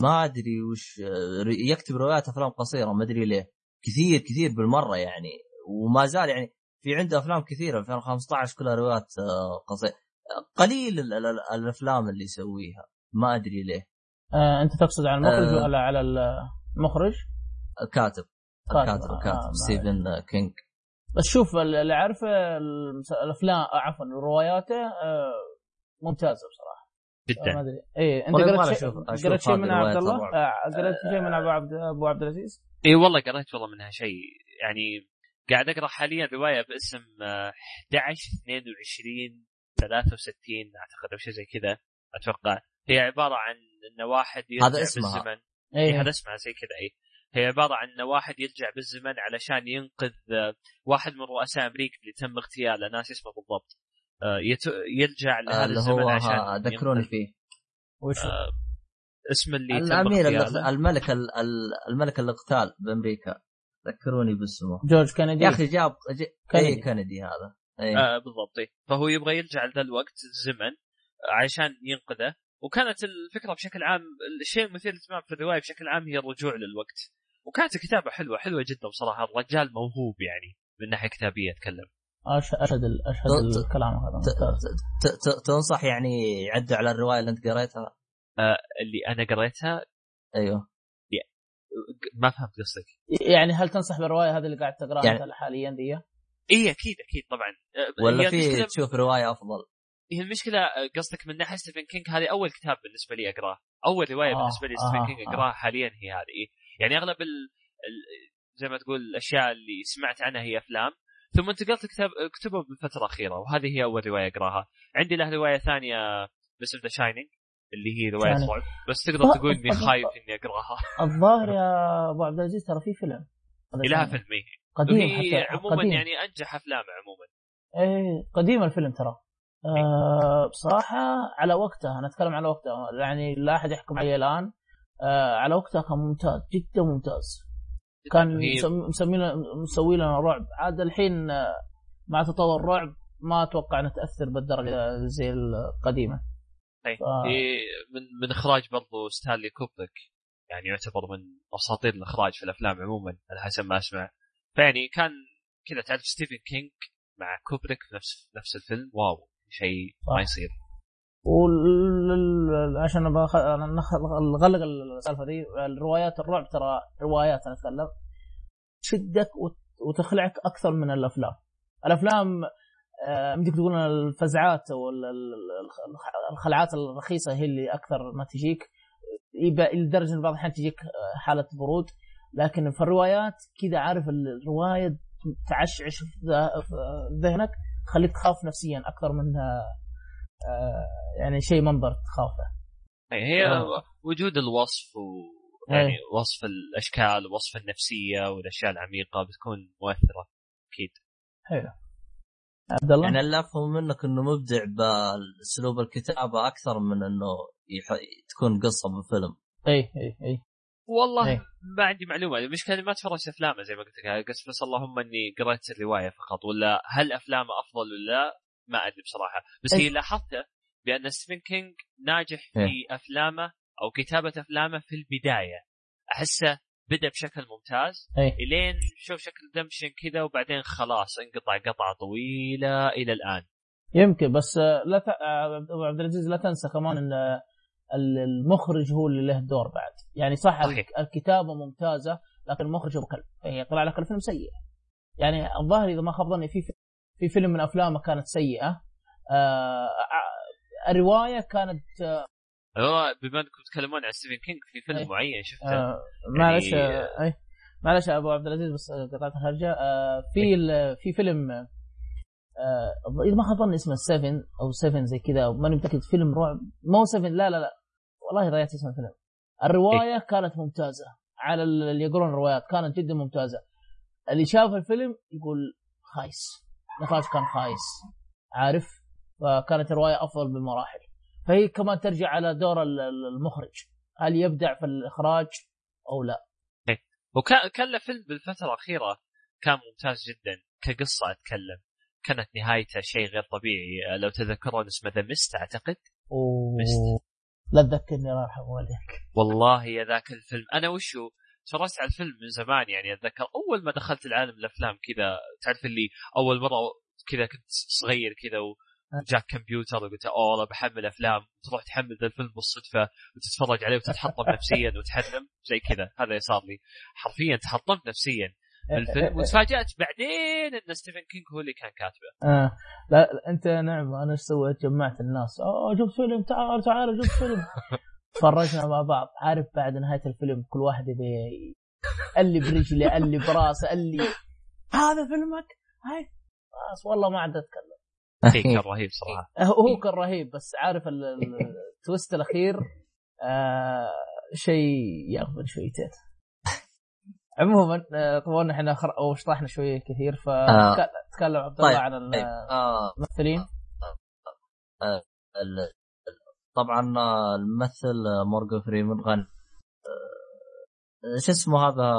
ما أدري وش يكتب روايات أفلام قصيرة ما أدري ليه. كثير كثير بالمرة يعني وما زال يعني في عنده أفلام كثيرة 2015 كلها روايات آه، قصيره قليل ال- ال- الأفلام اللي يسويها. ما أدري ليه. آه أنت تقصد على المخرج آه. ولا على المخرج؟ الكاتب كاتب. الكاتب آه، الكاتب ما ستيفن كينج بس شوف اللي أعرفه المس- الأفلام عفوا رواياته آه، ممتازة بصراحة. جدا. ما أدري. اي أنت قريت شيء قريت شيء هذه منها عبد الله؟ آه، قريت شيء من أبو عبد أبو عبد العزيز؟ اي والله قريت والله منها شيء يعني قاعد أقرأ حاليا رواية باسم آه، 11 22 63 أعتقد أو شيء زي كذا أتوقع. هي عبارة عن إن واحد يرجع هذا اسمها. بالزمن. اي إيه هذا اسمها زي كذا اي هي عبارة عن إن واحد يرجع بالزمن علشان ينقذ آه، واحد من رؤساء أمريكا اللي تم اغتياله ناس اسمه بالضبط. آه، يرجع آه، لهذا اللي الزمن هو عشان ذكروني ينقذ- فيه. وش آه، اسم اللي تم الأمير الملك ال- ال- الملك الاغتال بأمريكا. ذكروني باسمه جورج كندي يا أخي جاب ج- كندي. اي كندي هذا. أي. آه بالضبط. إيه. فهو يبغى يرجع لذا الوقت الزمن عشان ينقذه. وكانت الفكرة بشكل عام الشيء المثير للاهتمام في الرواية بشكل عام هي الرجوع للوقت. وكانت الكتابه حلوة حلوة جدا بصراحة. الرجال موهوب يعني من ناحية كتابية أتكلم. أشهد ال- أشهد ت- الكلام هذا. ت- ممتاز ت- ت- تنصح يعني يعدوا على الرواية اللي أنت قريتها؟ آه اللي أنا قريتها؟ أيوه. ما فهمت قصدك. يعني هل تنصح بالرواية هذه اللي قاعد تقراها يعني- حاليا دي؟ إي أكيد أكيد طبعا. آه، ولا في المشكلة تشوف رواية أفضل؟ هي المشكلة آه، قصدك من ناحية ستيفن كينج هذه أول كتاب بالنسبة لي أقراه. أول رواية آه، بالنسبة لي آه، ستيفن آه. كينج أقراها حاليا هي هذه. يعني أغلب ال... ال... زي ما تقول الأشياء اللي سمعت عنها هي أفلام. ثم انتقلت كتاب كتبه بالفترة الاخيره وهذه هي أول رواية أقراها. عندي له رواية ثانية باسم ذا شاينينج اللي هي رواية Shining. رعب بس تقدر تقول إني خايف إني أقرأها الظاهر يا أبو عبد العزيز ترى في فيلم لها ثاني. فيلم إيه. قديم حتى عموما قديم. يعني أنجح أفلامه عموما إيه قديم الفيلم ترى آه بصراحة على وقتها أنا أتكلم على وقتها يعني لا أحد يحكم عليه الآن آه على وقتها كان ممتاز جدا ممتاز كان مسمي مسوي لنا رعب عاد الحين آه، مع تطور الرعب ما أتوقع أنها تأثر بالدرجة زي القديمة إيه. ف- هي من من إخراج برضو ستانلي كوبريك يعني يعتبر من أساطير الإخراج في الأفلام عموما على حسب ما أسمع. فيعني كان كذا تعرف ستيفن كينج مع كوبريك في نفس نفس الفيلم. واو شيء ما. يصير. وال... عشان بخ... نغلق السالفة دي الروايات الرعب ترى روايات أنا أتكلم. تشدك وت... وتخلعك أكثر من الأفلام. الأفلام يمديك تقول إن الفزعات أو ال- ال- الخلعات الرخيصة هي اللي أكثر ما تجيك. لدرجه إن بعض الأحيان تجيك آه، حالة برود. لكن في الروايات كذا عارف الرواية تعشعش في ذه- في ذهنك تخليك تخاف نفسيا أكثر منها آه، يعني شيء منظر تخافه. إيه، هي آه. وجود الوصف و يعني إيه. وصف الأشكال ووصف النفسية والأشياء العميقة بتكون مؤثرة أكيد. حلو. عبد الله يعني اللي أفهم منك إنه مبدع باسلوب الكتابة أكثر من إنه يح... تكون قصة بفيلم اي اي اي والله إيه. ما عندي معلومة. المشكلة ما تفرجت افلامه زي ما قلت لك. قلت بس اللهم إني قرأت الرواية فقط. ولا هل أفلامه أفضل ولا لا؟ ما أدري بصراحة. بس إيه. هي لاحظته بأن ستيفن كينج ناجح في إيه. أفلامه أو كتابة أفلامه في البداية. أحسه بدأ بشكل ممتاز. اي إلين شوف شكل دمشن كذا وبعدين خلاص انقطع قطعة طويلة إلى الآن. يمكن بس آه، لا ت... آه، أبو عبد العزيز لا تنسى كمان إن آه، ال- المخرج هو اللي له دور بعد. يعني صح صحيح. الك- الكتابة ممتازة لكن المخرج هو كلب يطلع لك الفيلم سيء. يعني الظاهر إذا ما خاب ظني في في فيلم من أفلامه كانت سيئة. آه الرواية كانت بما انكم تتكلمون عن ستيفن كينج في فيلم إيه. معين شفته. آه معلش يعني- آه أي. معلش أبو عبد العزيز بس قطعت الهرجه آه في في فيلم آه إذا ما خاب ظني اسمه 7 أو 7 زي كذا ماني متأكد فيلم رعب. مو 7 لا لا لا. والله ضيعت اسم الفيلم. الرواية كانت ممتازة. على ال- اللي يقرون الروايات كانت جدا ممتازة. اللي شاف الفيلم يقول خايس. الاخراج كان خايس. عارف؟ فكانت الرواية أفضل بمراحل. فهي كمان ترجع على دور ال- ال- المخرج. هل يبدع في الإخراج أو لا؟ وكان كان له فيلم بالفترة الأخيرة كان ممتاز جدا. كقصة أتكلم. كانت نهايته شيء غير طبيعي. لو تذكرون اسمه The Mist أعتقد. أوه. Mist. لا تذكرني الله يرحم والديك والله يا ذاك الفيلم. أنا وشو تفرجت على الفيلم من زمان يعني أتذكر. أول ما دخلت العالم الأفلام كذا تعرف اللي أول مرة كذا كنت صغير كذا وجاك كمبيوتر وقلت أوه والله بحمل أفلام. تروح تحمل ذا الفيلم بالصدفة وتتفرج عليه وتتحطم نفسيا وتحلم زي كذا. هذا صار لي. حرفيا تحطمت نفسيا الفيلم وتفاجأت بعدين إن ستيفن كينج هو اللي كان كاتبه. آه. لا أنت نعم أنا إيش سويت؟ جمعت الناس. أوه جبت فيلم تعال تعال جبت فيلم. تفرجنا مع بعض. عارف بعد نهاية الفيلم كل واحد يبي اللي برجلي اللي براسه اللي هذا فيلمك؟ هاي. خلاص والله ما عاد أتكلم. إيه، كان رهيب صراحة. هو كان رهيب بس عارف ال- ال- ال twist الأخير آه شيء يغفل شويتين عموما آه، طبعا إحنا خر... أو شطحنا شوية كثير آه. فتكلم عبد الله طيب، عن ال- آه الممثلين. ال- ال- طبعا آه، الممثل آه، مورغان فريمان غني آه، شو اسمه هذا؟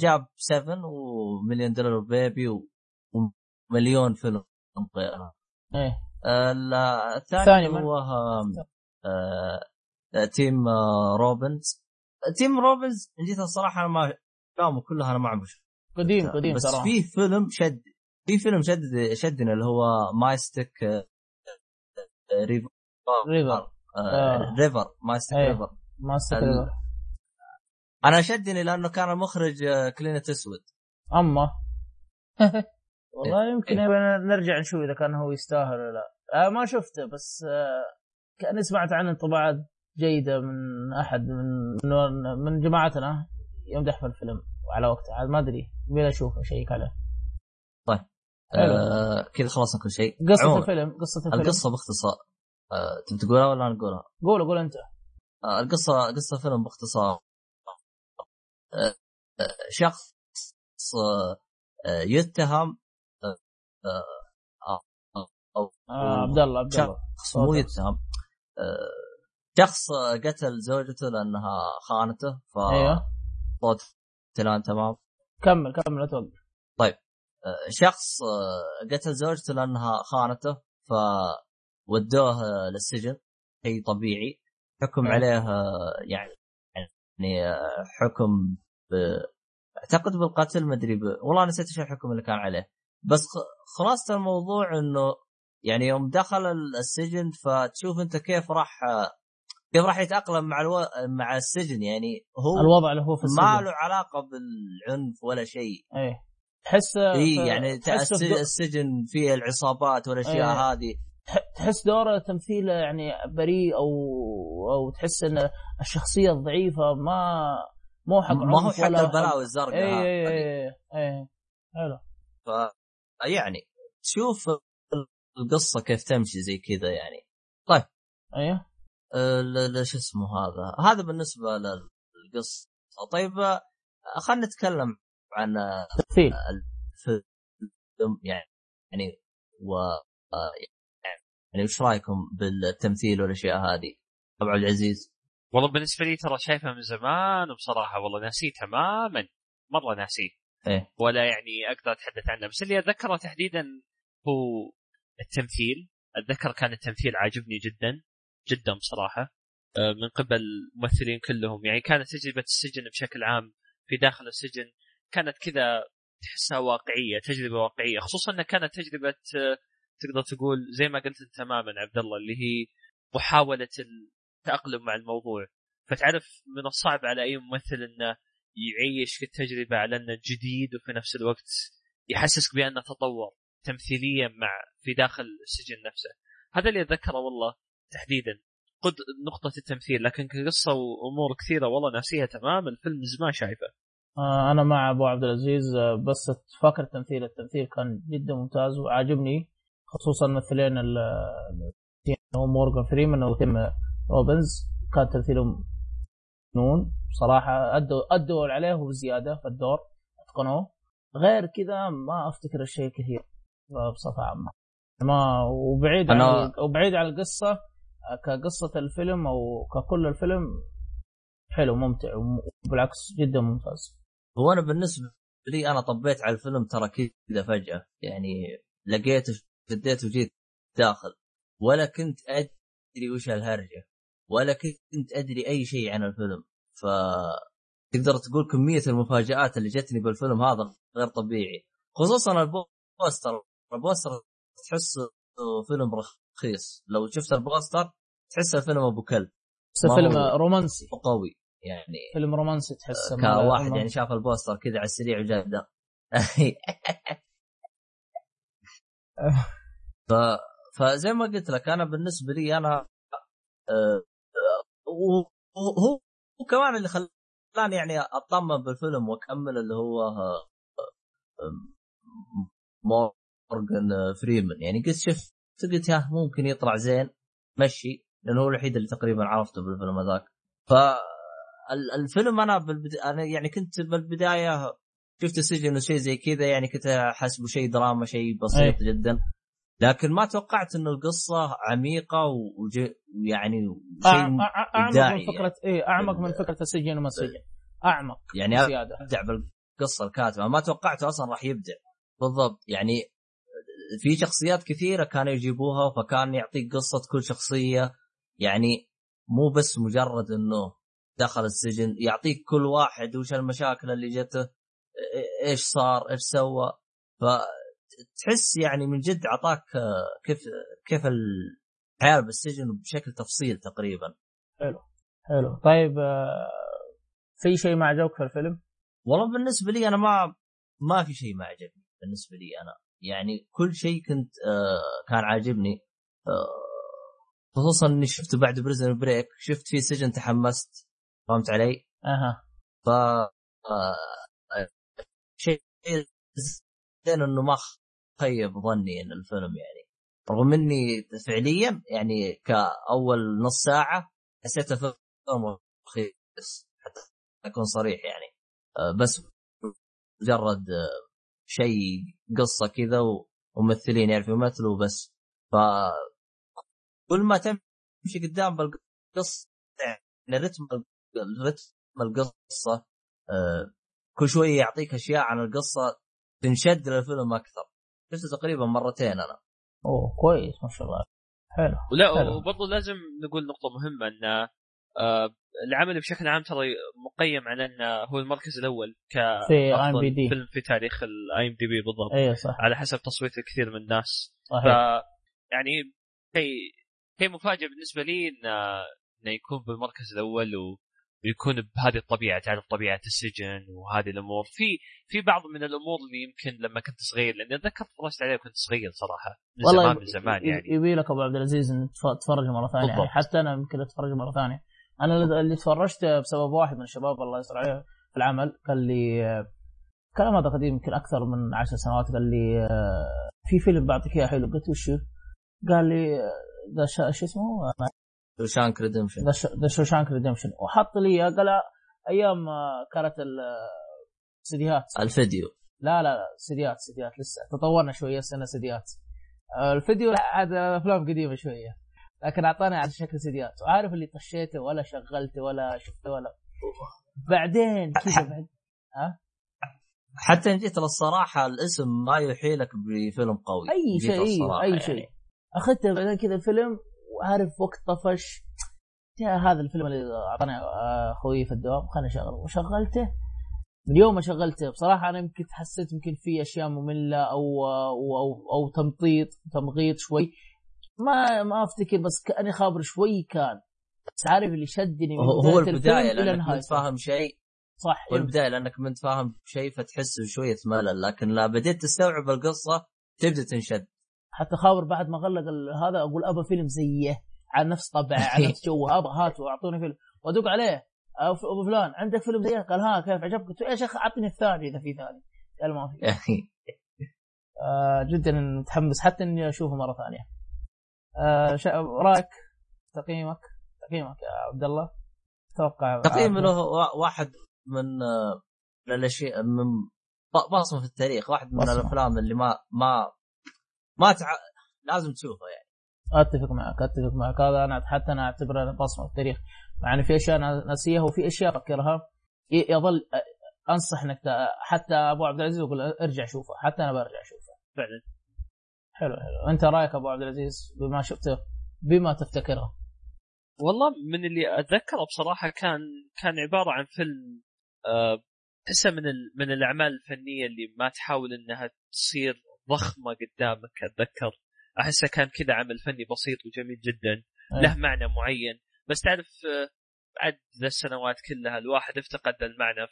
جاب 7 ومليون دولار بيبي ومليون فيلم. غيرها إيه. ال- الثاني؟ هو آه، آه، تيم آه، روبنز. تيم روبنز جيت الصراحة أنا ما افلامه كلها أنا ما اعرف وش قديم قديم بس في فيلم شد في فيلم شد شدنا اللي هو Mystic آه، آه، River River آه، آه. River Mystic إيه. River Mystic ال- أنا شدني لأنه كان المخرج آه، كلينت ايستوود أما. والله يمكن إيه. نرجع نشوف إذا كان هو يستاهل ولا لا. آه ما شفته بس آه كأني سمعت عنه انطباعات جيدة من أحد من من, من جماعتنا يمدح في الفيلم وعلى وقته. عاد ما أدري يبي اشوفه اشيك عليه حلو. آه كذا خلصنا كل شيء. قصة عموماً، الفيلم قصة الفيلم. القصة باختصار. آه، تبي تقولها ولا أنا نقولها؟ قول قول أنت. آه، القصة قصة الفيلم باختصار. آه، آه، شخص آه، يتهم آه عبد الله عبد الله. شخص مو يتهم. آه، شخص قتل زوجته لأنها خانته ف أيوه. تلان تمام. كمل كمل لا توقف آه، شخص آه، قتل زوجته لأنها خانته فودوه للسجن. شيء طبيعي. حكم أه. عليه يعني يعني حكم ب... أعتقد بالقتل ما أدري ب... والله نسيت إيش الحكم اللي كان عليه. بس خلاصة الموضوع إنه يعني يوم دخل السجن فتشوف أنت كيف راح كيف راح يتأقلم مع ألو... مع السجن. يعني هو الوضع اللي هو في ما السجن له علاقة بالعنف ولا شيء. إيه. تحس اي يعني تحس السجن فيه العصابات والاشياء إيه. هذه. تحس دوره تمثيله يعني بريء أو أو تحس إن الشخصية الضعيفة ما مو حق ما هو حق البلاوي الزرقاء. اي اي اي حلو. ف يعني تشوف القصة كيف تمشي زي كذا يعني. أيوه. ال- ال- شو اسمه هذا؟ هذا بالنسبة للقصة. طيب خلينا نتكلم عن تمثيل الفيلم يعني يعني و يعني وش رأيكم بالتمثيل والأشياء هذه؟ أبو عبد العزيز. والله بالنسبة لي ترى شايفها من زمان وبصراحه والله ناسيه تماما مرة ناسيه إيه. ولا يعني أقدر أتحدث عنه. بس اللي أتذكره تحديدا هو التمثيل. أتذكر كان التمثيل عاجبني جدا جدا بصراحة. آه، من قبل الممثلين كلهم. يعني كانت تجربة السجن بشكل عام في داخل السجن كانت كذا تحسها واقعية تجربة واقعية. خصوصا إنها كانت تجربة آه، تقدر تقول زي ما قلت أنت تماما عبد الله اللي هي محاولة التأقلم مع الموضوع. فتعرف من الصعب على أي ممثل إنه يعيش التجربة على أنه جديد وفي نفس الوقت يحسسك بأنه تطور تمثيليا مع في داخل السجن نفسه. هذا اللي أتذكره والله تحديدا. قد نقطة التمثيل لكن كقصة وأمور كثيرة والله ناسيها تماما. الفيلم زمان شايفه. آه أنا مع أبو عبد العزيز آه، بس فاكر التمثيل التمثيل كان جدا ممتاز وعاجبني خصوصا هو مورغان فريمان وتيم روبنز كان تمثيلهم نون بصراحة ادوا ادوا عليه وزياده في الدور أتقنوه. غير كذا ما أفتكر الشيء كثير بصفة عامة. ما وبعيد عن أنا- وبعيد عن القصة كقصة الفيلم أو ككل الفيلم حلو ممتع وبالعكس جدا ممتاز. هو أنا بالنسبة لي أنا طبيت على الفيلم ترى كذا فجأة. يعني لقيته شديته وجيت داخل. ولا كنت أدري وش الهرجة. ولا كنت أدري أي شيء عن الفيلم. ف تقدر تقول كمية المفاجآت اللي جتني بالفيلم هذا غير طبيعي. خصوصا البوستر. البوستر تحسه فيلم رخيص. لو شفت البوستر تحسه فيلم أبو كلب. بس فيلم رومانسي. وقوي يعني. فيلم رومانسي تحسه كواحد يعني شاف البوستر كذا على السريع وجاء ده. ف... فزي ما قلت لك أنا بالنسبة لي أنا آه، وهو هو كمان اللي خلاني يعني أطمن بالفيلم وأكمل اللي هو مورجان فريمان يعني قلت شفت قلت يا ممكن يطلع زين. مشي لأنه هو الوحيد اللي تقريبا عرفته بالفيلم هذاك. فالفيلم أنا بالبد... أنا يعني كنت بالبداية شفت السجن شيء زي كذا يعني كنت احسبه شيء دراما شيء بسيط أي. جدا. لكن ما توقعت انه القصة عميقة ويعني شيء أعمق من فكره اي أعمق من فكرة السجن وما السجن. أعمق يعني زيادة. ابدع بالقصة الكاتبة. ما توقعته أصلا راح يبدع. بالضبط. يعني في شخصيات كثيرة كانوا يجيبوها فكان يعطيك قصة كل شخصية. يعني مو بس مجرد إنه دخل السجن يعطيك كل واحد وش المشاكل اللي جته إيش صار إيش سوى. فتحس يعني من جد اعطاك كيف كيف الحياة بالسجن بشكل تفصيل تقريبا حلو حلو طيب آه، في شيء ما عجبك في الفيلم؟ والله بالنسبة لي أنا ما ما في شيء ما عجبني بالنسبة لي أنا يعني كل شيء كنت آه كان عاجبني آه خصوصا إني شفته بعد Prison Break شفت في سجن تحمست فهمت علي؟ أها ف آه شيء زين إنه ما خيب ظني إن الفيلم يعني. رغم إني فعليا يعني كأول نص ساعة حسيت الفيلم رخيص حتى أكون صريح يعني. آه، بس مجرد آه، شيء قصة كذا وممثلين يعرفوا يمثلوا بس ف كل ما تمشي قدام بالقصة يعني رتم رتم القصة آه كل شوية يعطيك أشياء عن القصة تنشد للفيلم أكثر. شفته تقريبا مرتين أنا. أوه كويس ما شاء الله. حلو ولا وبرضه لازم نقول نقطة مهمة إن آه العمل بشكل عام ترى مقيم على انه هو المركز الأول ك في اي ام بي دي فيلم في تاريخ ال IMDb بالضبط. اي صح. على حسب تصويت الكثير من الناس. صحيح. ف يعني شيء شيء مفاجئ بالنسبة لي انه إنه يكون بالمركز الأول و... ويكون بهذه الطبيعة تعرف طبيعة السجن وهذه الأمور. في في بعض من الأمور اللي يمكن لما كنت صغير لأني أتذكر تفرجت عليه كنت صغير صراحة من والله زمان من زمان يعني. يبي لك أبو عبد العزيز إن تتفرج مرة ثانية. يعني حتى أنا يمكن اتفرج مرة ثانية. أنا اللي تفرجت بسبب واحد من الشباب الله يستر عليه في العمل قال لي كلام هذا قديم يمكن أكثر من عشر سنوات قال لي في فيلم بعطيك إياه حلو قلت وش قال لي ذا شو اسمه؟ Shawshank Redemption The Shawshank Redemption وحط لي قال أيام كانت ال CDات الفيديو. لا لا لا CDات CDات لسه. تطورنا شوية صرنا CDات الفيديو عاد أفلام قديمة شوية. لكن أعطاني على شكل سيديات وعارف اللي طشيته ولا شغلته ولا شفته ولا. بعدين كذا بعد. ها؟ حتى إن جيت للصراحة الاسم ما يوحي لك بفيلم قوي. أي شيء أي شيء. يعني. أخذته بعدين كذا الفيلم وعارف وقت طفش. هذا الفيلم اللي أعطاني أخوي في الدوام خليني أشغله. وشغلته من يوم ما شغلته بصراحة أنا يمكن حسيت يمكن في أشياء مملة أو أو أو, أو تمطيط تمغيط شوي. ما ما أفتكر بس كأني خابر شوي كان. بس عارف اللي شدني من هو البداية لأنك ما فاهم شيء. صح هو البداية لأنك ما انت فاهم شيء فتحس بشوية ملل. لكن لا بديت تستوعب القصة تبدأ تنشد. حتى خابر بعد ما غلق هذا أقول ابى فيلم زيه على نفس طبعه على نفس جوه ابى هاتوا أعطوني فيلم. وادق عليه. أبو فلان عندك فيلم زيه؟ قال ها كيف عجبك؟ قلت يا شيخ أعطني الثاني إذا في ثاني. قال ما في. آه جدا متحمس حتى إني أشوفه مرة ثانية. آه رأيك؟ تقييمك؟ تقييمك يا عبد الله؟ أتوقع تقييم له واحد من آه، من الأشياء من بصمه في التاريخ واحد من بصمة. الأفلام اللي ما ما ما تع... لازم تشوفه يعني. أتفق معك أتفق معك. هذا أنا حتى أنا أعتبره بصمة في التاريخ. يعني في أشياء أنا ناسيها وفي أشياء أفكرها. يظل أنصح إنك حتى أبو عبد العزيز يقول ارجع شوفه. حتى أنا برجع أشوفه. فعلا. حلو حلو. أنت رأيك أبو عبد العزيز بما شفته بما تفتكره؟ والله من اللي أتذكره بصراحة كان كان عبارة عن فيلم أه تحسه من من الأعمال الفنية اللي ما تحاول إنها تصير ضخمه قدامك أتذكر. أحسه كان كذا عمل فني بسيط وجميل جدا له معنى معين. بس تعرف بعد ذا السنوات كلها الواحد افتقد المعنى.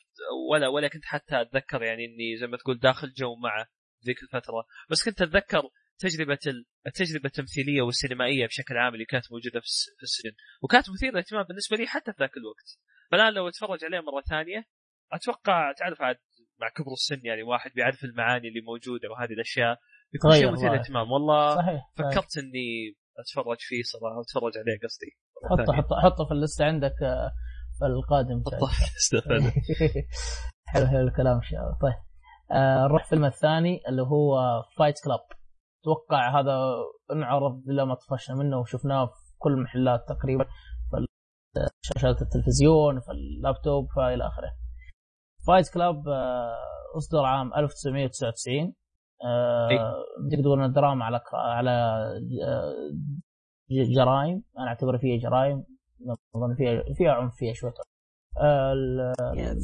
ولا ولا كنت حتى أتذكر يعني إني زي ما تقول داخل جو معه ذيك الفترة. بس كنت أتذكر تجربة التجربة التمثيلية والسينمائية بشكل عام اللي كانت موجودة في السجن. وكانت مثيرة للاهتمام بالنسبة لي حتى في ذاك الوقت. فالآن لو أتفرج عليه مرة ثانية أتوقع تعرف عاد مع كبر السن يعني واحد بيعرف المعاني اللي موجودة وهذه الأشياء. يكون شيء مثير للاهتمام. والله صحيح فكرت صحيح. إني أتفرج فيه صراحة وأتفرج عليه قصدي. حطه حطه حطه في ال listه عندك آه، في القادم حلو حلو الكلام شاء طيب آه نروح الفيلم الثاني اللي هو Fight Club أتوقع هذا انعرض إلى ما طفشنا منه وشفناه في كل المحلات تقريبا في شاشات التلفزيون في اللابتوب فإلى آخره. Fight Club آه اصدر عام 1999 تقدر تقول دراما على على آه، جرائم. أنا اعتبر فيها جرائم. أظن فيها فيها عنف فيها شوية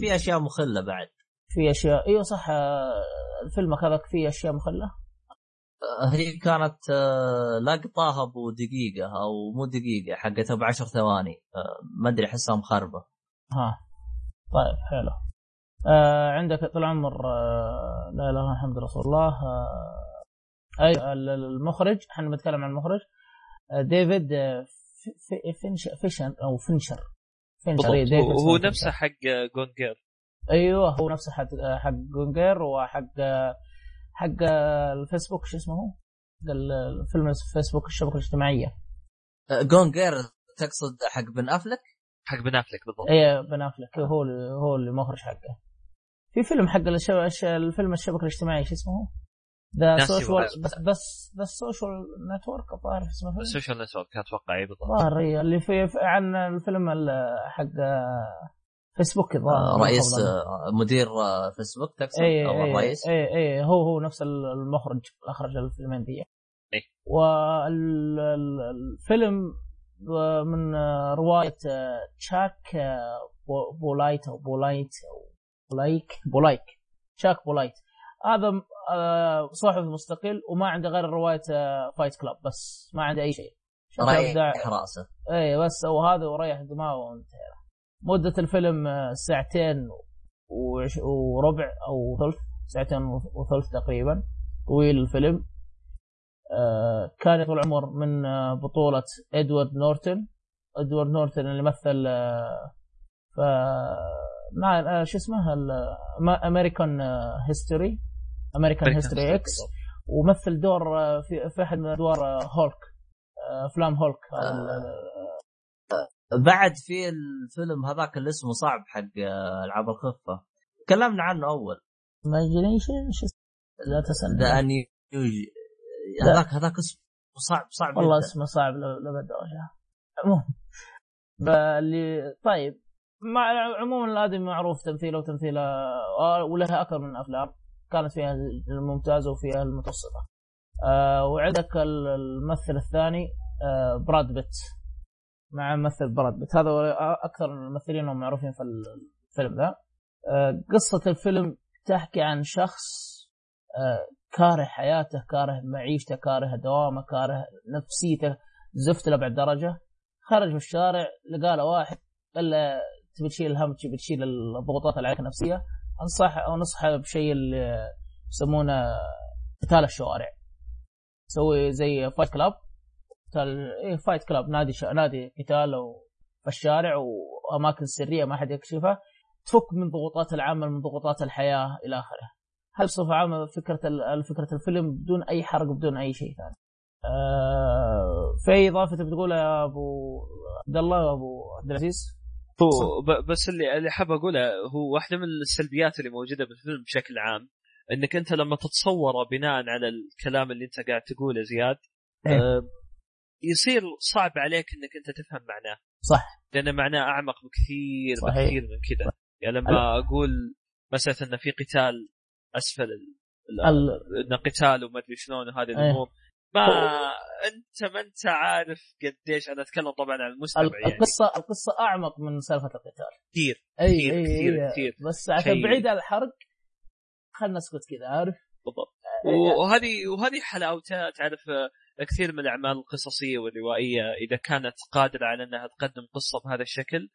في أشياء مخلة بعد. في أشياء إيوه صح. آه، الفيلم هذاك فيه أشياء مخلة. آه، هي كانت لقطه أبو دقيقة أو مو دقيقة حقتها ب 10 ثواني ما أدري احسها مخربه ها. طيب حلو. آه عندك طول العمر آه لا إله إلا محمد رسول الله آه أي المخرج إحنا بنتكلم عن المخرج آه ديفيد آه فينش فيشن أو فينشر فينشر إيه هو نفسه حق Gone Girl أيوه هو نفسه حق حق Gone Girl وحق حق الفيسبوك شو اسمه هو؟ الفيلم الفيسبوك الشبكة الاجتماعية. Gone Girl تقصد حق بن أفلك؟ حق بن أفلك بالضبط. اي بن أفلك هو هو اللي مخرج حقه. في فيلم حق الفيلم الشبكة الاجتماعية شو اسمه The Social بس The Social Network الظاهر اسمه ال Social Network أتوقع أي بالضبط الظاهر اللي في عن الفيلم حق فيسبوك الظاهر آه رئيس مدير فيسبوك تقصد؟ أي أو الرئيس إي إي هو هو نفس المخرج أخرج الفيلمين دي. إي. والفيلم من رواية تشاك بولانيك أو بولانيك أو بولانيك بولانيك تشاك بولانيك. هذا آه، صحفي مستقل وما عنده غير رواية Fight Club بس ما عنده أي شيء. ريح رأسه. اي بس سوى هذا وريح دماغه وانتهى. مدة الفيلم آه، ساعتين وربع أو ثلث ساعتين وثلث تقريبا طويل الفيلم. آه، كان طول العمر من بطولة إدوارد نورتن. إدوارد نورتن اللي مثل ف مع شو اسمه American History American History X ومثل دور آه، في, في أحد من أدوار هولك آه، أفلام هولك بعد في الفيلم هذاك اللي اسمه صعب حق ألعاب الخفة. تكلمنا عنه أول. imagination شو لا تسال the هذاك هذاك اسمه صعب صعب والله اسمه صعب لو عموما اللي طيب. مع عموما الادمي معروف تمثيله وتمثيله آه، ولها أكثر من أفلام كانت فيها الممتازه وفيها المتوسطة. آه وعندك الممثل الثاني آه براد بيت. مع ممثل براد بيت. هذا أكثر الممثلين هم معروفين في الفيلم ذا. آه قصة الفيلم تحكي عن شخص آه كاره حياته كاره معيشته كاره دوامه كاره نفسيته. زفت لأبعد درجة. خرج في الشارع لقى له واحد قال له تبي تشيل الهم تبي تشيل الضغوطات اللي عليك النفسية. أنصح أو نصحه بشيء اللي يسمونه قتال الشوارع. سوي زي Fight Club قتال إيه Fight Club نادي ش... نادي قتال في الشارع وأماكن سرية ما حد يكشفها. تفك من ضغوطات العمل من ضغوطات الحياة إلى آخره. هل بصفه عامه فكرة فكرة الفيلم بدون أي حرق بدون أي شيء ثاني؟ آه في إضافة تبي تقولها يا أبو عبد الله وابو عبد العزيز؟ هو بس اللي اللي حاب أقوله هو واحدة من السلبيات اللي موجودة بالفيلم بشكل عام إنك أنت لما تتصوره بناء على الكلام اللي أنت قاعد تقوله زياد إيه؟ آه يصير صعب عليك إنك أنت تفهم معناه صح لأن معناه أعمق بكثير صحيح. بكثير من كذا يعني لما أقول مساله انه في قتال أسفل ال... انه قتال وما أدري شلون وهذه إيه. ما انت ما انت عارف قديش أنا اتكلم طبعا عن المستمع يعني القصة القصة أعمق من سالفة القتال. كثير. أي كثير أي كثير, أي كثير. بس عشان بعيد عن الحرق خلنا نسكت كذا عارف؟ بالضبط. وهذه وهذه حلاوتها تعرف كثير من الأعمال القصصية والروائية إذا كانت قادرة على أنها تقدم قصة بهذا الشكل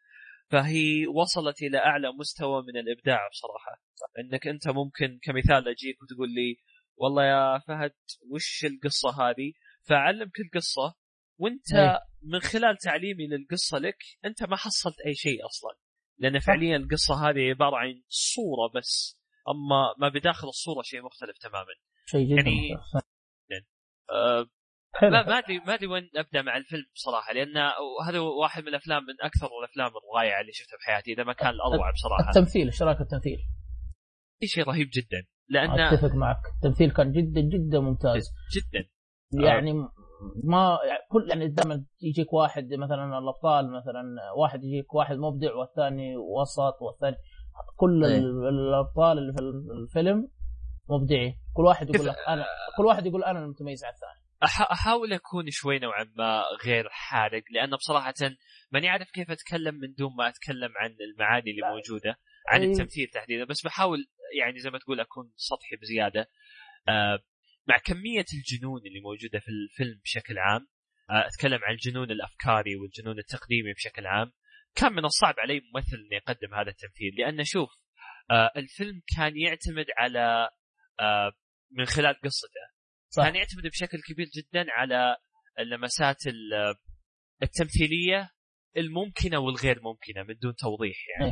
فهي وصلت إلى أعلى مستوى من الإبداع بصراحة. إنك أنت ممكن كمثال أجيك وتقول لي والله يا فهد وش القصة هذه؟ فاعلمك القصة وانت أي. من خلال تعليمي للقصة لك انت ما حصلت أي شيء أصلا. لأن فعليا القصة هذه عبارة عن صورة بس أما ما بداخل الصورة شيء مختلف تماما. شيء جدا يعني-. أه حلو. ما ما ادري ما أدري وين أبدأ مع الفيلم بصراحه لأن هذا واحد من الأفلام من أكثر الأفلام الرائعة اللي شفتها بحياتي إذا ما كان الأروع بصراحة. التمثيل إيش رأيك التمثيل؟ شيء رهيب جدا. لأن أتفق معك. التمثيل كان جدا جدا ممتاز. جدا. يعني ما يعني كل يعني دائما يجيك واحد مثلا الأبطال مثلا واحد يجيك واحد مبدع والثاني وسط والثاني. كل إيه. ال- الأبطال اللي في الفيلم مبدعين كل واحد يقول لك أنا كل واحد يقول أنا المتميز على الثاني. أحاول أكون شوي نوعا ما غير حارق لأن بصراحة ماني عارف كيف أتكلم من دون ما أتكلم عن المعاني اللي. موجودة عن أي. التمثيل تحديدا. بس بحاول يعني زي ما تقول أكون سطحي بزيادة. آه مع كمية الجنون اللي موجودة في الفيلم بشكل عام آه أتكلم عن الجنون الأفكاري والجنون التقديمي بشكل عام كان من الصعب علي ممثل اني اقدم هذا التمثيل لأن شوف آه الفيلم كان يعتمد على من خلال قصته. صح. كان يعتمد بشكل كبير جدا على اللمسات ال- التمثيلية الممكنة والغير ممكنة من دون توضيح يعني.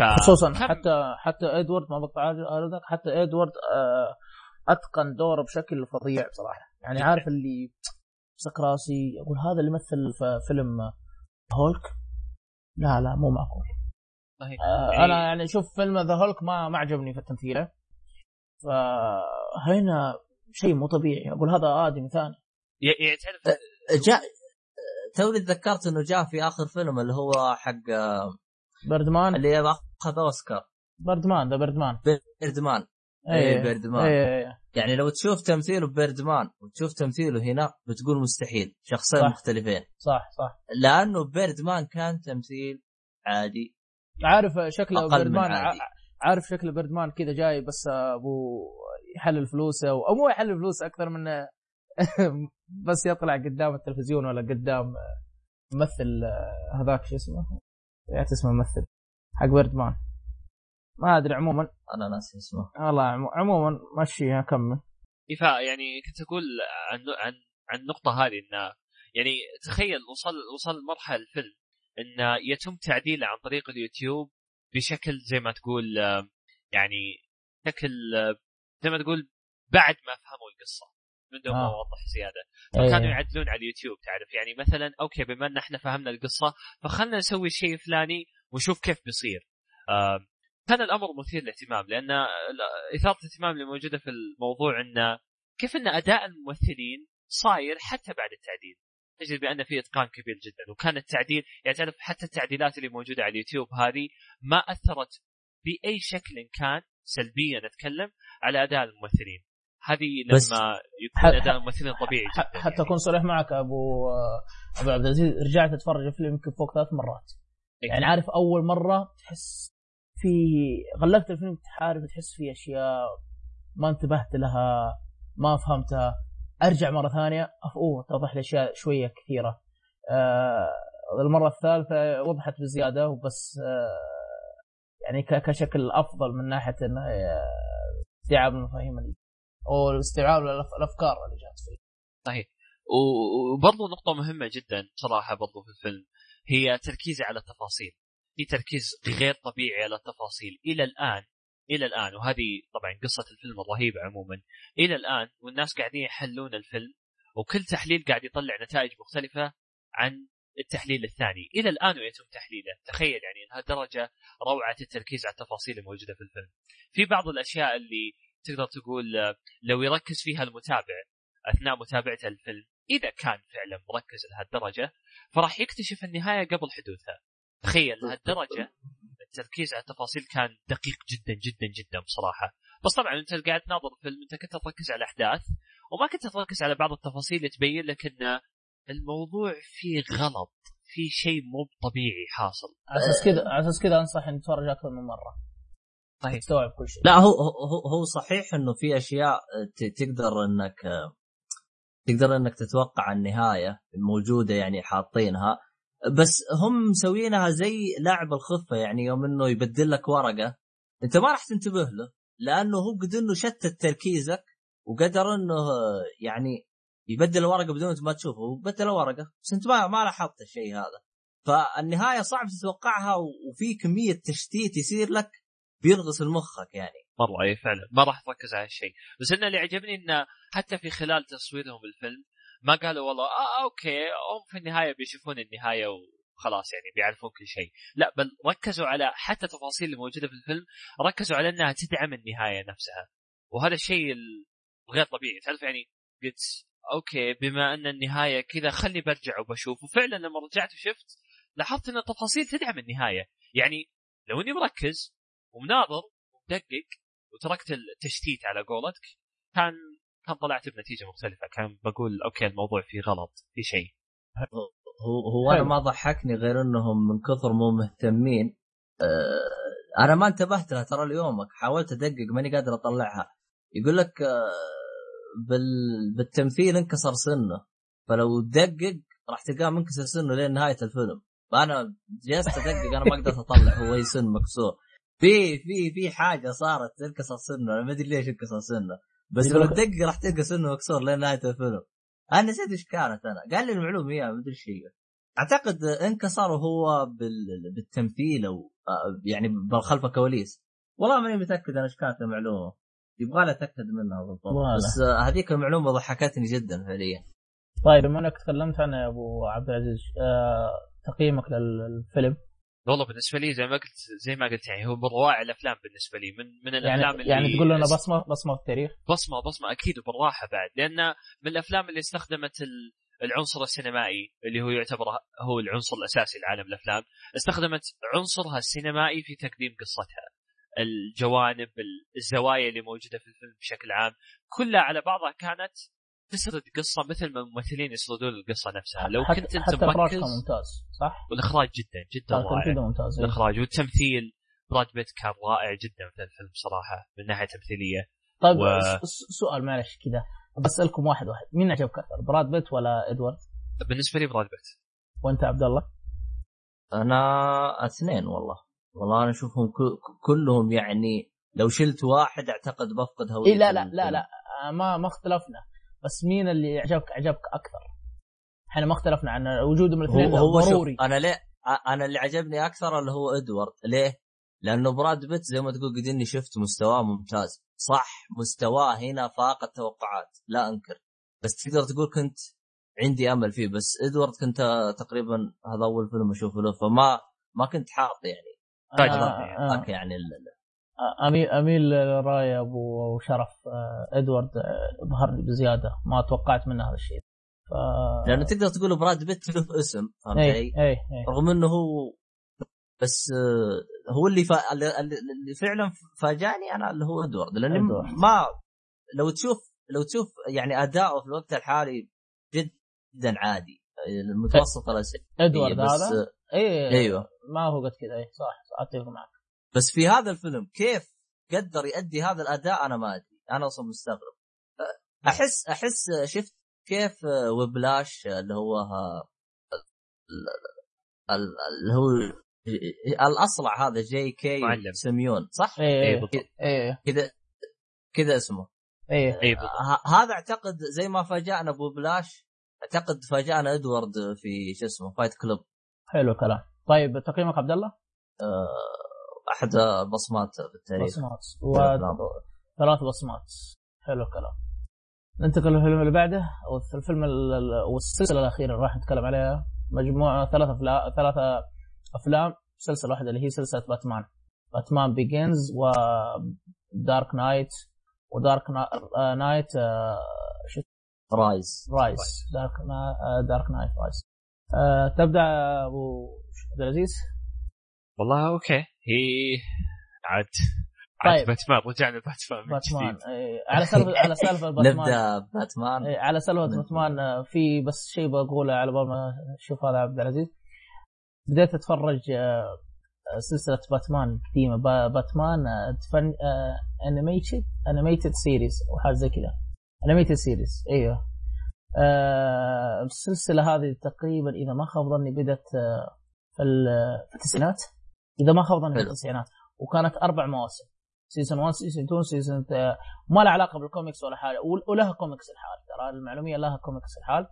يعني ف- خصوصا كم- حتى حتى إدوارد ما بقطع عرضك حتى إدوارد آه، أتقن دوره بشكل فظيع بصراحة. يعني جداً. عارف اللي مسك راسي أقول هذا اللي مثل في فيلم هولك؟ لا لا مو معقول. صحيح. آه، يعني- أنا يعني شوف فيلم The Hulk ما ما عجبني في تمثيله فهنا شيء مو طبيعي. أقول هذا ادمي ثاني يعني تعرف جاء توني تذكرت إنه جاء في آخر فيلم اللي هو حق Birdman. اللي اخذ أوسكار. Birdman The Birdman. Birdman إيه، اي Birdman إيه، إيه. يعني لو تشوف تمثيله ب Birdman وتشوف تمثيله هنا بتقول مستحيل. شخصين صح. مختلفين. صح صح. لأنه Birdman كان تمثيل عادي. عارف شكله بردمان عادي. ع- عارف شكل بردمان كذا جاي بس أبو يحلل فلوسه أو مو يحلل فلوس أكثر من بس يطلع قدام التلفزيون ولا قدام ممثل هذاك شو اسمه؟ يا اسمه ممثل. حق بردمان ما أدري عموما. أنا ناسي اسمه. والله عمو- عموما مشيها كمل. يعني كنت أقول عن عن عن النقطة هذه انه يعني تخيل وصل وصل مرحلة الفيلم انه يتم تعديله عن طريق اليوتيوب بشكل زي ما تقول آه، يعني شكل آه، زي ما تقول بعد ما فهموا القصة. من دون ما آه. اوضح زيادة إيه. فكانوا يعدلون على اليوتيوب تعرف يعني مثلا okay بما إن إحنا فهمنا القصة فخلنا نسوي شيء فلاني ونشوف كيف بيصير آه كان الأمر مثير للاهتمام لأن إثارة الاهتمام اللي موجودة في الموضوع انه كيف إن أداء الممثلين صاير حتى بعد التعديل تجد بأن في إتقان كبير جدا وكان التعديل يعني تعرف حتى التعديلات اللي موجودة على اليوتيوب هذه ما أثرت بأي شكل كان سلبيا أتكلم على أداء الممثلين هذه لما يكون اداء الممثلين طبيعي جدا حتى يعني. أكون صريح معك أبو أبو عبد العزيز رجعت أتفرج الفيلم يمكن فوق ثلاث مرات. يعني عارف أول مرة تحس في غلقت الفيلم تحارب تحس في أشياء ما انتبهت لها ما فهمتها. أرجع مرة ثانية أوه اتضح لي أشياء شوية كثيرة. آه المرة الثالثة وضحت بزيادة وبس آه يعني كشكل أفضل من ناحية انه آه، استيعاب المفاهيم ال- أو استيعاب الأف- الافكار اللي جات فيه. و- وبرضو نقطة مهمة جدا صراحة برضو في الفيلم هي تركيزي على التفاصيل. في تركيز غير طبيعي على التفاصيل. إلى الآن إلى الآن وهذه طبعا قصة الفيلم الرهيبة عموما. إلى الآن والناس قاعدين يحلون الفيلم وكل تحليل قاعد يطلع نتائج مختلفة عن التحليل الثاني. إلى الآن ويتم تحليله. تخيل يعني لهالدرجة روعة التركيز على التفاصيل الموجودة في الفيلم. في بعض الأشياء اللي تقدر تقول آه، لو يركز فيها المتابع أثناء متابعته الفيلم إذا كان فعلا مركز لهالدرجة فراح يكتشف النهاية قبل حدوثها. تخيل لهالدرجة التركيز على التفاصيل كان دقيق جدا جدا جدا بصراحة. بس طبعا أنت قاعد تناظر الفيلم أنت كنت تركز على الأحداث وما كنت تركز على بعض التفاصيل اللي تبين لك إن الموضوع فيه غلط في شيء مو طبيعي حاصل. على أساس كذا على أساس كذا أنصح ان تتفرج أكثر من مرة. طيب. تستوعب كل شيء لا هو هو هو صحيح إنه في أشياء تقدر إنك تقدر إنك تتوقع النهاية الموجوده يعني حاطينها بس هم مسوينها زي لاعب الخفة يعني يوم إنه يبدل لك ورقة أنت ما راح تنتبه له لأنه هو قد إنه شتت تركيزك وقدر إنه يعني يبدل الورقة بدون ما تشوفه وبدل الورقه بس أنت ما ما لاحظت الشيء هذا فالنهاية صعب تتوقعها وفي كمية تشتيت يصير لك بيلغص المخك يعني. مره اي فعلا. ما راح تركز على الشيء بس أنا اللي عجبني إنه حتى في خلال تصويرهم الفيلم ما قالوا والله آه okay هم في النهاية بيشوفون النهاية وخلاص يعني بيعرفون كل شيء. لا بل ركزوا على حتى تفاصيل اللي موجودة في الفيلم ركزوا على إنها تدعم النهاية نفسها. وهذا الشيء غير طبيعي. تعرف يعني قلت okay بما إن النهاية كذا خلني برجع وبشوف. وفعلا لما رجعت وشفت لاحظت إن التفاصيل تدعم النهاية. يعني لو إني مركز ومناظر ومدقق وتركت التشتيت على قولتك كان كان طلعت بنتيجة مختلفة. كان بقول okay الموضوع فيه غلط في شيء. هو هو أنا ما ضحكني غير إنهم من كثر مو مهتمين. آه أنا ما انتبهت لها ترى ليومك حاولت أدقق ماني قادر أطلعها. يقول لك آه بال... بالتمثيل انكسر سنه. فلو تدقق راح تلقاه منكسر سنه لين نهايه الفيلم. فأنا جلست أدقق أنا ما قدرت أطلع هو اي سن مكسور. في في في حاجة صارت سنة أنا ما أدري ليش انكسر سنة بس لو تدقق راح تلقى سنة مكسور لين نهاية الفيلم. أنا نسيت إيش كانت أنا. قال لي المعلومة إياها ما أدري إيش هي. أعتقد انكسر وهو بال... بالتمثيل أو يعني خلف الكواليس. والله ماني متأكد أنا إيش كانت المعلومة. يبغى لي أتأكد منها بالضبط. بس هذيك المعلومة ضحكتني جدا فعليا. طيب بما إنك تكلمت يا أبو عبد العزيز آه، تقييمك للفيلم؟ والله بالنسبة لي زي ما قلت زي ما قلت يعني هو من روائع الأفلام بالنسبة لي. من من يعني الأفلام يعني اللي يعني تقول لنا بصمه بصمة في التاريخ بصمه بصمة أكيد وبالراحة بعد. لأن من الأفلام اللي استخدمت العنصر السينمائي اللي هو يعتبر هو العنصر الأساسي لعالم الأفلام استخدمت عنصرها السينمائي في تقديم قصتها. الجوانب الزوايا اللي موجودة في الفيلم بشكل عام كلها على بعضها كانت تسرد قصة مثل ما الممثلين يسردون القصة نفسها لو حتى كنت أنت حتى مركز ممتاز صح؟ والإخراج جدا جدا رائع جدا ممتاز إيه. الإخراج والتمثيل براد بيت كان رائع جدا في الفيلم صراحة من ناحية تمثيلية طيب و... سؤال معلش كذا بسالكم واحد واحد مين عجبك أكثر براد بيت ولا إدوارد؟ بالنسبة لي براد بيت وأنت عبد الله؟ أنا اثنين والله والله أنا أشوفهم كلهم يعني لو شلت واحد أعتقد بفقد هويتي إيه لا لا لا لا ما ما اختلفنا بس مين اللي عجبك عجبك أكثر؟ إحنا ما اختلفنا عن وجودهم الاثنين هو, هو ضروري. أنا ليه أنا اللي عجبني أكثر اللي هو إدوارد. ليه؟ لأنه براد بيت زي ما تقول قد إني شفت مستواه ممتاز. صح مستواه هنا فاق التوقعات لا أنكر. بس تقدر تقول كنت عندي أمل فيه. بس إدوارد كنت تقريبا هذا أول فيلم أشوفه له فما ما كنت حاط يعني. آه آه. يعني اميل اميل راي أبو شرف آه، إدوارد آه، ظهر بزيادة ما توقعت منه هذا الشيء. ف... لأنه تقدر تقول براد بيت له اسم فهمت علي؟ اي اي رغم إنه هو بس آه، هو اللي, فا... اللي فعلا فاجأني أنا اللي هو إدوارد لاني ما لو تشوف لو تشوف يعني أداؤه في الوقت الحالي جدا عادي المتوسط الاسئله إدوارد هذا؟ اي أيوه. ما هو قد كذا اي صح أتفق معك. بس في هذا الفيلم كيف قدر يؤدي هذا الأداء أنا ما أدري أنا أصلا مستغرب احس أحس شفت كيف وبلاش اللي هو اللي هو الأصلع هذا J.K. معلم. سيمونز صح؟ إيه إيه, إيه. كذا كذا اسمه إيه, إيه هذا أعتقد زي ما فاجأنا أبو Whiplash أعتقد فاجأنا إدوارد في شو اسمه Fight Club حلو الكلام طيب تقييمك عبد الله؟ آه أحد البصمات في التاريخ. بصمات. و... ثلاث بصمات. حلو الكلام. ننتقل للفيلم اللي بعده والفيلم والسلسله الأخيرة اللي راح نتكلم عليها. مجموعة ثلاث افلام ثلاثة أفلام. سلسلة واحدة اللي هي سلسلة باتمان. Batman Begins و Dark Knight و Dark Knight شو Rise Rise Dark Dark Knight Rise تبدأ أبو عبد العزيز. والله okay. هي عاد طيب. باتمان رجعنا باتمان. باتمان. إيه. على سالفه على سالفة باتمان. نبدأ باتمان. إيه. على سالفة باتمان آه، في بس شيء بقوله على بال ما أشوف هذا عبد العزيز. بديت أتفرج آه، سلسلة باتمان القديمه Batman Animated Animated Series أو حاجة زي كذا. Animated Series أيوه. آه السلسلة هذه تقريبا إذا ما خاب ظني بدأت آه في التسعينات. إذا ما خاب ظني في التسعينات وكانت أربع مواسم. season 1 season 2 season ما لها علاقة بالكوميكس ولا حاجة. ولها كوميكس الحال. ترى للمعلومية لها كوميكس الحال.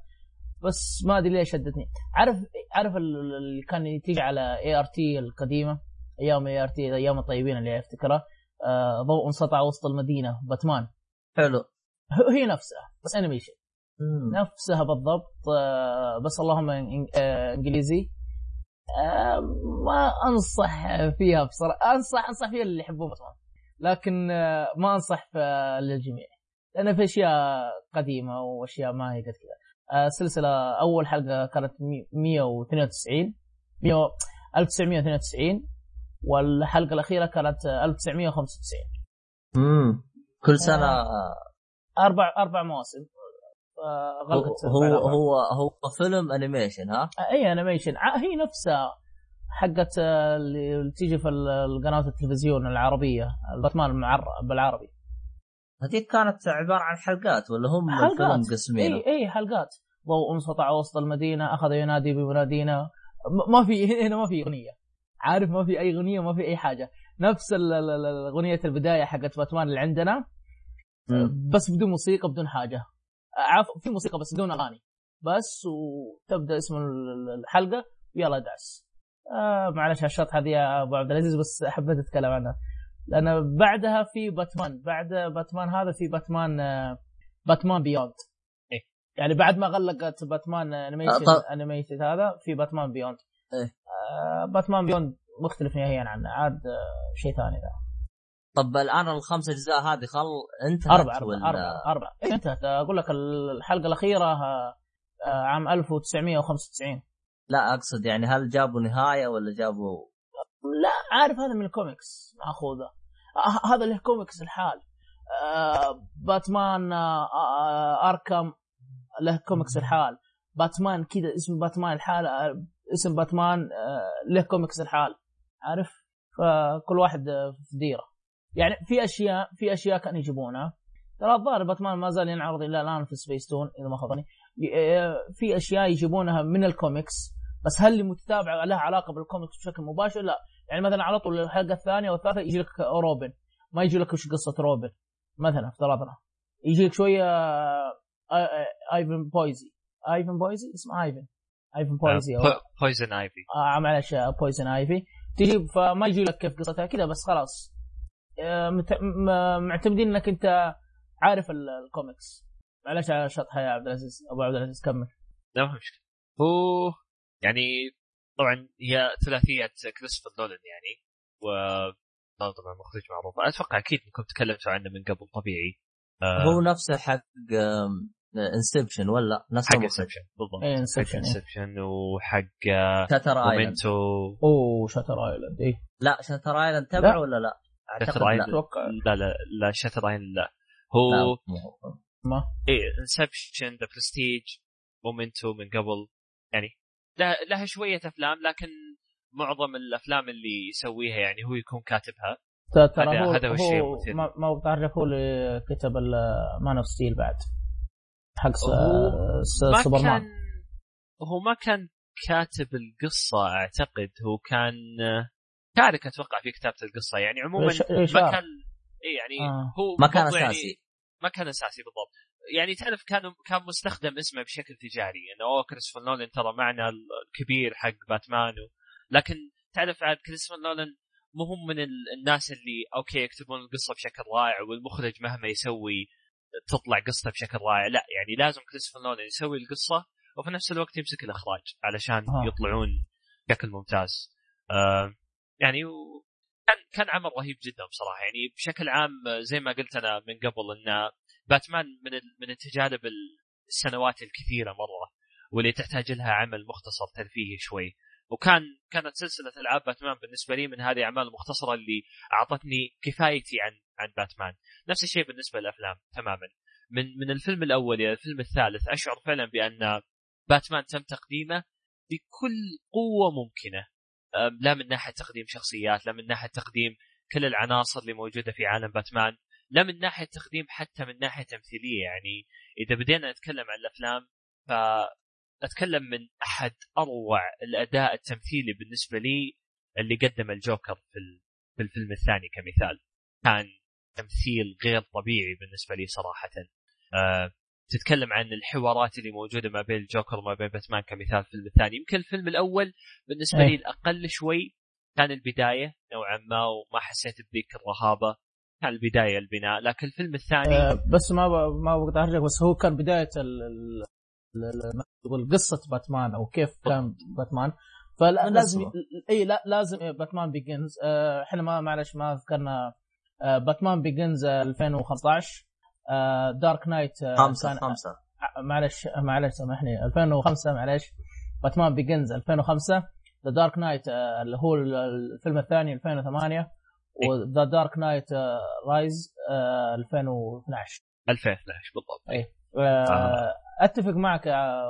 بس ما أدري ليش شدتني. عارف عارف اللي كان تيجي على ART القديمة؟ أيام ART أيام الطيبين اللي افتكرها آه ضوء سطع وسط المدينة. باتمان حلو. هي نفسها. بس animation نفسها بالضبط. آه بس اللهم آه إنجليزي. آه ما أنصح فيها بصراحه أنصح أنصح فيها اللي يحبون باتمان لكن آه ما أنصح للجميع. لأن في أشياء قديمة وأشياء ما هي قد كذا. السلسله آه، أول حلقة كانت 192 100 1992 والحلقة الأخيرة كانت 1995 امم كل سنة. أربع أربع مواسم. غلقت هو هو هو فيلم animation ها؟ اي animation هي نفسها حقت اللي تيجي في القنوات التلفزيون العربية الباتمان بالعربي. هذيك كانت عبارة عن حلقات ولا هم حلقات. قسمين اي اي حلقات. ضوء انسطع وسط المدينة أخذ ينادي بمنادينا. ما في هنا ما في أغنية. عارف ما في أي أغنية ما في أي حاجة. نفس اغنيه البداية حقت باتمان اللي عندنا بس بدون موسيقى بدون حاجة. عفوا في موسيقى بس بدون أغاني. بس وتبدأ اسم الحلقة ويلا دعس آه معلش هالشطحة هذه يا أبو عبد العزيز بس حبيت اتكلم عنها. لأن بعدها في باتمان بعد باتمان هذا في باتمان آه Batman Beyond إيه؟ يعني بعد ما غلقت باتمان animation آه animation هذا في Batman Beyond إيه؟ آه Batman Beyond مختلف نهائيا عنه عاد آه شيء ثاني ذا. طب الآن الخمس أجزاء هذه خل انتهت أربع أربع ولا... أربع أربع إيه انتهت. أقول لك الحلقة الأخيرة آه عام 1995 لا أقصد يعني هل جابوا نهاية ولا جابوا؟ لا عارف هذا من الكوميكس مأخوذة. آه هذا له كوميكس الحال. آه باتمان آه آه Arkham له كوميكس الحال. باتمان كذا اسم باتمان لحال اسم باتمان له كوميكس الحال. عارف؟ فكل واحد في ديرة. يعني في أشياء في أشياء كانوا يجيبونها. ترى الظاهر باتمان ما زال ينعرض إلى الآن في سبيس تون إذا ما خاب في أشياء يجيبونها من الكوميكس بس هل متتابعه لها علاقة بالكوميكس بشكل مباشر؟ لا. يعني مثلا على طول الحلقة الثانية والثالثة يجي لك روبن. ما يجي لك وش قصة روبن مثلا افترضنا. يجي لك شوية ايفن بويزي ايفن بويزي اسمه ايفن ايفن بويزي بويزن ايفي آه معلش بويزن ايفي تجي فما يجي لك كيف قصتها كذا بس خلاص. معتمدين انك انت عارف الكوميكس معلش على شطحه يا عبد العزيز. أبو عبد العزيز كمل. لا ما مشكلة. هو يعني طبعا هي ثلاثيه كريستوفر نولان يعني و طبعا مخرج معروف. أتوقع أكيد إنكم تكلمتوا عنه من قبل طبيعي. آه هو نفسه حق Inception ولا؟ نفس حق Inception بالضبط. إيه Inception Inception وحق Shutter Island أوه Shutter Island إيه. لا Shutter Island تبعه ولا لا؟ أعتقد لا أتوقع لا لا لا Shutter Island لا. هو ما؟ إيه Inception The Prestige Memento من قبل. يعني لها شوية أفلام لكن معظم الأفلام اللي يسويها يعني هو يكون كاتبها. ترى هو هذا هو الشيء المثير. ما, ما تعرفوا اللي كتب Man of Steel بعد. حق سوبرمان هو ما كان كاتب القصة أعتقد. هو كان شارك أتوقع في كتابه القصة. يعني عموما ما كان اي يعني آه. هو ما كان يعني أساسي. يعني ما كان أساسي بالضبط. يعني تعرف كان كان مستخدم اسمه بشكل تجاري. انه يعني أوه كريستوفر نولان ترى معنا الكبير حق باتمان و... لكن تعرف عاد كريستوفر نولان مو هم من الناس اللي أوكي يكتبون القصة بشكل رائع والمخرج مهما يسوي تطلع قصته بشكل رائع. لا يعني لازم كريستوفر نولان يسوي القصة وفي نفس الوقت يمسك الإخراج علشان آه. يطلعون بشكل ممتاز. آه يعني. كان كان عمل رهيب جدا بصراحة. يعني بشكل عام زي ما قلت أنا من قبل إن باتمان من من التجارب السنوات الكثيرة مرة واللي تحتاج لها عمل مختصر ترفيهي شوي. وكان كانت سلسلة ألعاب باتمان بالنسبة لي من هذه الاعمال المختصره اللي أعطتني كفايتي عن عن باتمان. نفس الشيء بالنسبة للأفلام تماما. من من الفيلم الأول إلى الفيلم الثالث أشعر فعلا بأن باتمان تم تقديمه بكل قوة ممكنة. لا من ناحية تقديم شخصيات لا من ناحية تقديم كل العناصر اللي موجودة في عالم باتمان لا من ناحية تقديم حتى من ناحية تمثيلية. يعني إذا بدينا نتكلم عن الأفلام فأتكلم من أحد أروع الأداء التمثيلي بالنسبة لي اللي قدم الجوكر في في الفيلم الثاني كمثال. كان تمثيل غير طبيعي بالنسبة لي صراحة. تتكلم عن الحوارات اللي موجودة ما بين الجوكر وما بين باتمان كمثال في الفيلم الثاني. يمكن الفيلم الأول بالنسبة لي الأقل شوي كان البداية نوعا ما وما حسيت بذيك الرهابة. كان البداية البناء لكن الفيلم الثاني أه بس ما ب... ما بقدر أرجع بس هو كان بداية تقول قصة باتمان أو كيف كان باتمان. فلازم إي لا لازم Batman Begins آه، إحنا ما معلش ما ذكرنا آه، Batman Begins 2015 Dark Knight خمسة خمسة. معلش معلش سامحني. 2005 معلش. Batman Begins 2005 The Dark Knight اللي هو الفيلم الثاني 2008 و The Dark Knight Rise 2012 2012 بالضبط. اي آه. أتفق معك يا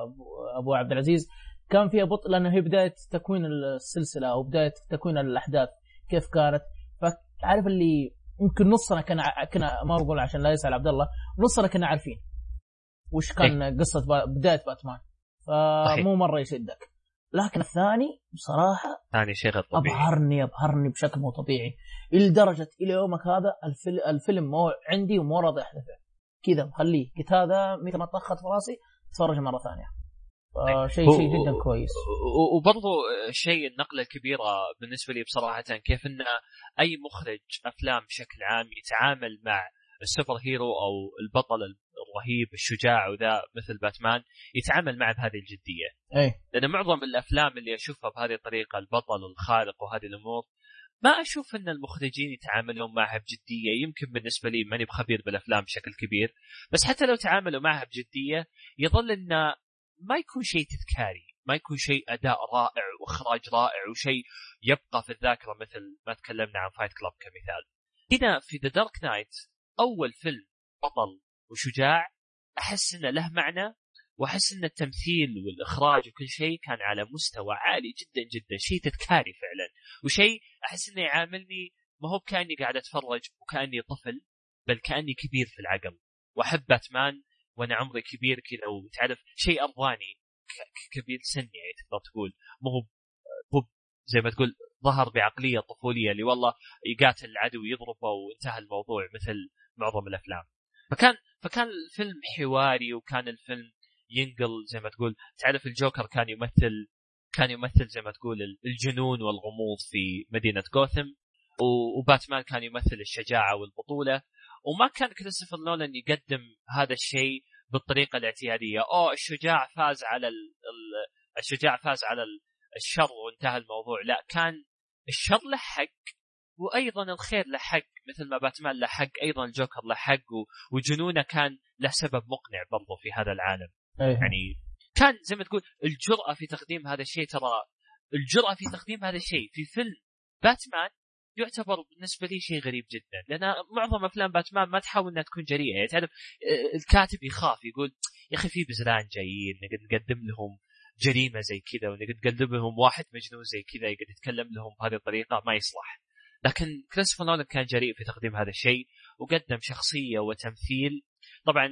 ابو عبد العزيز. كان فيها بطء لأنه هي بداية تكوين السلسلة أو بداية تكوين الأحداث كيف كانت. فتعرف اللي يمكن نصنا كنا كنا ما بقول عشان لا يسأل عبد الله نصنا كنا عارفين وش كان إيه؟ قصه بداية باتمان. فمو مرة يشدك. لكن الثاني بصراحة ثاني شيء غير طبيعي. أبهرني أبهرني بشكل مو طبيعي. لدرجة إلى يومك هذا الفيلم, الفيلم مو عندي ومو راضي احذفه كذا مخليه. قلت هذا متى ما طخت في راسي أتفرج مرة ثانية. شيء شيء جدا كويس. وبرضو شيء النقلة الكبيرة بالنسبة لي بصراحة كيف إن أي مخرج أفلام بشكل عام يتعامل مع السوبر هيرو أو البطل الرهيب الشجاع وذا مثل باتمان يتعامل معه بهذه الجدية. إي. لأن معظم الأفلام اللي أشوفها بهذه الطريقة البطل الخارق وهذه الأمور ما أشوف إن المخرجين يتعاملون معها بجدية. يمكن بالنسبة لي ماني بخبير بالأفلام بشكل كبير بس حتى لو تعاملوا معها بجدية يظل انه ما يكون شيء تذكاري ما يكون شيء أداء رائع وإخراج رائع وشيء يبقى في الذاكرة مثل ما تكلمنا عن Fight Club كمثال. هنا في The Dark Knight أول فيلم بطل وشجاع أحس إنه له معنى وأحس إن التمثيل والإخراج وكل شيء كان على مستوى عالي جدا جدا شيء تذكاري فعلا. وشيء أحس إنه يعاملني ما هو كاني قاعد أتفرج وكأني طفل بل كأني كبير في العقل. وأحب باتمان وأنا عمري كبير كذا وتعرف شيء ارضاني كبير سن يعني تقدر تقول. مو هو زي ما تقول ظهر بعقلية طفولية اللي والله يقاتل العدو يضربه وانتهى الموضوع مثل معظم الأفلام. فكان فكان الفيلم حواري وكان الفيلم ينقل زي ما تقول. تعرف الجوكر كان يمثل كان يمثل زي ما تقول الجنون والغموض في مدينة جوثم وباتمان كان يمثل الشجاعة والبطولة. وما كان كريستوفر نولان يقدم هذا الشيء بالطريقة الاعتيادية. أوه الشجاع فاز على ال... الشجاع فاز على الشر وانتهى الموضوع. لا كان الشر له حق وأيضا الخير له حق مثل ما باتمان له حق أيضا الجوكر له حق وجنونه كان له سبب مقنع برضو في هذا العالم. أيه. يعني كان زي ما تقول الجرأة في تقديم هذا الشيء ترى الجرأة في تقديم هذا الشيء. في فيلم باتمان يعتبر بالنسبة لي شيء غريب جدا. لأن معظم أفلام باتمان ما تحاول إنها تكون جريئة. يعني تعرف آه، الكاتب يخاف يقول يا أخي في بزران جايين نقدر نقدم لهم جريمة زي كذا ونقدر نقدم لهم واحد مجنون زي كذا يقدر يتكلم لهم بهذه الطريقة ما يصلح. لكن كريستوفر نولان كان جريء في تقديم هذا الشيء وقدم شخصية وتمثيل. طبعا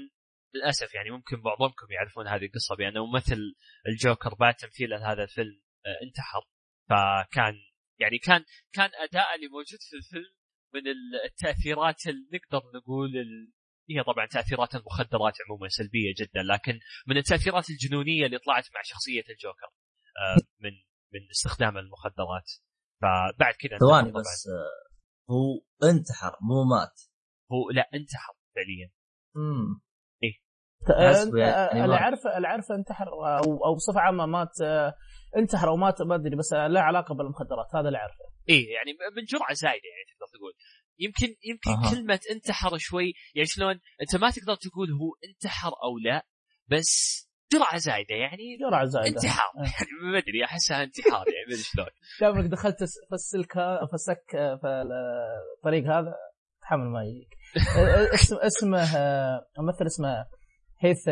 للأسف يعني ممكن بعضكم يعرفون هذه القصة بأنه ممثل الجوكر بعد تمثيله هذا الفيلم آه، انتحر. فكان يعني كان كان أداء اللي موجود في الفيلم من التأثيرات اللي نقدر نقول ال... هي طبعا تأثيرات المخدرات عموما سلبية جدا لكن من التأثيرات الجنونية اللي طلعت مع شخصية الجوكر آه، من من استخدام المخدرات. فبعد كذا ثواني بس آه، هو انتحر مو مات. هو لا انتحر فعليا. امم اللي عارفه اللي عارفه انتحر أو أو بصفة عامة مات انتحر أو مات ما أدري بس لا علاقة بالمخدرات هذا اللي أعرفه. إيه يعني من جرعه زايدة يعني تقدر تقول. يمكن يمكن أه. كلمة انتحر شوي يعني شلون أنت ما تقدر تقول هو انتحر أو لا بس جرعة زايدة يعني جرعة زايدة. انتحار. أه. يعني ما أدري أحسها انتحار يعني ما أدري شلون. دام دخلت في السلك في السك في الطريق هذا تحمل ما يجيك اسم اسمه الممثل اسمه هيث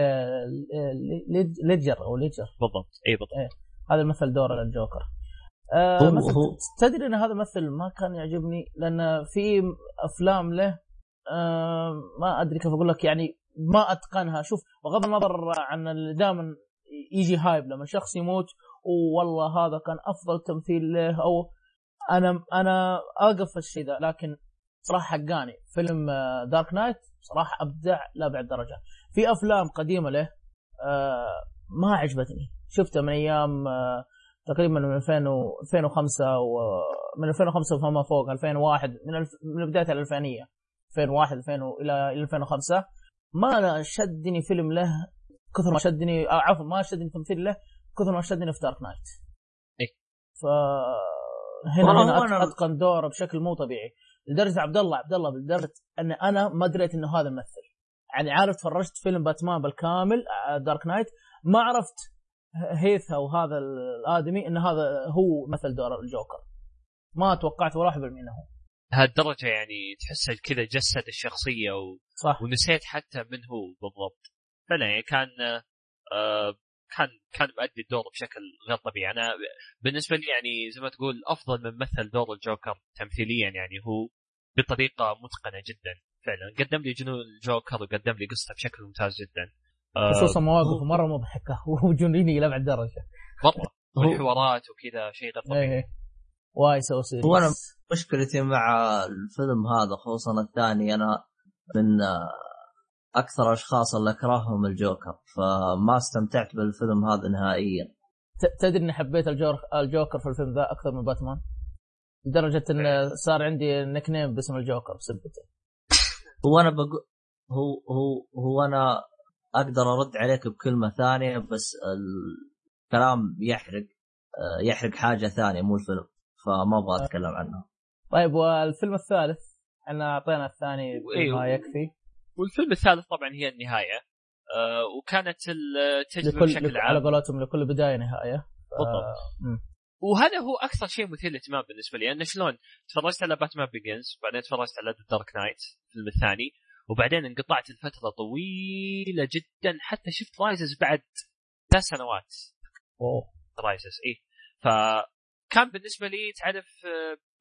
ليدجر أو ليدجر بالضبط. إي بالضبط. إيه. هذا مثل دور الجوكر آه مثل تدري إن هذا الممثل ما كان يعجبني؟ لأن في أفلام له آه ما أدري كيف أقول لك يعني ما أتقنها. شوف بغض النظر عن دائما يجي hype لما شخص يموت والله هذا كان أفضل تمثيل له أو أنا أنا اقف في الشيء ذا. لكن صراحة حقاني. فيلم Dark Knight صراحة أبدع لأبعد درجة. في أفلام قديمة له آه، ما عجبتني. شفتها من أيام آه، تقريبا من 2005 ومن 2005 فما فوق 2001 من ألف... من بداية الألفينية 2001 2000 إلى إلى 2005 ما شدني فيلم له كثر ما شدني آه، عفوا ما شدني تمثيل له كثر ما شدني في دارك نايت. إيه. ف هنا هنا أتقن دوره بشكل مو طبيعي. لدرجة عبد الله عبد الله لدرجه أن أنا ما دريت إنه هذا الممثل. يعني عارف تفرجت فيلم باتمان بالكامل Dark Knight ما عرفت هيث أو هذا الآدمي إن هذا هو مثل دور الجوكر. ما توقعت ولا 1% انه هو هالدرجة يعني تحس كذا جسد الشخصية و... صح. ونسيت حتى من هو بالضبط. فعلا يعني كان آه كان كان مؤدي الدور بشكل غير طبيعي. أنا بالنسبة لي يعني زي ما تقول أفضل من مثل دور الجوكر تمثيليا يعني هو بطريقة متقنة جدا. فعلا. قدم لي جنون الجوكر وقدم لي قصته بشكل ممتاز جدا. خصوصا مواقفه مرة مضحكة. وجنوني إلى أبعد درجة. مره والحوارات وكذا شيء غير طبيعي إيه. why so serious وأنا مشكلتي مع الفيلم هذا خصوصا الثاني أنا من أكثر أشخاص اللي أكرههم الجوكر فما استمتعت بالفيلم هذا نهائيا. تدري إني حبيت الجوكر في الفيلم ذا أكثر من باتمان؟ لدرجة انه صار عندي نيك نيم باسم الجوكر بسبته. هو أنا بقول هو هو هو أنا أقدر أرد عليك بكلمة ثانية بس الكلام يحرق آه، يحرق حاجة ثانية مو الفيلم فما أبغى أتكلم عنها طيب والفيلم الثالث؟ إحنا أعطينا الثاني ما يكفي. والفيلم الثالث طبعا هي النهاية. آه وكانت التجربة بشكل عام. على قولتهم لكل بداية نهاية. بالضبط. وهذا هو أكثر شيء مثير للاهتمام بالنسبة لي. انه شلون؟ تفرجت على Batman Begins وبعدين تفرجت على Dark Knight الفيلم الثاني وبعدين انقطعت لفتره طويلة جدا حتى شفت Rises بعد ثلاث سنوات. أوه. Rises اي فكان بالنسبة لي تعرف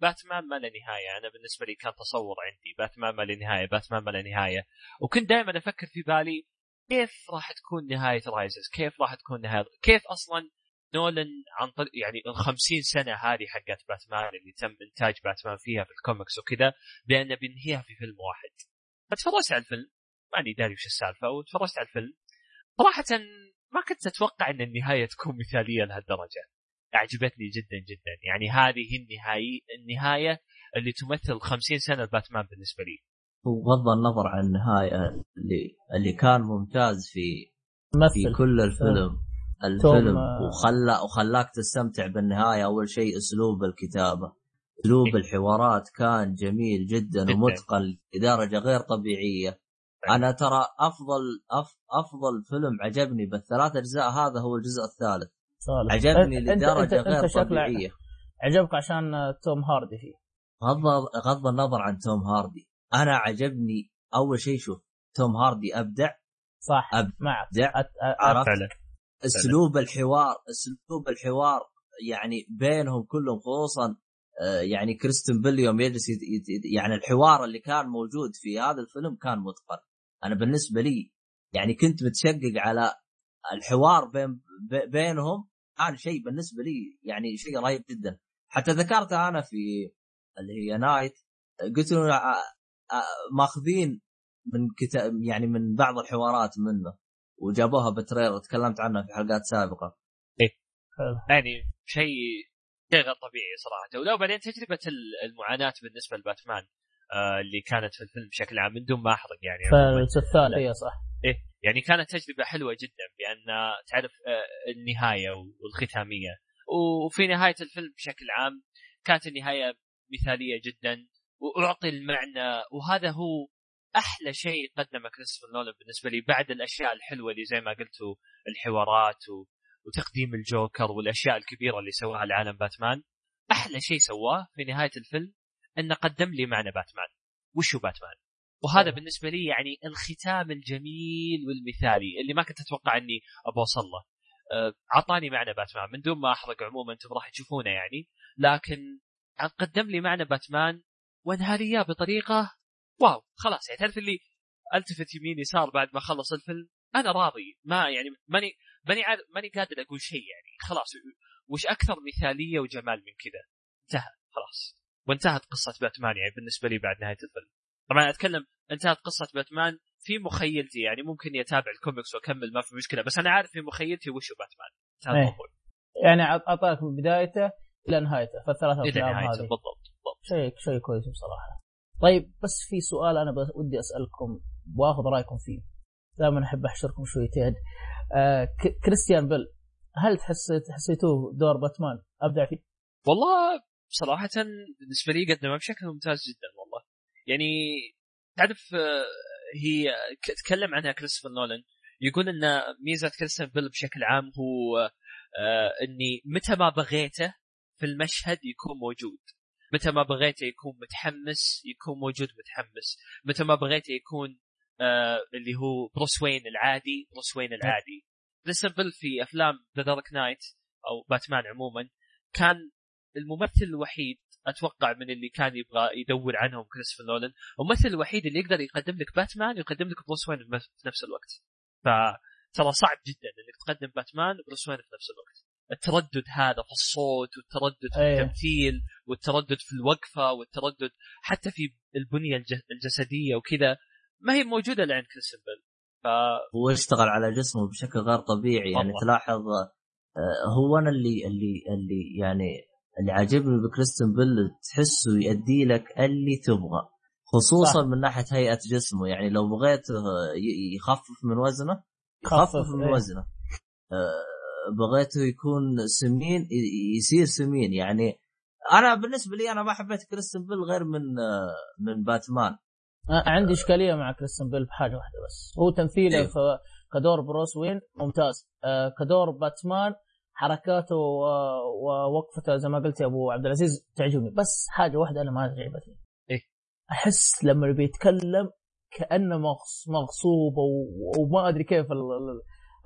باتمان ما له نهاية. أنا بالنسبة لي كان تصور عندي. باتمان ما له نهاية باتمان ما له نهاية. وكنت دائما أفكر في بالي كيف راح تكون نهاية Rises كيف راح تكون نهاية؟ كيف أصلا نولن عن طريق يعني ال 50 سنة هذه حقت باتمان اللي تم إنتاج باتمان فيها في الكوميكس وكذا بانه بينهيها في فيلم واحد. فتفرجت على الفيلم ماني داري وش السالفة وتفرجت على الفيلم صراحة ما كنت أتوقع إن النهاية تكون مثالية لهالدرجة. أعجبتني جدا جدا يعني هذه النهاية النهاية اللي تمثل 50 سنة لباتمان بالنسبة لي. وبغض النظر عن النهاية اللي اللي كان ممتاز في في كل الفيلم الفيلم وخلى وخلاك تستمتع بالنهاية. أول شيء أسلوب الكتابة أسلوب إيه. الحوارات كان جميل جدا ومتقن لدرجة غير طبيعية. أنا ترى أفضل أف أفضل فيلم عجبني بالثلاث أجزاء هذا هو الجزء الثالث. صالح. عجبني لدرجة انت غير أنت طبيعية. عجبك عشان توم هاردي فيه. غض غض النظر عن توم هاردي. أنا عجبني أول شيء شوف توم هاردي أبدع. صح. أبدع. عرفت؟ أسلوب الحوار أسلوب الحوار يعني بينهم كلهم خصوصا آه، يعني كريستن بيل يوم يجلس يعني الحوار اللي كان موجود في هذا الفيلم كان متقن. أنا بالنسبة لي يعني كنت متشقق على الحوار بين بينهم كان شيء بالنسبة لي يعني شيء رهيب جدا. حتى ذكرتها أنا في اللي هي نايت قلت له آه، آه، ماخذين من كتاب يعني من بعض الحوارات منه. وجابوها بتريلر تكلمت عنها في حلقات سابقة. إيه. يعني شيء شيء غير طبيعي صراحة. ولو بعدين تجربة المعاناة بالنسبة لباتمان آه اللي كانت في الفيلم بشكل عام من دون ما أحرق يعني. في الثالث اي صح. إيه. يعني كانت تجربة حلوة جدا بأن تعرف آه النهاية والختامية. وفي نهاية الفيلم بشكل عام كانت النهاية مثالية جدا وأعطي المعنى وهذا هو أحلى شيء قدمه كريستوفر نولان بالنسبة لي بعد الأشياء الحلوة اللي زي ما قلتوا الحوارات و... وتقديم الجوكر والأشياء الكبيرة اللي سواها لعالم باتمان أحلى شيء سواه في نهاية الفيلم أنه قدم لي معنى باتمان. وش هو باتمان؟ وهذا بالنسبة لي يعني الختام الجميل والمثالي اللي ما كنت أتوقع أني ابى أوصل له. اعطاني معنى باتمان. من دون ما أحرق عموما أنتم راح تشوفونه يعني. لكن قدم لي معنى باتمان وانهى لي بطريقة واو خلاص يعني تعرف اللي ألتفت يمين يسار بعد ما خلص الفيلم؟ أنا راضي ما يعني ماني ماني عارف ماني قادر أقول شيء يعني خلاص وش أكثر مثالية وجمال من كذا؟ انتهى خلاص. وانتهت قصة باتمان يعني بالنسبة لي بعد نهاية الفيلم. طبعا أتكلم انتهت قصة باتمان في مخيلتي يعني ممكن يتابع الكوميكس وأكمل ما في مشكلة بس أنا عارف في مخيلتي وش هو باتمان. انتهى إيه. الموضوع يعني اعطاك من بدايته إلى نهايته فالثلاث أفلام هذه. بالضبط بالضبط. شيء شيء كويس بصراحة. طيب بس في سؤال أنا ودي أسألكم وآخذ رأيكم فيه. دائما أحب أحشركم شويتين آه كريستيان بيل هل تحسيت حسيتوه دور باتمان؟ أبدع فيه؟ والله صراحة بالنسبة لي قدمها بشكل ممتاز جدا والله. يعني تعرف آه، هي تكلم عنها كريستوفر نولان. يقول إن ميزة كريستيان بيل بشكل عام هو آه، إني متى ما بغيته في المشهد يكون موجود. متى ما بغيته يكون متحمس يكون موجود متحمس. متى ما بغيته يكون آه اللي هو بروس وين العادي بروس وين العادي. كريستيان بيل في أفلام The Dark Knight أو باتمان عموما كان الممثل الوحيد أتوقع من اللي كان يبغى يدور عنهم كريستوفر نولان الممثل الوحيد اللي يقدر يقدم لك باتمان ويقدم لك بروس وين في نفس الوقت. فترى صعب جدا إنك تقدم باتمان وبروس وين في نفس الوقت. التردد هذا في الصوت والتردد في أيه. التمثيل والتردد في الوقفة والتردد حتى في البنية الج- الجسدية وكذا ما هي موجودة الا عند كريستن بيل ف هو اشتغل على جسمه بشكل غير طبيعي يعني. تلاحظ آه، هو أنا اللي اللي اللي يعني اللي عاجبني بكريستن بيل تحسه يؤدي لك اللي تبغى خصوصا صح. من ناحية هيئة جسمه يعني لو بغيت آه، يخفف من وزنه يخفف، يخفف من إيه. وزنه آه، بغيته يكون سمين ي- يصير سمين. يعني أنا بالنسبة لي أنا ما حبيت كريستن بيل غير من من باتمان. عندي إشكالية مع كريستن بيل بحاجة واحدة بس. هو تمثيله إيه. في كدور بروس وين؟ ممتاز. آه، كدور باتمان حركاته ووقفته زي ما قلت يا أبو عبد العزيز تعجبني. بس حاجة واحدة أنا ما عجبتني إيه؟ أحس لما بيتكلم كأنه مغص مغصوب وما أدري كيف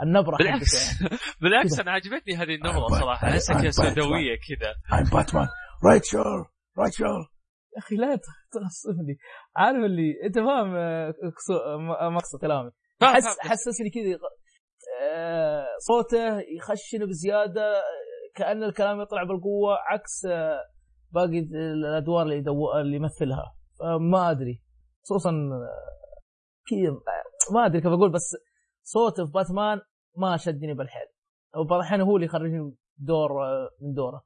النبرة بالعكس يعني. بالعكس. أنا عجبتني هذه النبرة صراحة احسها كذا. سوداويه كذا I'm Batman. Right, sure. Right, sure. يا أخي لا تغصبني عارف اللي أنت فاهم آه، م- مقصد كلامي حس. حسسني كذا آه، صوته يخشن بزيادة آه، كأن الكلام يطلع بالقوة عكس آه، باقي الأدوار اللي يدو... اللي يمثلها ما أدري خصوصا آه، كذا آه، ما أدري كيف أقول بس صوته في باتمان ما شدني بالحيل. وبعض الأحيان هو اللي يخرجني دور من دوره.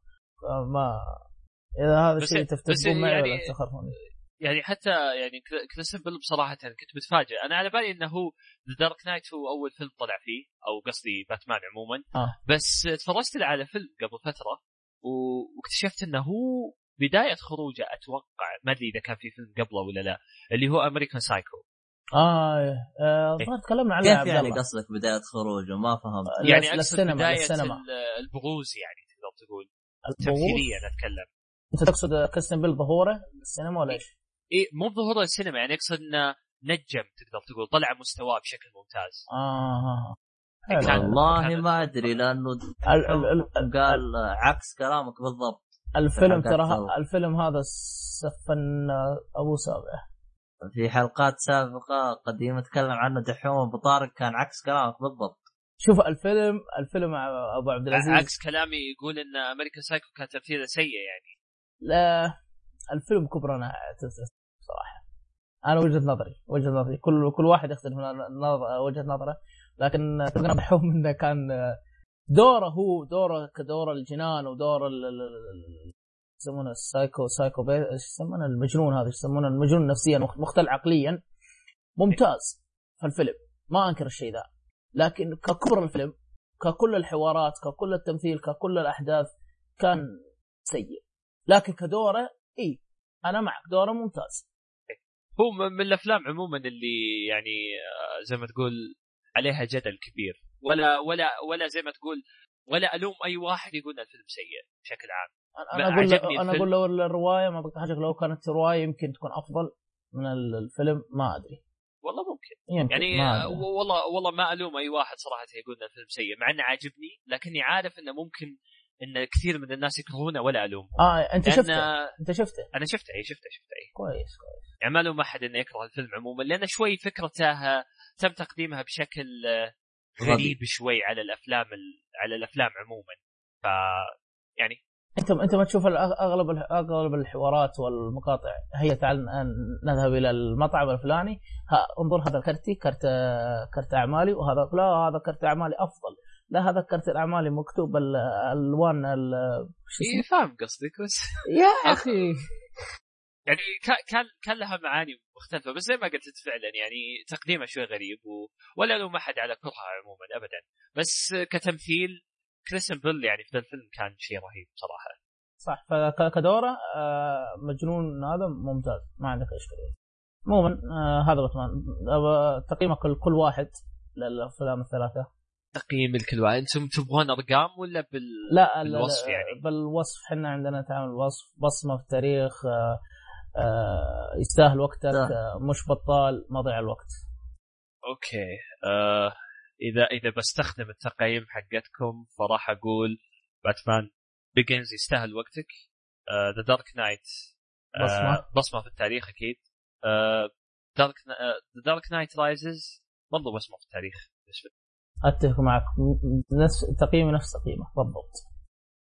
ما إذا هذا الشيء تتفقون معي ولا يعني- تخافون يعني حتى يعني كري- كريستن بيل بصراحة كنت متفاجئ. أنا على بالي إنه هو The Dark Knight هو أول فيلم طلع فيه أو قصدي باتمان عموما. آه. بس تفرجت له على فيلم قبل فترة واكتشفت إنه هو بداية خروجه أتوقع. ما أدري إذا كان في فيلم قبله ولا لا اللي هو American Psycho آه إيه. آه، الظاهر تكلمنا عنه يا كيف يعني. قصدك بداية خروجه؟ ما فهمت. يعني لس- أقصد للسينما بداية للسينما ال- البروز يعني تقدر تقول؟ تمثيليا أتكلم. أنت تقصد كريستن بيل ظهوره السينما ولا إيش؟ اي مو بظهور السينما يعني أقصد إنه نجم تقدر تقول. طلع مستواه بشكل ممتاز. آه حلو. والله ما أدري لأنه ال- ال- ال- قال عكس كلامك بالضبط. الفيلم ترى الفيلم هذا سفن أبو سابع. في حلقات سابقة قديمة تكلم عنه دحوم أبو طارق كان عكس كلامك بالضبط. شوف الفيلم الفيلم مع أبو عبد العزيز. عكس كلامي يقول إن امريكان سايكو كان تمثيله سيء يعني. لا الفيلم كبر أنا صراحة. أنا وجهة نظري وجهة نظري. كل كل واحد يختلف نظر- وجهة نظره. لكن تقريبا دحوم إنه كان دوره هو دوره كدور الجنان ودور يسمونه السايكو سايكو. إيش يسمونه؟ المجنون هذا يسمونه؟ المجنون نفسيا مخ- مختل عقليا. ممتاز في الفيلم. ما أنكر الشيء ذا. لكن ككبر الفيلم ككل الحوارات ككل التمثيل ككل الأحداث كان سيء. لكن كدوره إي أنا معك. دوره ممتاز. هو من الأفلام عموما اللي يعني آه، زي ما تقول عليها جدل كبير. ولا ولا ولا زي ما تقول ولا ألوم أي واحد يقول الفيلم سيء بشكل عام. أنا أقول أنا. أقول لو الرواية ما حاجة لو كانت رواية يمكن تكون أفضل من ال- الفيلم ما أدري. والله ممكن. يمكن يعني ما أدري. والله والله ما الوم أي واحد صراحة يقول ان الفيلم سيء مع إنه عاجبني لكني عارف إنه ممكن إن كثير من الناس يكرهونه ولا الومهم آه أنت شفته؟ أنت شفته؟ أنا شفته إي شفته شفته إي. كويس كويس. يعني ما لوم أحد إنه يكره الفيلم عموما لأن شوي فكرته تم تقديمها بشكل غريب شوي على الأفلام ال- على الأفلام عموما. ف يعني انت انت ما تشوف أغلب أغلب الحوارات والمقاطع. هي تعال نذهب إلى المطعم الفلاني. ها انظر هذا كرتي كرت كرت أعمالي وهذا لا هذا كرت أعمالي أفضل. لا هذا كرت الأعمالي مكتوب الالوان ال- شو إيه فاهم قصدك بس يا أخي يعني كا- كان كان لها معاني مختلفة بس زي ما قلت فعلا يعني تقديمها شوي غريب و... ولا لوم أحد على كرهها عموما ابدا. بس كتمثيل كريستن بيل يعني في ذا الفيلم كان شيء رهيب صراحة. صح فكدوره آه، مجنون هذا ممتاز ما عندك إشكالية. عموما آه، هذا باتمان. تقييمك لكل واحد للأفلام الثلاثة. تقييم الكل واحد. أنتم تبغون أرقام ولا بال لا ال- بالوصف ال- يعني. بالوصف. إحنا عندنا تعامل وصف بصمة في التاريخ آه، يستاهل وقتك. آه، مش بطال مضيع الوقت. Okay آه اذا إذا بستخدم التقييم حقتكم فراح أقول Batman Begins يستاهل وقتك. The Dark Knight بصمة. بصمة في التاريخ أكيد. Dark The Dark Knight Rises برضو بصمة في التاريخ. بالنسبة لي. أتفق معك نفس تقييمي نفس تقييمك بالضبط.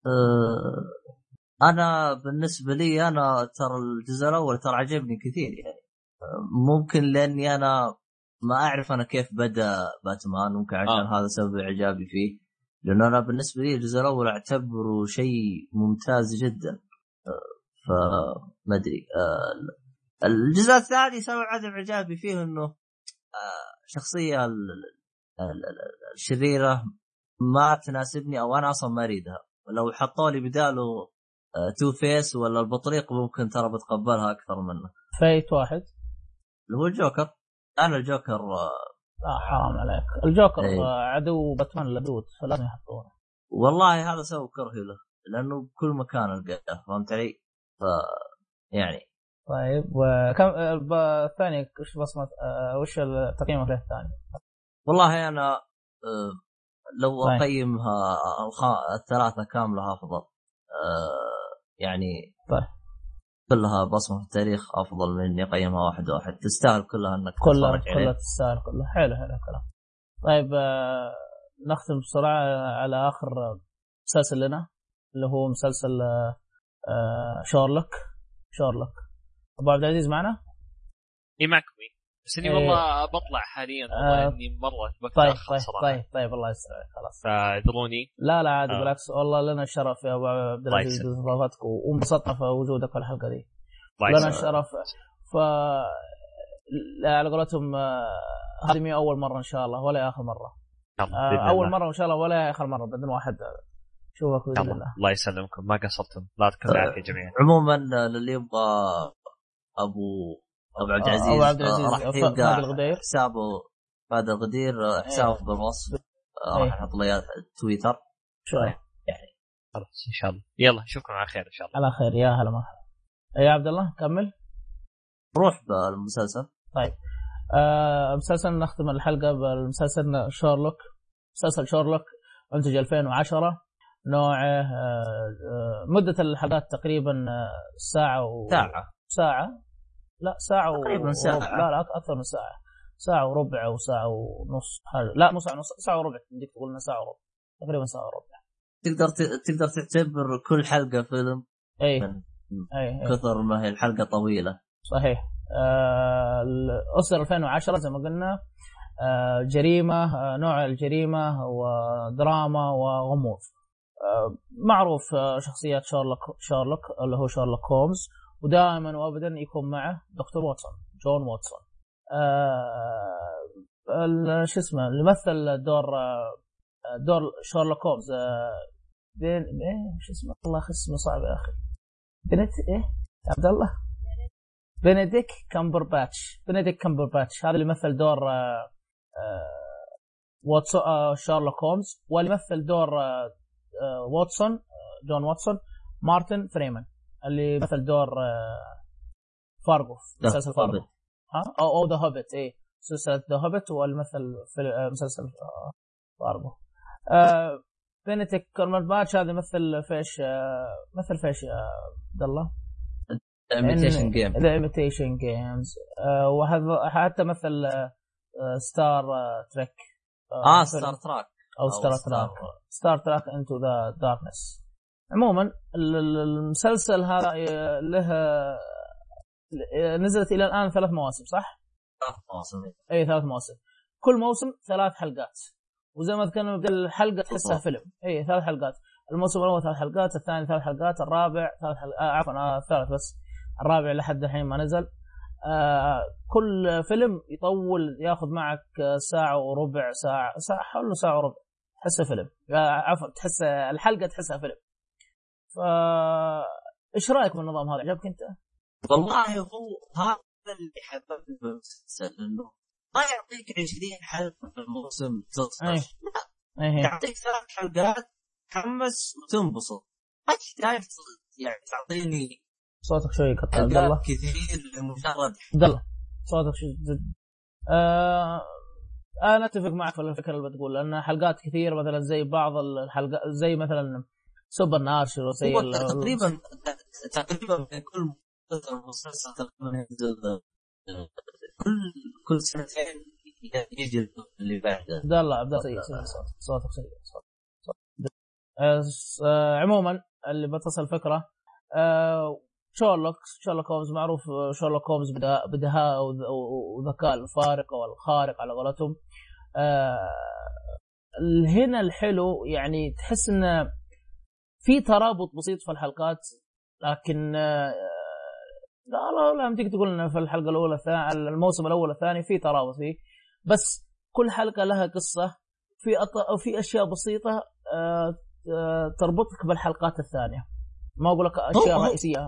آه، أنا بالنسبة لي أنا ترى الجزء الأول ترى عجبني كثير يعني. آه، ممكن لأني أنا ما أعرف أنا كيف بدأ باتمان ممكن عشان آه. هذا سبب إعجابي فيه. لأنه أنا بالنسبة لي الجزء الأول أعتبره شيء ممتاز جدا. آه، فما أدري. آه، الجزء الثاني سبب عدم إعجابي فيه إنه آه، شخصية ال- ال- ال- الشريرة ما تناسبني أو أنا أصلا ما أريدها. لو حطوا لي بداله آه، Two-Face ولا البطريق ممكن ترى بتقبلها أكثر منه. فايت واحد. اللي هو الجوكر. أنا الجوكر آه، لا حرام عليك الجوكر إيه. آه، عدو باتمان اللدود فلازم يحطونه والله هذا سبب كرهي له لأنه بكل مكان ألقاه فهمت علي؟ ف يعني طيب وكم آه، الثاني وش بصمة آه، وش تقييمك له الثاني؟ والله أنا آه، لو طيب. أقيمها الخ- الثلاثة كاملة افضل آه، يعني طيب. كلها بصمة في التاريخ أفضل من إني اقيمها واحد واحد. تستاهل كلها إنك كلها تتفرج كلها تستاهل كلها. حلو حلو الكلام. طيب آه، نختم بسرعة على آخر مسلسل لنا اللي هو مسلسل آه، آه، شارلوك. شارلوك. أبو عبد العزيز معنا؟ اي معكم. بس إني إيه. والله بطلع حاليا والله آه. إني مرة طيب طيب صراحة طيب طيب الله يستر عليك خلاص فاعذروني لا لا عادي آه. بالعكس والله لنا الشرف يا أبو عبد الله العزيز يسلمك. باستضافتك وانبسطنا في وجودك في الحلقة دي الله لنا يسلمك. الشرف ف لا، على قولتهم آه، هذه مي أول مرة إن شاء الله ولا آخر مرة آه، أول الله. مرة وان شاء الله ولا آخر مرة بإذن واحد آه، اشوفك باذن الله الله يسلمكم ما قصرتم الله يعطيكم العافيه جميعا عموما آه، للي يبغى أبو أبو عبد العزيز. أبو عبد آه، العزيز راح يلقى فهد الغدير. حسابه فهد الغدير آه، حسابه بالوصف. آه، إيه. راح أحط له تويتر. شوي خلاص إن شاء الله. يلا نشوفكم على خير إن شاء الله. على خير يا هلا مرحبا. يا عبد الله كمل. روح بالمسلسل. آه مسلسل نختم الحلقة بالمسلسل شارلوك. مسلسل شارلوك انتج 2010 نوعه آه آه مدة الحلقات تقريبا آه، ساعة و... ساعة. ساعة. لا ساعة و- تقريباً ساعة. وربع. لا لا أكثر من ساعة. ساعة وربع أو ساعة ونص حاجة لا مو ساعة ونص ساعة وربع. بدك تقول ساعة وربع. تقريبا ساعة وربع. تقدر ت- تقدر تعتبر كل حلقة فيلم اي اي, أي. كثر ما هي الحلقة طويلة. صحيح. آه أصدر 2010 زي ما قلنا. آه جريمة آه نوع الجريمة ودراما وغموض. آه معروف آه شخصيات شارلوك شارلوك اللي هو شارلوك هومز ودائما وابدا يكون معه دكتور واتسون جون واتسون. آه شو اسمه اللي مثل دور آه دور شارلوك هومز آه بين إيه شو اسمه؟ والله اسمه صعب يا أخي. بنت إيه عبد الله؟ بنديك كامبرباتش. بنديك كامبرباتش. هذا اللي مثل دور آه، واتسون شارلوك هومز واللي مثل دور واتسون جون واتسون مارتن فريمان. اللي مثل دور آه، فارغو مسلسل فارغو. ها؟ أو The Hobbit اي سلسله The Hobbit واللي مثل في آه، مسلسل آه، فارغو. آه، بينتك كومباتش هذا يمثل فيش آه، مثل فيش يا عبد الله؟ Imitation Game The Imitation Games وهذا حتى مثل Star Trek آه Star Trek أو Star Trek Star Trek Into The Darkness عموما ال- ال- المسلسل هذا آه، له آه، نزلت إلى الآن ثلاث مواسم صح؟ اي ثلاث مواسم. كل موسم ثلاث حلقات. وزي ما ذكرنا بدل الحلقة تحسها. فيلم. اي ثلاث حلقات. الموسم الأول ثلاث حلقات الثاني ثلاث حلقات الرابع ثلاث حلقات آه عفوا آه الثالث بس. الرابع لحد الحين ما نزل. آه كل فيلم يطول ياخذ معك آه، ساعة وربع ساعة ساعة حوله ساعة وربع. تحسه فيلم. آه عفوا تحس الحلقة تحسها فيلم. فا إيش رأيك بالنظام هذا؟ عجبك أنت؟ والله هو هذا اللي حببني بالمسلسل إنه ما يعطيك 20 حلقة في الموسم أي. تصفش لا إيه. يعطيك ثلاث حلقات تحمس وتنبسط. ما تحتاج يعني تعطيني صوتك شوي يقطع. عبد الله. كثير لمجرد عبد الله صوتك شوي زد آه أنا أتفق معك في الفكرة اللي بتقول لأن حلقات كثير مثلا زي بعض الحلقات زي مثلا Supernatural وزي تقريبا تقريبا كل مسلسل تقريبا ينزل كل كل سنتين يجي اللي بعده. عبد الله عبد الله سيء صوتك صوتك سيء. آه، آه، عموما اللي بتصل فكرة آه، شورلوك شورلوك هومز معروف آه، شورلوك هومز بدهاء وذ- وذكاء الفارق والخارق على قولتهم. آه، هنا الحلو يعني تحس إنه في ترابط بسيط في الحلقات لكن آه، لا لا لا تيجي تقول إنه في الحلقة الأولى الثانية الموسم الأول الثاني في ترابط فيه بس كل حلقة لها قصة في أط... في أشياء بسيطة آه، تربطك بالحلقات الثانية. ما أقول لك أشياء هو- رئيسية.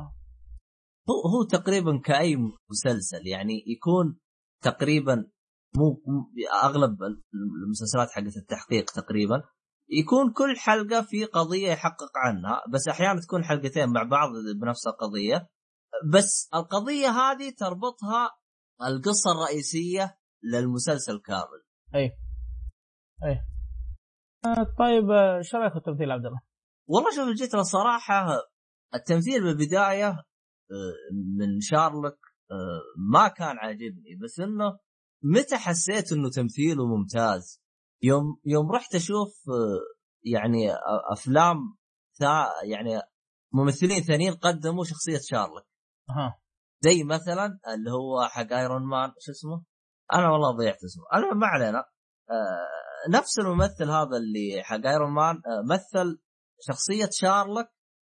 هو هو تقريبا كأي مسلسل يعني يكون تقريبا مو مو- أغلب المسلسلات حقت التحقيق تقريبا يكون كل حلقة في قضية يحقق عنها بس أحيانا تكون حلقتين مع بعض بنفس القضية. بس القضية هذه تربطها القصة الرئيسية للمسلسل كامل. آه، طيب آه، إيش رأيك في التمثيل عبد الله؟ والله شوف جيت الصراحة التمثيل بالبداية آه، من شارلوك آه، ما كان عاجبني بس إنه متى حسيت إنه تمثيله ممتاز؟ يوم يوم رحت أشوف آه، يعني أ- أفلام ثا يعني ممثلين ثانيين قدموا شخصية شارلوك. أها. زي مثلا اللي هو حق Iron Man شو اسمه؟ أنا والله ضيعت اسمه، المهم ما علينا. آه نفس الممثل هذا اللي حق Iron Man آه مثل شخصية شارلوك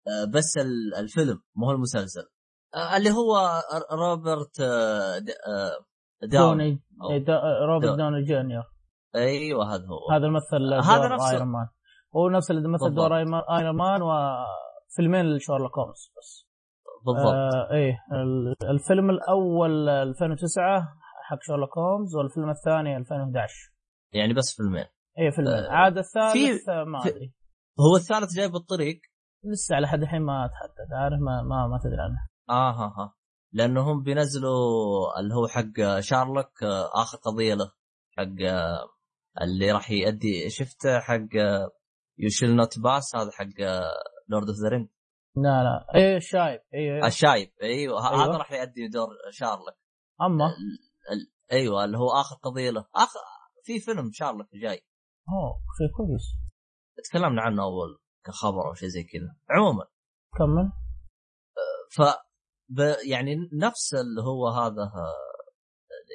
آه بس ال- الفيلم مو المسلسل. آه اللي هو روبرت آه آه داوني. دوني. إيه، دا- آه، روبرت دون. دوني جونيور. أيوه هذا هو. هذا الممثل هذا دور نفسه. ايرون مان هو نفس اللي مثل. دور Iron Man وفيلمين لشارلوك هومز بس. بالضبط. آه إيه ال- الفيلم الأول 2009 حق شارلوك هومز والفيلم الثاني 2011 يعني بس فيلمين. إيه فيلم آه، عاد الثالث ما أدري. هو الثالث جاي بالطريق؟ لسه على حد الحين ما تحدد عارف ما ما, ما تدري عنه. آه ها ها. لانهم بينزلوا اللي هو حق شارلوك آه، آخر قضية له حق آه، اللي راح يؤدي شفته حق you shall not pass هذا حق Lord of the Rings لا لا. إيه الشايب. إيه الشايب. أيوه ه- أيوة. هذا راح يؤدي دور شارلوك. أما؟ ال- ال- أيوه اللي هو آخر قضيه له آخر في فيلم شارلوك جاي. أوه شيء كويس. تكلمنا عنه أول كخبر أو شيء زي كذا. عموما. كمل. ف ب... يعني نفس اللي هو هذا آه،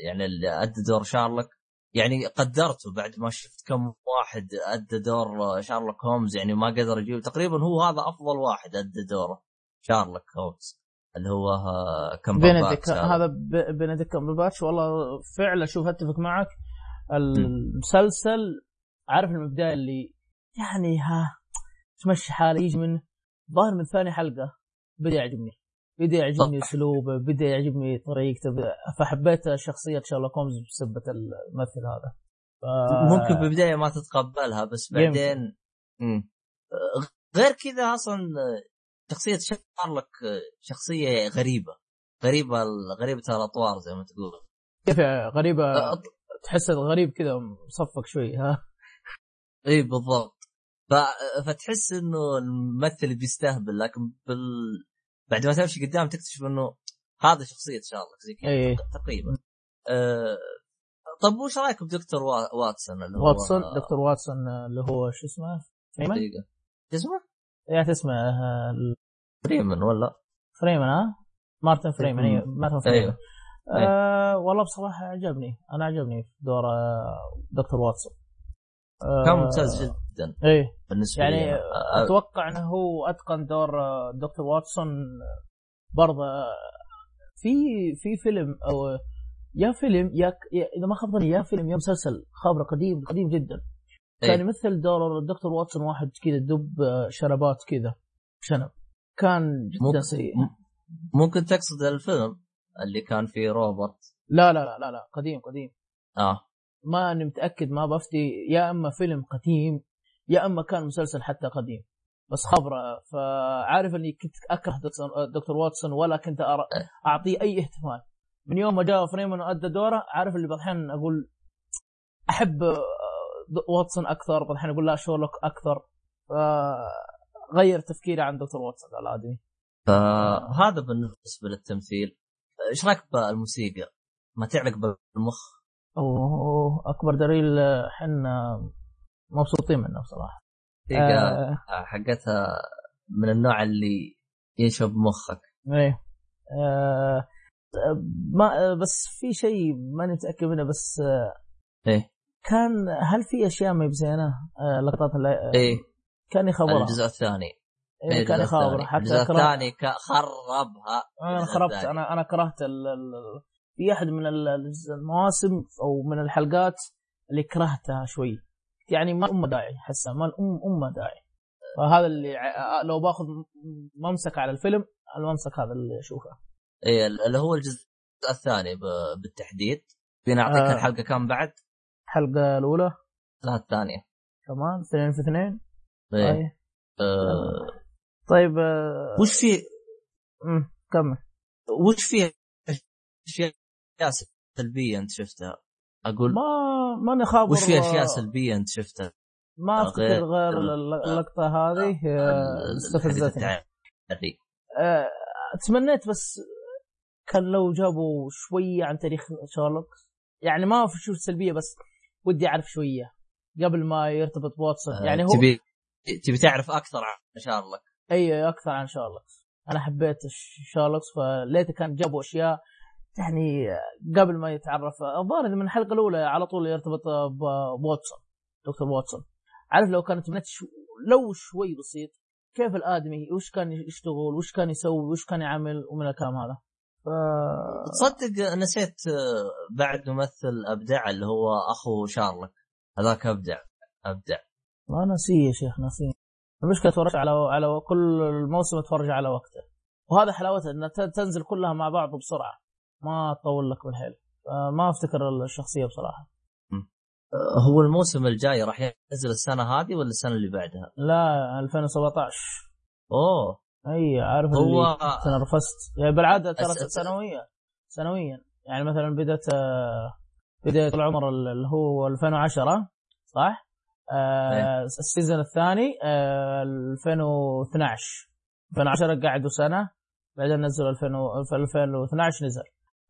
يعني اللي أدى دور شارلوك. يعني قدرته بعد ما شفت كم واحد أدى دور شارلوك هومز يعني ما قدر يجيب تقريبا هو هذا أفضل واحد أدى دوره شارلوك هومز اللي هو آه، كمبرباتش بنديك هذا بنديك كمبرباتش والله فعلا شوف أتفق معك. المسلسل عارف البداية اللي يعني ها تمشي حاله يجي من ظاهر من ثاني حلقة بدأ يعجبني. بدا يعجبني. أسلوبه بدا يعجبني طريقته فحبيت شخصيه شارلوك هومز بسبه الممثل هذا ف... ممكن بالبداية ما تتقبلها بس. بعدين. غير كذا أصلا شخصية شارلوك شخصية غريبة غريبة غريبة الأطوار زي ما تقول كيف غريبه أه، تحس غريب كذا مصفق شوي ها إي بالضبط ف... فتحس إنه الممثل بيستهبل لكن بال... بعد ما تمشي قدام تكتشف إنه هذا شخصية شارلوك زي كذا اي تقريبا. أه... طب وش رأيك بدكتور وا... واتسون اللي هو؟ واتسون دكتور واتسون اللي هو شو اسمه؟ فريمان. شو اسمه؟ يا اسمه آه، فريمان ولا؟ فريمان ها؟ مارتن فريمان أيوه مارتن فريمان. أيوه. آه والله بصراحة عجبني أنا عجبني دور آه دكتور واتسون. آه كان ممتاز جدا. إيه. بالنسبة يعني لي. أتوقع إنه هو أتقن دور آه، دكتور واتسون برضه آه، في في فيلم أو يا فيلم يا إذا ما خاب يا فيلم يا مسلسل خابرة قديم قديم جدا. كان إيه. يمثل دور الدكتور واتسون واحد كذا دب آه، شنبات كذا شنب. كان جدا ممكن- سيء. ممكن تقصد الفيلم اللي كان فيه روبرت؟ لا لا لا لا لا قديم قديم. آه. ما اني متأكد ما بفتي. يا إما فيلم قديم يا أما كان مسلسل حتى قديم. بس خبره فعارف إني كنت أكره دكتور, واتسون ولا كنت أرى أعطيه أي اهتمام. من يوم ما جاء فريمان وأدى دوره عارف اللي بعض الأحيان أقول أحب آه، واتسون أكثر بعض الأحيان أقول لا شارلوك أكثر. فغير تفكيري عن دكتور واتسون الآدمي. فهذا بالنسبة للتمثيل. إيش رأيك بالموسيقى؟ ما تعلق بالمخ؟ أوه أكبر دليل حنا مبسوطين منه بصراحة. الموسيقى آه. حقتها من النوع اللي ينشب مخك. إيه. آه ما آه، بس في شيء ماني متأكد منه بس آه إيه. كان هل في أشياء ما بزينة؟ آه لقطات اللي إيه. كان يخبرها الجزء الثاني. إيه كان الجزء يخابر. حتى الجزء. الثاني خربها. أنا خربت. أنا أنا كرهت ال... ال... في أحد من ال- المواسم أو من الحلقات اللي كرهتها شوي. يعني ما ام داعي حسها ما الام ام داعي. فهذا اللي ع- لو باخذ ممسك على الفيلم الممسك هذا اللي أشوفه. إيه اللي هو الجزء الثاني بالتحديد. فينا أعطيك آه. الحلقة كم بعد؟ الحلقة الأولى. لا الثانية كمان اثنين في اثنين. إيه. طيب. آه. طيب آه، وش في كمل. وش في أشياء سلبية أنت شفتها؟ أقول ما ماني خابر وش في أشياء سلبية أنت شفتها؟ ما أفتكر غير- غير الل- اللقطة هذه آه، استفزتني. آه، تمنيت بس كان لو جابوا شوية عن تاريخ شارلوك. يعني ما في شيء سلبية بس ودي أعرف شوية قبل ما يرتبط بواتسون. يعني هو تبي تبي تعرف أكثر عن شارلوك؟ اي أكثر عن شارلوك. أنا حبيت شارلوك فليت كان جابوا أشياء يعني قبل ما يتعرف. الظاهر من الحلقة الأولى على طول يرتبط بواتسون دكتور واتسون. عارف لو كانت تمنيت شو لو شوي بسيط كيف الآدمي؟ وش كان يشتغل؟ وش كان يسوي؟ وش كان يعمل؟ ومن الكلام هذا. ف تصدق نسيت بعد ممثل أبدع اللي هو أخو شارلوك. هذاك أبدع أبدع. ما نسيه يا شيخ نسيه. المشكلة أتفرج على على كل الموسم أتفرج على وقته. وهذا حلاوتها انها تنزل كلها مع بعض بسرعة. ما تطول لك بالحيل ما أفتكر الشخصية بصراحة. آه، هو الموسم الجاي راح ينزل السنة هذه ولا السنة اللي بعدها؟ لا 2017 أوه. أي عارف هو- اللي تنرفزت يعني بالعادة ترى أس- سنويا. سنويا. يعني مثلا بدأت آه، بداية العمر اللي هو 2010 صح؟ آه إيه. السيزون الثاني آه 2012 2010 قعدوا سنة بعدين نزلوا 2000 و- في 2012 نزل.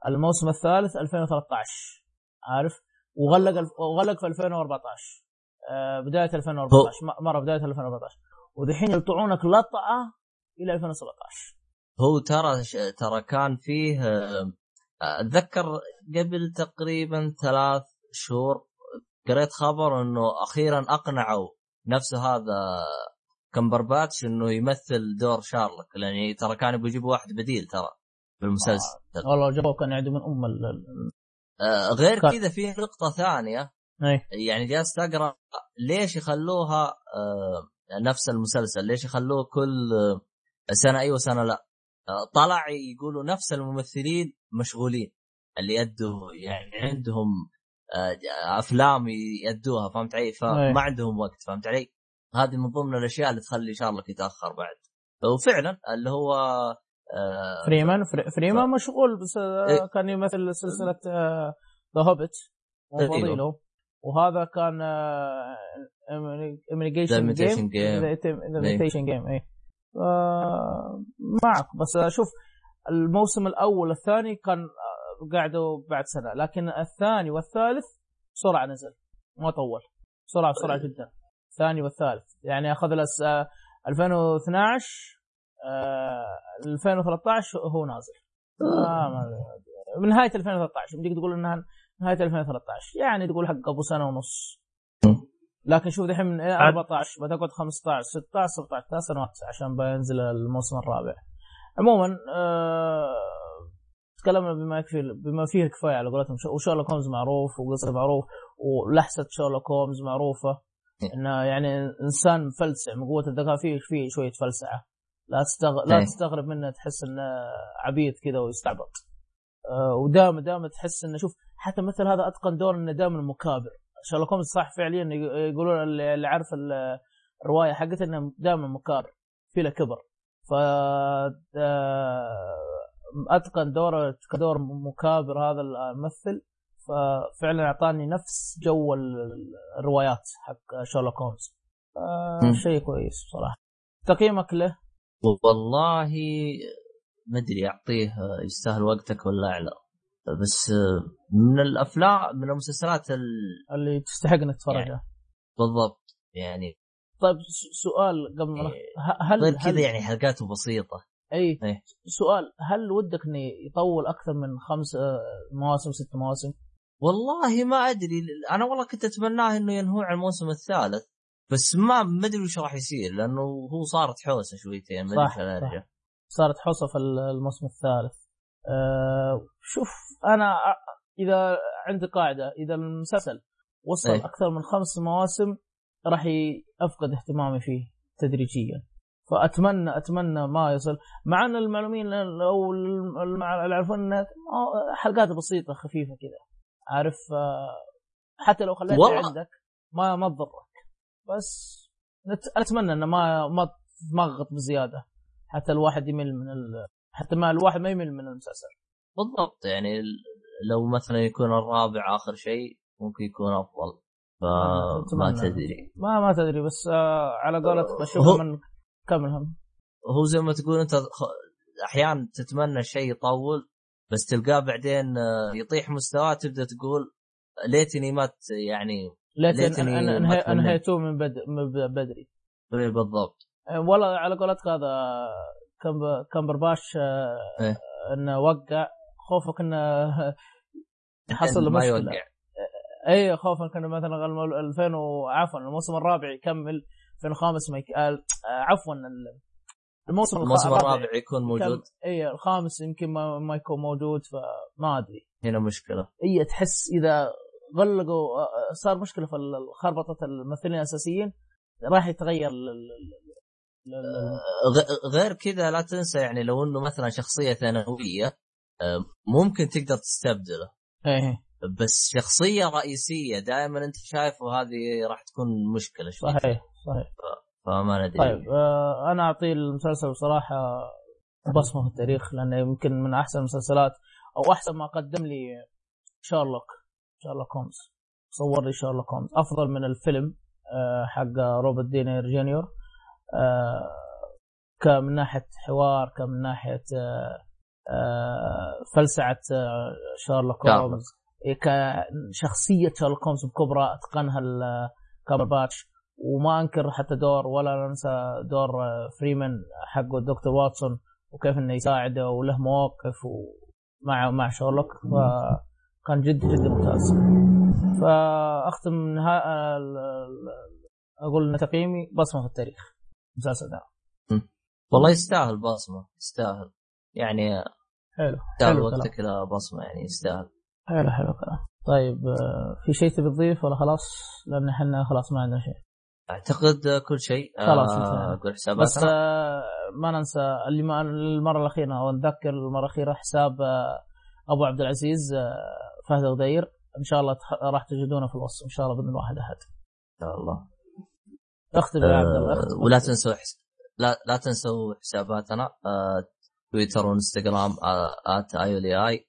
الموسم الثالث 2013 عارف؟ وغلق وغلق في 2014 آه بداية 2014 م- مرة بداية 2014 ودحين يقطعونك لطعة إلى 2017 هو ترى ترى كان فيه آه، أتذكر قبل تقريبا ثلاث شهور قريت خبر إنه أخيرا أقنعوا نفسه هذا كمبرباتش إنه يمثل دور شارلوك لأن ترى كان يبغوا يجيبوا واحد بديل ترى. بالمسلسل. والله جابوه كان يعدوا من أم ال آه غير كذا في نقطة ثانية. إيه يعني جالس اقرا ليش يخلوها آه نفس المسلسل ليش يخلوه كل آه، سنة أيوه سنة لا. آه طلع يقولوا نفس الممثلين مشغولين اللي يدوا يعني عندهم آه أفلام يدوها فهمت علي؟ أي. فما عندهم وقت فهمت علي؟ هذه من ضمن الأشياء اللي تخلي شارلوك يتأخر بعد. وفعلا اللي هو آه فريمان فري فريمان مشغول بس آه، إيه. كان يمثل سلسلة The Hobbit أيوه. وفضيله وهذا كان Imitation Game Game. Imitation Game اي معك. بس أشوف الموسم الأول والثاني كان آه، قعدوا بعد سنة. لكن الثاني والثالث بسرعة نزل. ما طول. بسرعة بسرعة جدا. الثاني والثالث. يعني أخذ. آه، 2012 آه، 2013 هو نازل. آه ما من نهاية 2013 بدك تقول إنها نهاية 2013 يعني تقول حق أبو سنة ونص. لكن شوف دحين من 14 بتقعد 15 16 17 ثلاث سنوات عشان بينزل الموسم الرابع. عموما آه تكلمنا بما يكفي بما فيه الكفاية على قولتهم. شو- وشارلوك هومز معروف وقصة معروف ولحسة شارلوك هومز معروفة. إنه يعني إنسان مفلسع من قوة الذكاء فيه فيه شوية فلسعة. لا تستغ... لا إيه. تستغرب منه تحس إنه عبيد كذا ويستعبط. آه ودائما دائما تحس إنه شوف حتى مثل هذا أتقن دور إنه دائما مكابر. شارلوك هومز صح فعليا يق- يقولون اللي اللي عارف ال- الرواية حقته إنه دائما مكابر في له كبر. ف آه، أتقن دوره كدور مكابر هذا الممثل. ففعلا أعطاني نفس جو ال- الروايات حق شارلوك هومز آه،. شيء كويس بصراحه تقييمك له؟ والله ما أدري أعطيه يستاهل وقتك ولا لا. بس من الأفلام من المسلسلات ال... اللي تستحق إنك تتفرجها بالضبط يعني طيب سؤال قبل ما إيه، هل غير كذا يعني حلقاته بسيطة. إي إيه. سؤال هل ودك انه يطول أكثر من خمس آه، مواسم ست مواسم؟ والله ما أدري أنا والله كنت أتمناه إنه ينهوه على الموسم الثالث. بس ما ما أدري وش راح يصير لأنه هو صارت حوسة شويتين ما أدري. صارت حصة في الموسم الثالث. أه شوف أنا إذا عندي قاعدة إذا المسلسل وصل إيه. أكثر من خمس مواسم راح أفقد اهتمامي فيه تدريجيا. فأتمنى أتمنى ما يصل مع أن المعلومين أو اللي يعرفون حلقات بسيطة خفيفة كذا. عارف؟ آه، حتى لو خليتها. عندك ما ما تضرك. بس نت- أتمنى إنه ما ما تمغط بزيادة. حتى الواحد يمل من ال... حتى ما الواحد ما يمل من المسلسل. بالضبط يعني لو مثلا يكون الرابع آخر شيء ممكن يكون أفضل. فما. تدري. ما ما تدري بس آه على قولتك هو- بشوفها من كملهم هو زي ما تقول أنت أحيانا تتمنى شيء يطول بس تلقاه بعدين آه، يطيح مستواه تبدأ تقول ليتني ما يعني ليتني ليتني أن- أن- ما أنهي- تمنيت. انهيتوه من بد... من بدري. إيه بالضبط. آه، والله على قولتك هذا كمب... كمبرباش آه، إيه. إنه وقع. خوفك إنه حصل له مشكلة. اي خوفا كان مثلا الم- 2000 و- عفوا الموسم الرابع يكمل 2005 ما يك... آه، عفوا ال- الموسم الموسم الرابع يكون موجود؟ اي الخامس يمكن ما, ما يكون موجود فما أدري. هنا مشكلة. هي تحس إذا غلقوا آه، صار مشكلة في خربطه الممثلين الأساسيين. راح يتغير غ- غير كذا لا تنسى يعني لو إنه مثلا شخصية ثانوية آه، ممكن تقدر تستبدله. إيه بس شخصية رئيسية دائما أنت شايفه هذه راح تكون مشكلة شوي. صحيح صحيح. فما ندري. طيب آه أنا أعطي المسلسل بصراحة بصمة في التاريخ لأنه يمكن من أحسن المسلسلات أو أحسن ما قدم لي شارلوك شارلوك هومز صور لي شارلوك هومز أفضل من الفيلم آه حق روبرت داوني جونيور. آه كمن ناحية حوار كمن ناحية آه فلسعة شارلوك. هومز إيه، كشخصيه شارلوك هومز بكبرى أتقنها كامبرباتش وما أنكر حتى دور ولا ننسى دور فريمان حق الدكتور واتسون وكيف إنه يساعده وله مواقف مع مع شارلوك. فكان جد جدا ممتاز. فأختم نها... ال- ال- أقول إن تقييمي بصمة في التاريخ. المسلسل ده. والله يستاهل بصمة يستاهل. يعني حلو يستاهل. وقتك لا بصمة يعني يستاهل. حلو حلو الكلام. طيب آه، في شيء تبي تضيف ولا خلاص؟ لأن إحنا خلاص ما عندنا شيء. أعتقد كل شيء خلاص آه، انتهينا. أقول بس حساباتنا آه، ما ننسى اللي ما المرة الأخيرة أو نذكر المرة الأخيرة حساب آه، أبو عبد العزيز آه، فهد الغدير إن شاء الله تخ... راح تجدونه في الوصف إن شاء الله بإذن واحد أحد إن شاء الله اختم يا عبد الله آه، اختم. ولا تنسوا حس... لا لا تنسوا حساباتنا آه، تويتر وإنستغرام آه، at آي اي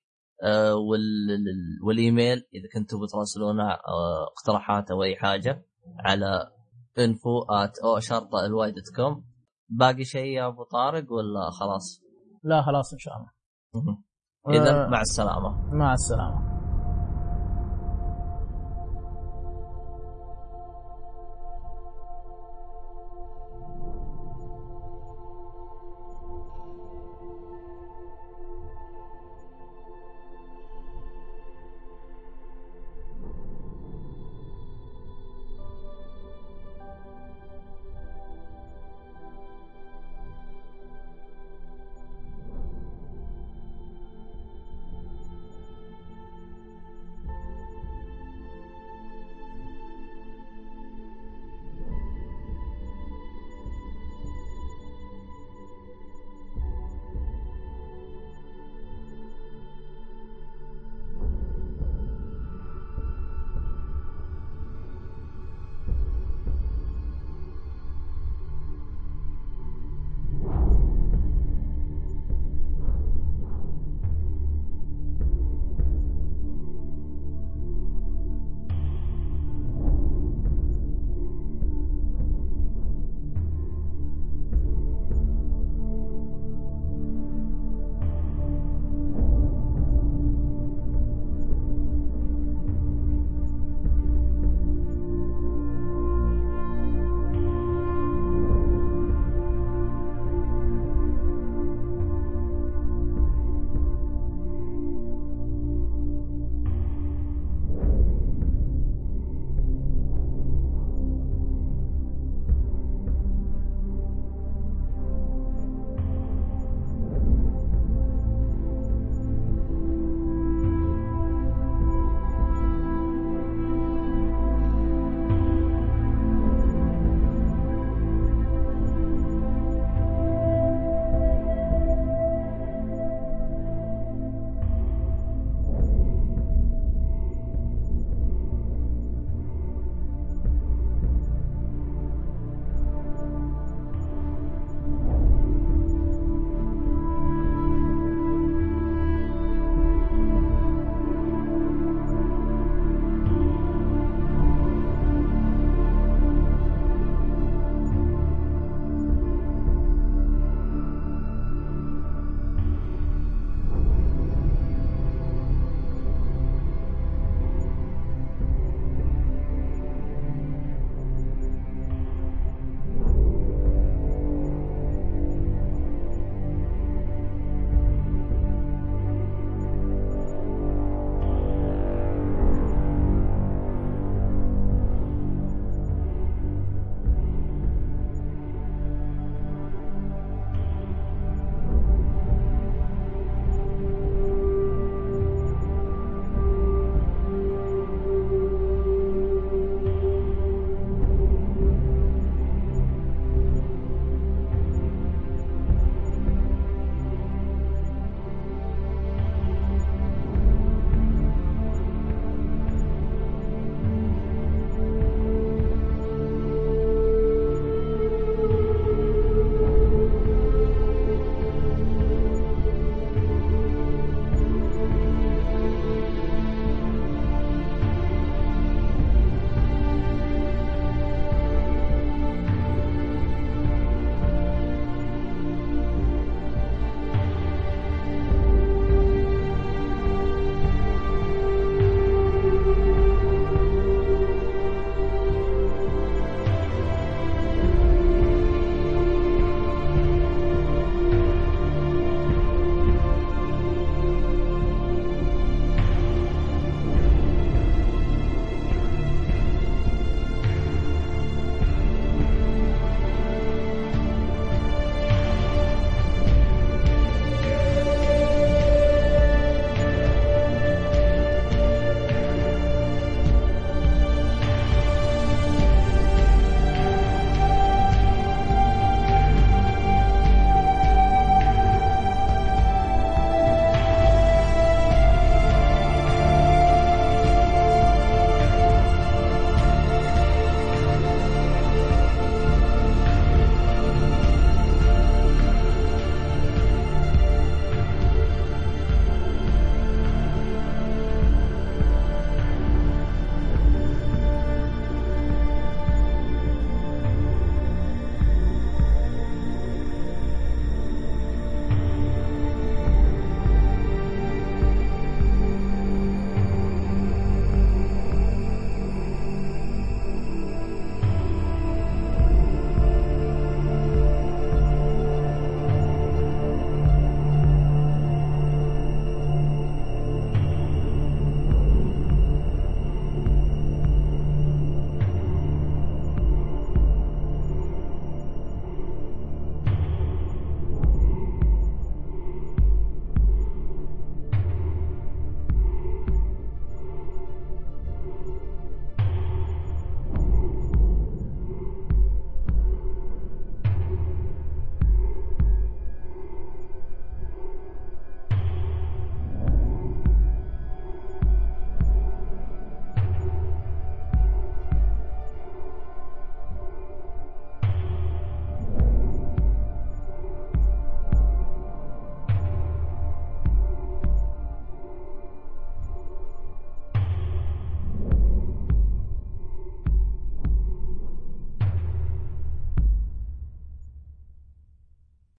وال... والإيميل إذا كنتوا بتراسلونا آه، اقتراحات أو أي حاجة على info at O شرطه L Y dot com باقي شيء يا أبو طارق ولا خلاص؟ لا خلاص إن شاء الله اذا آه. مع السلامة مع السلامة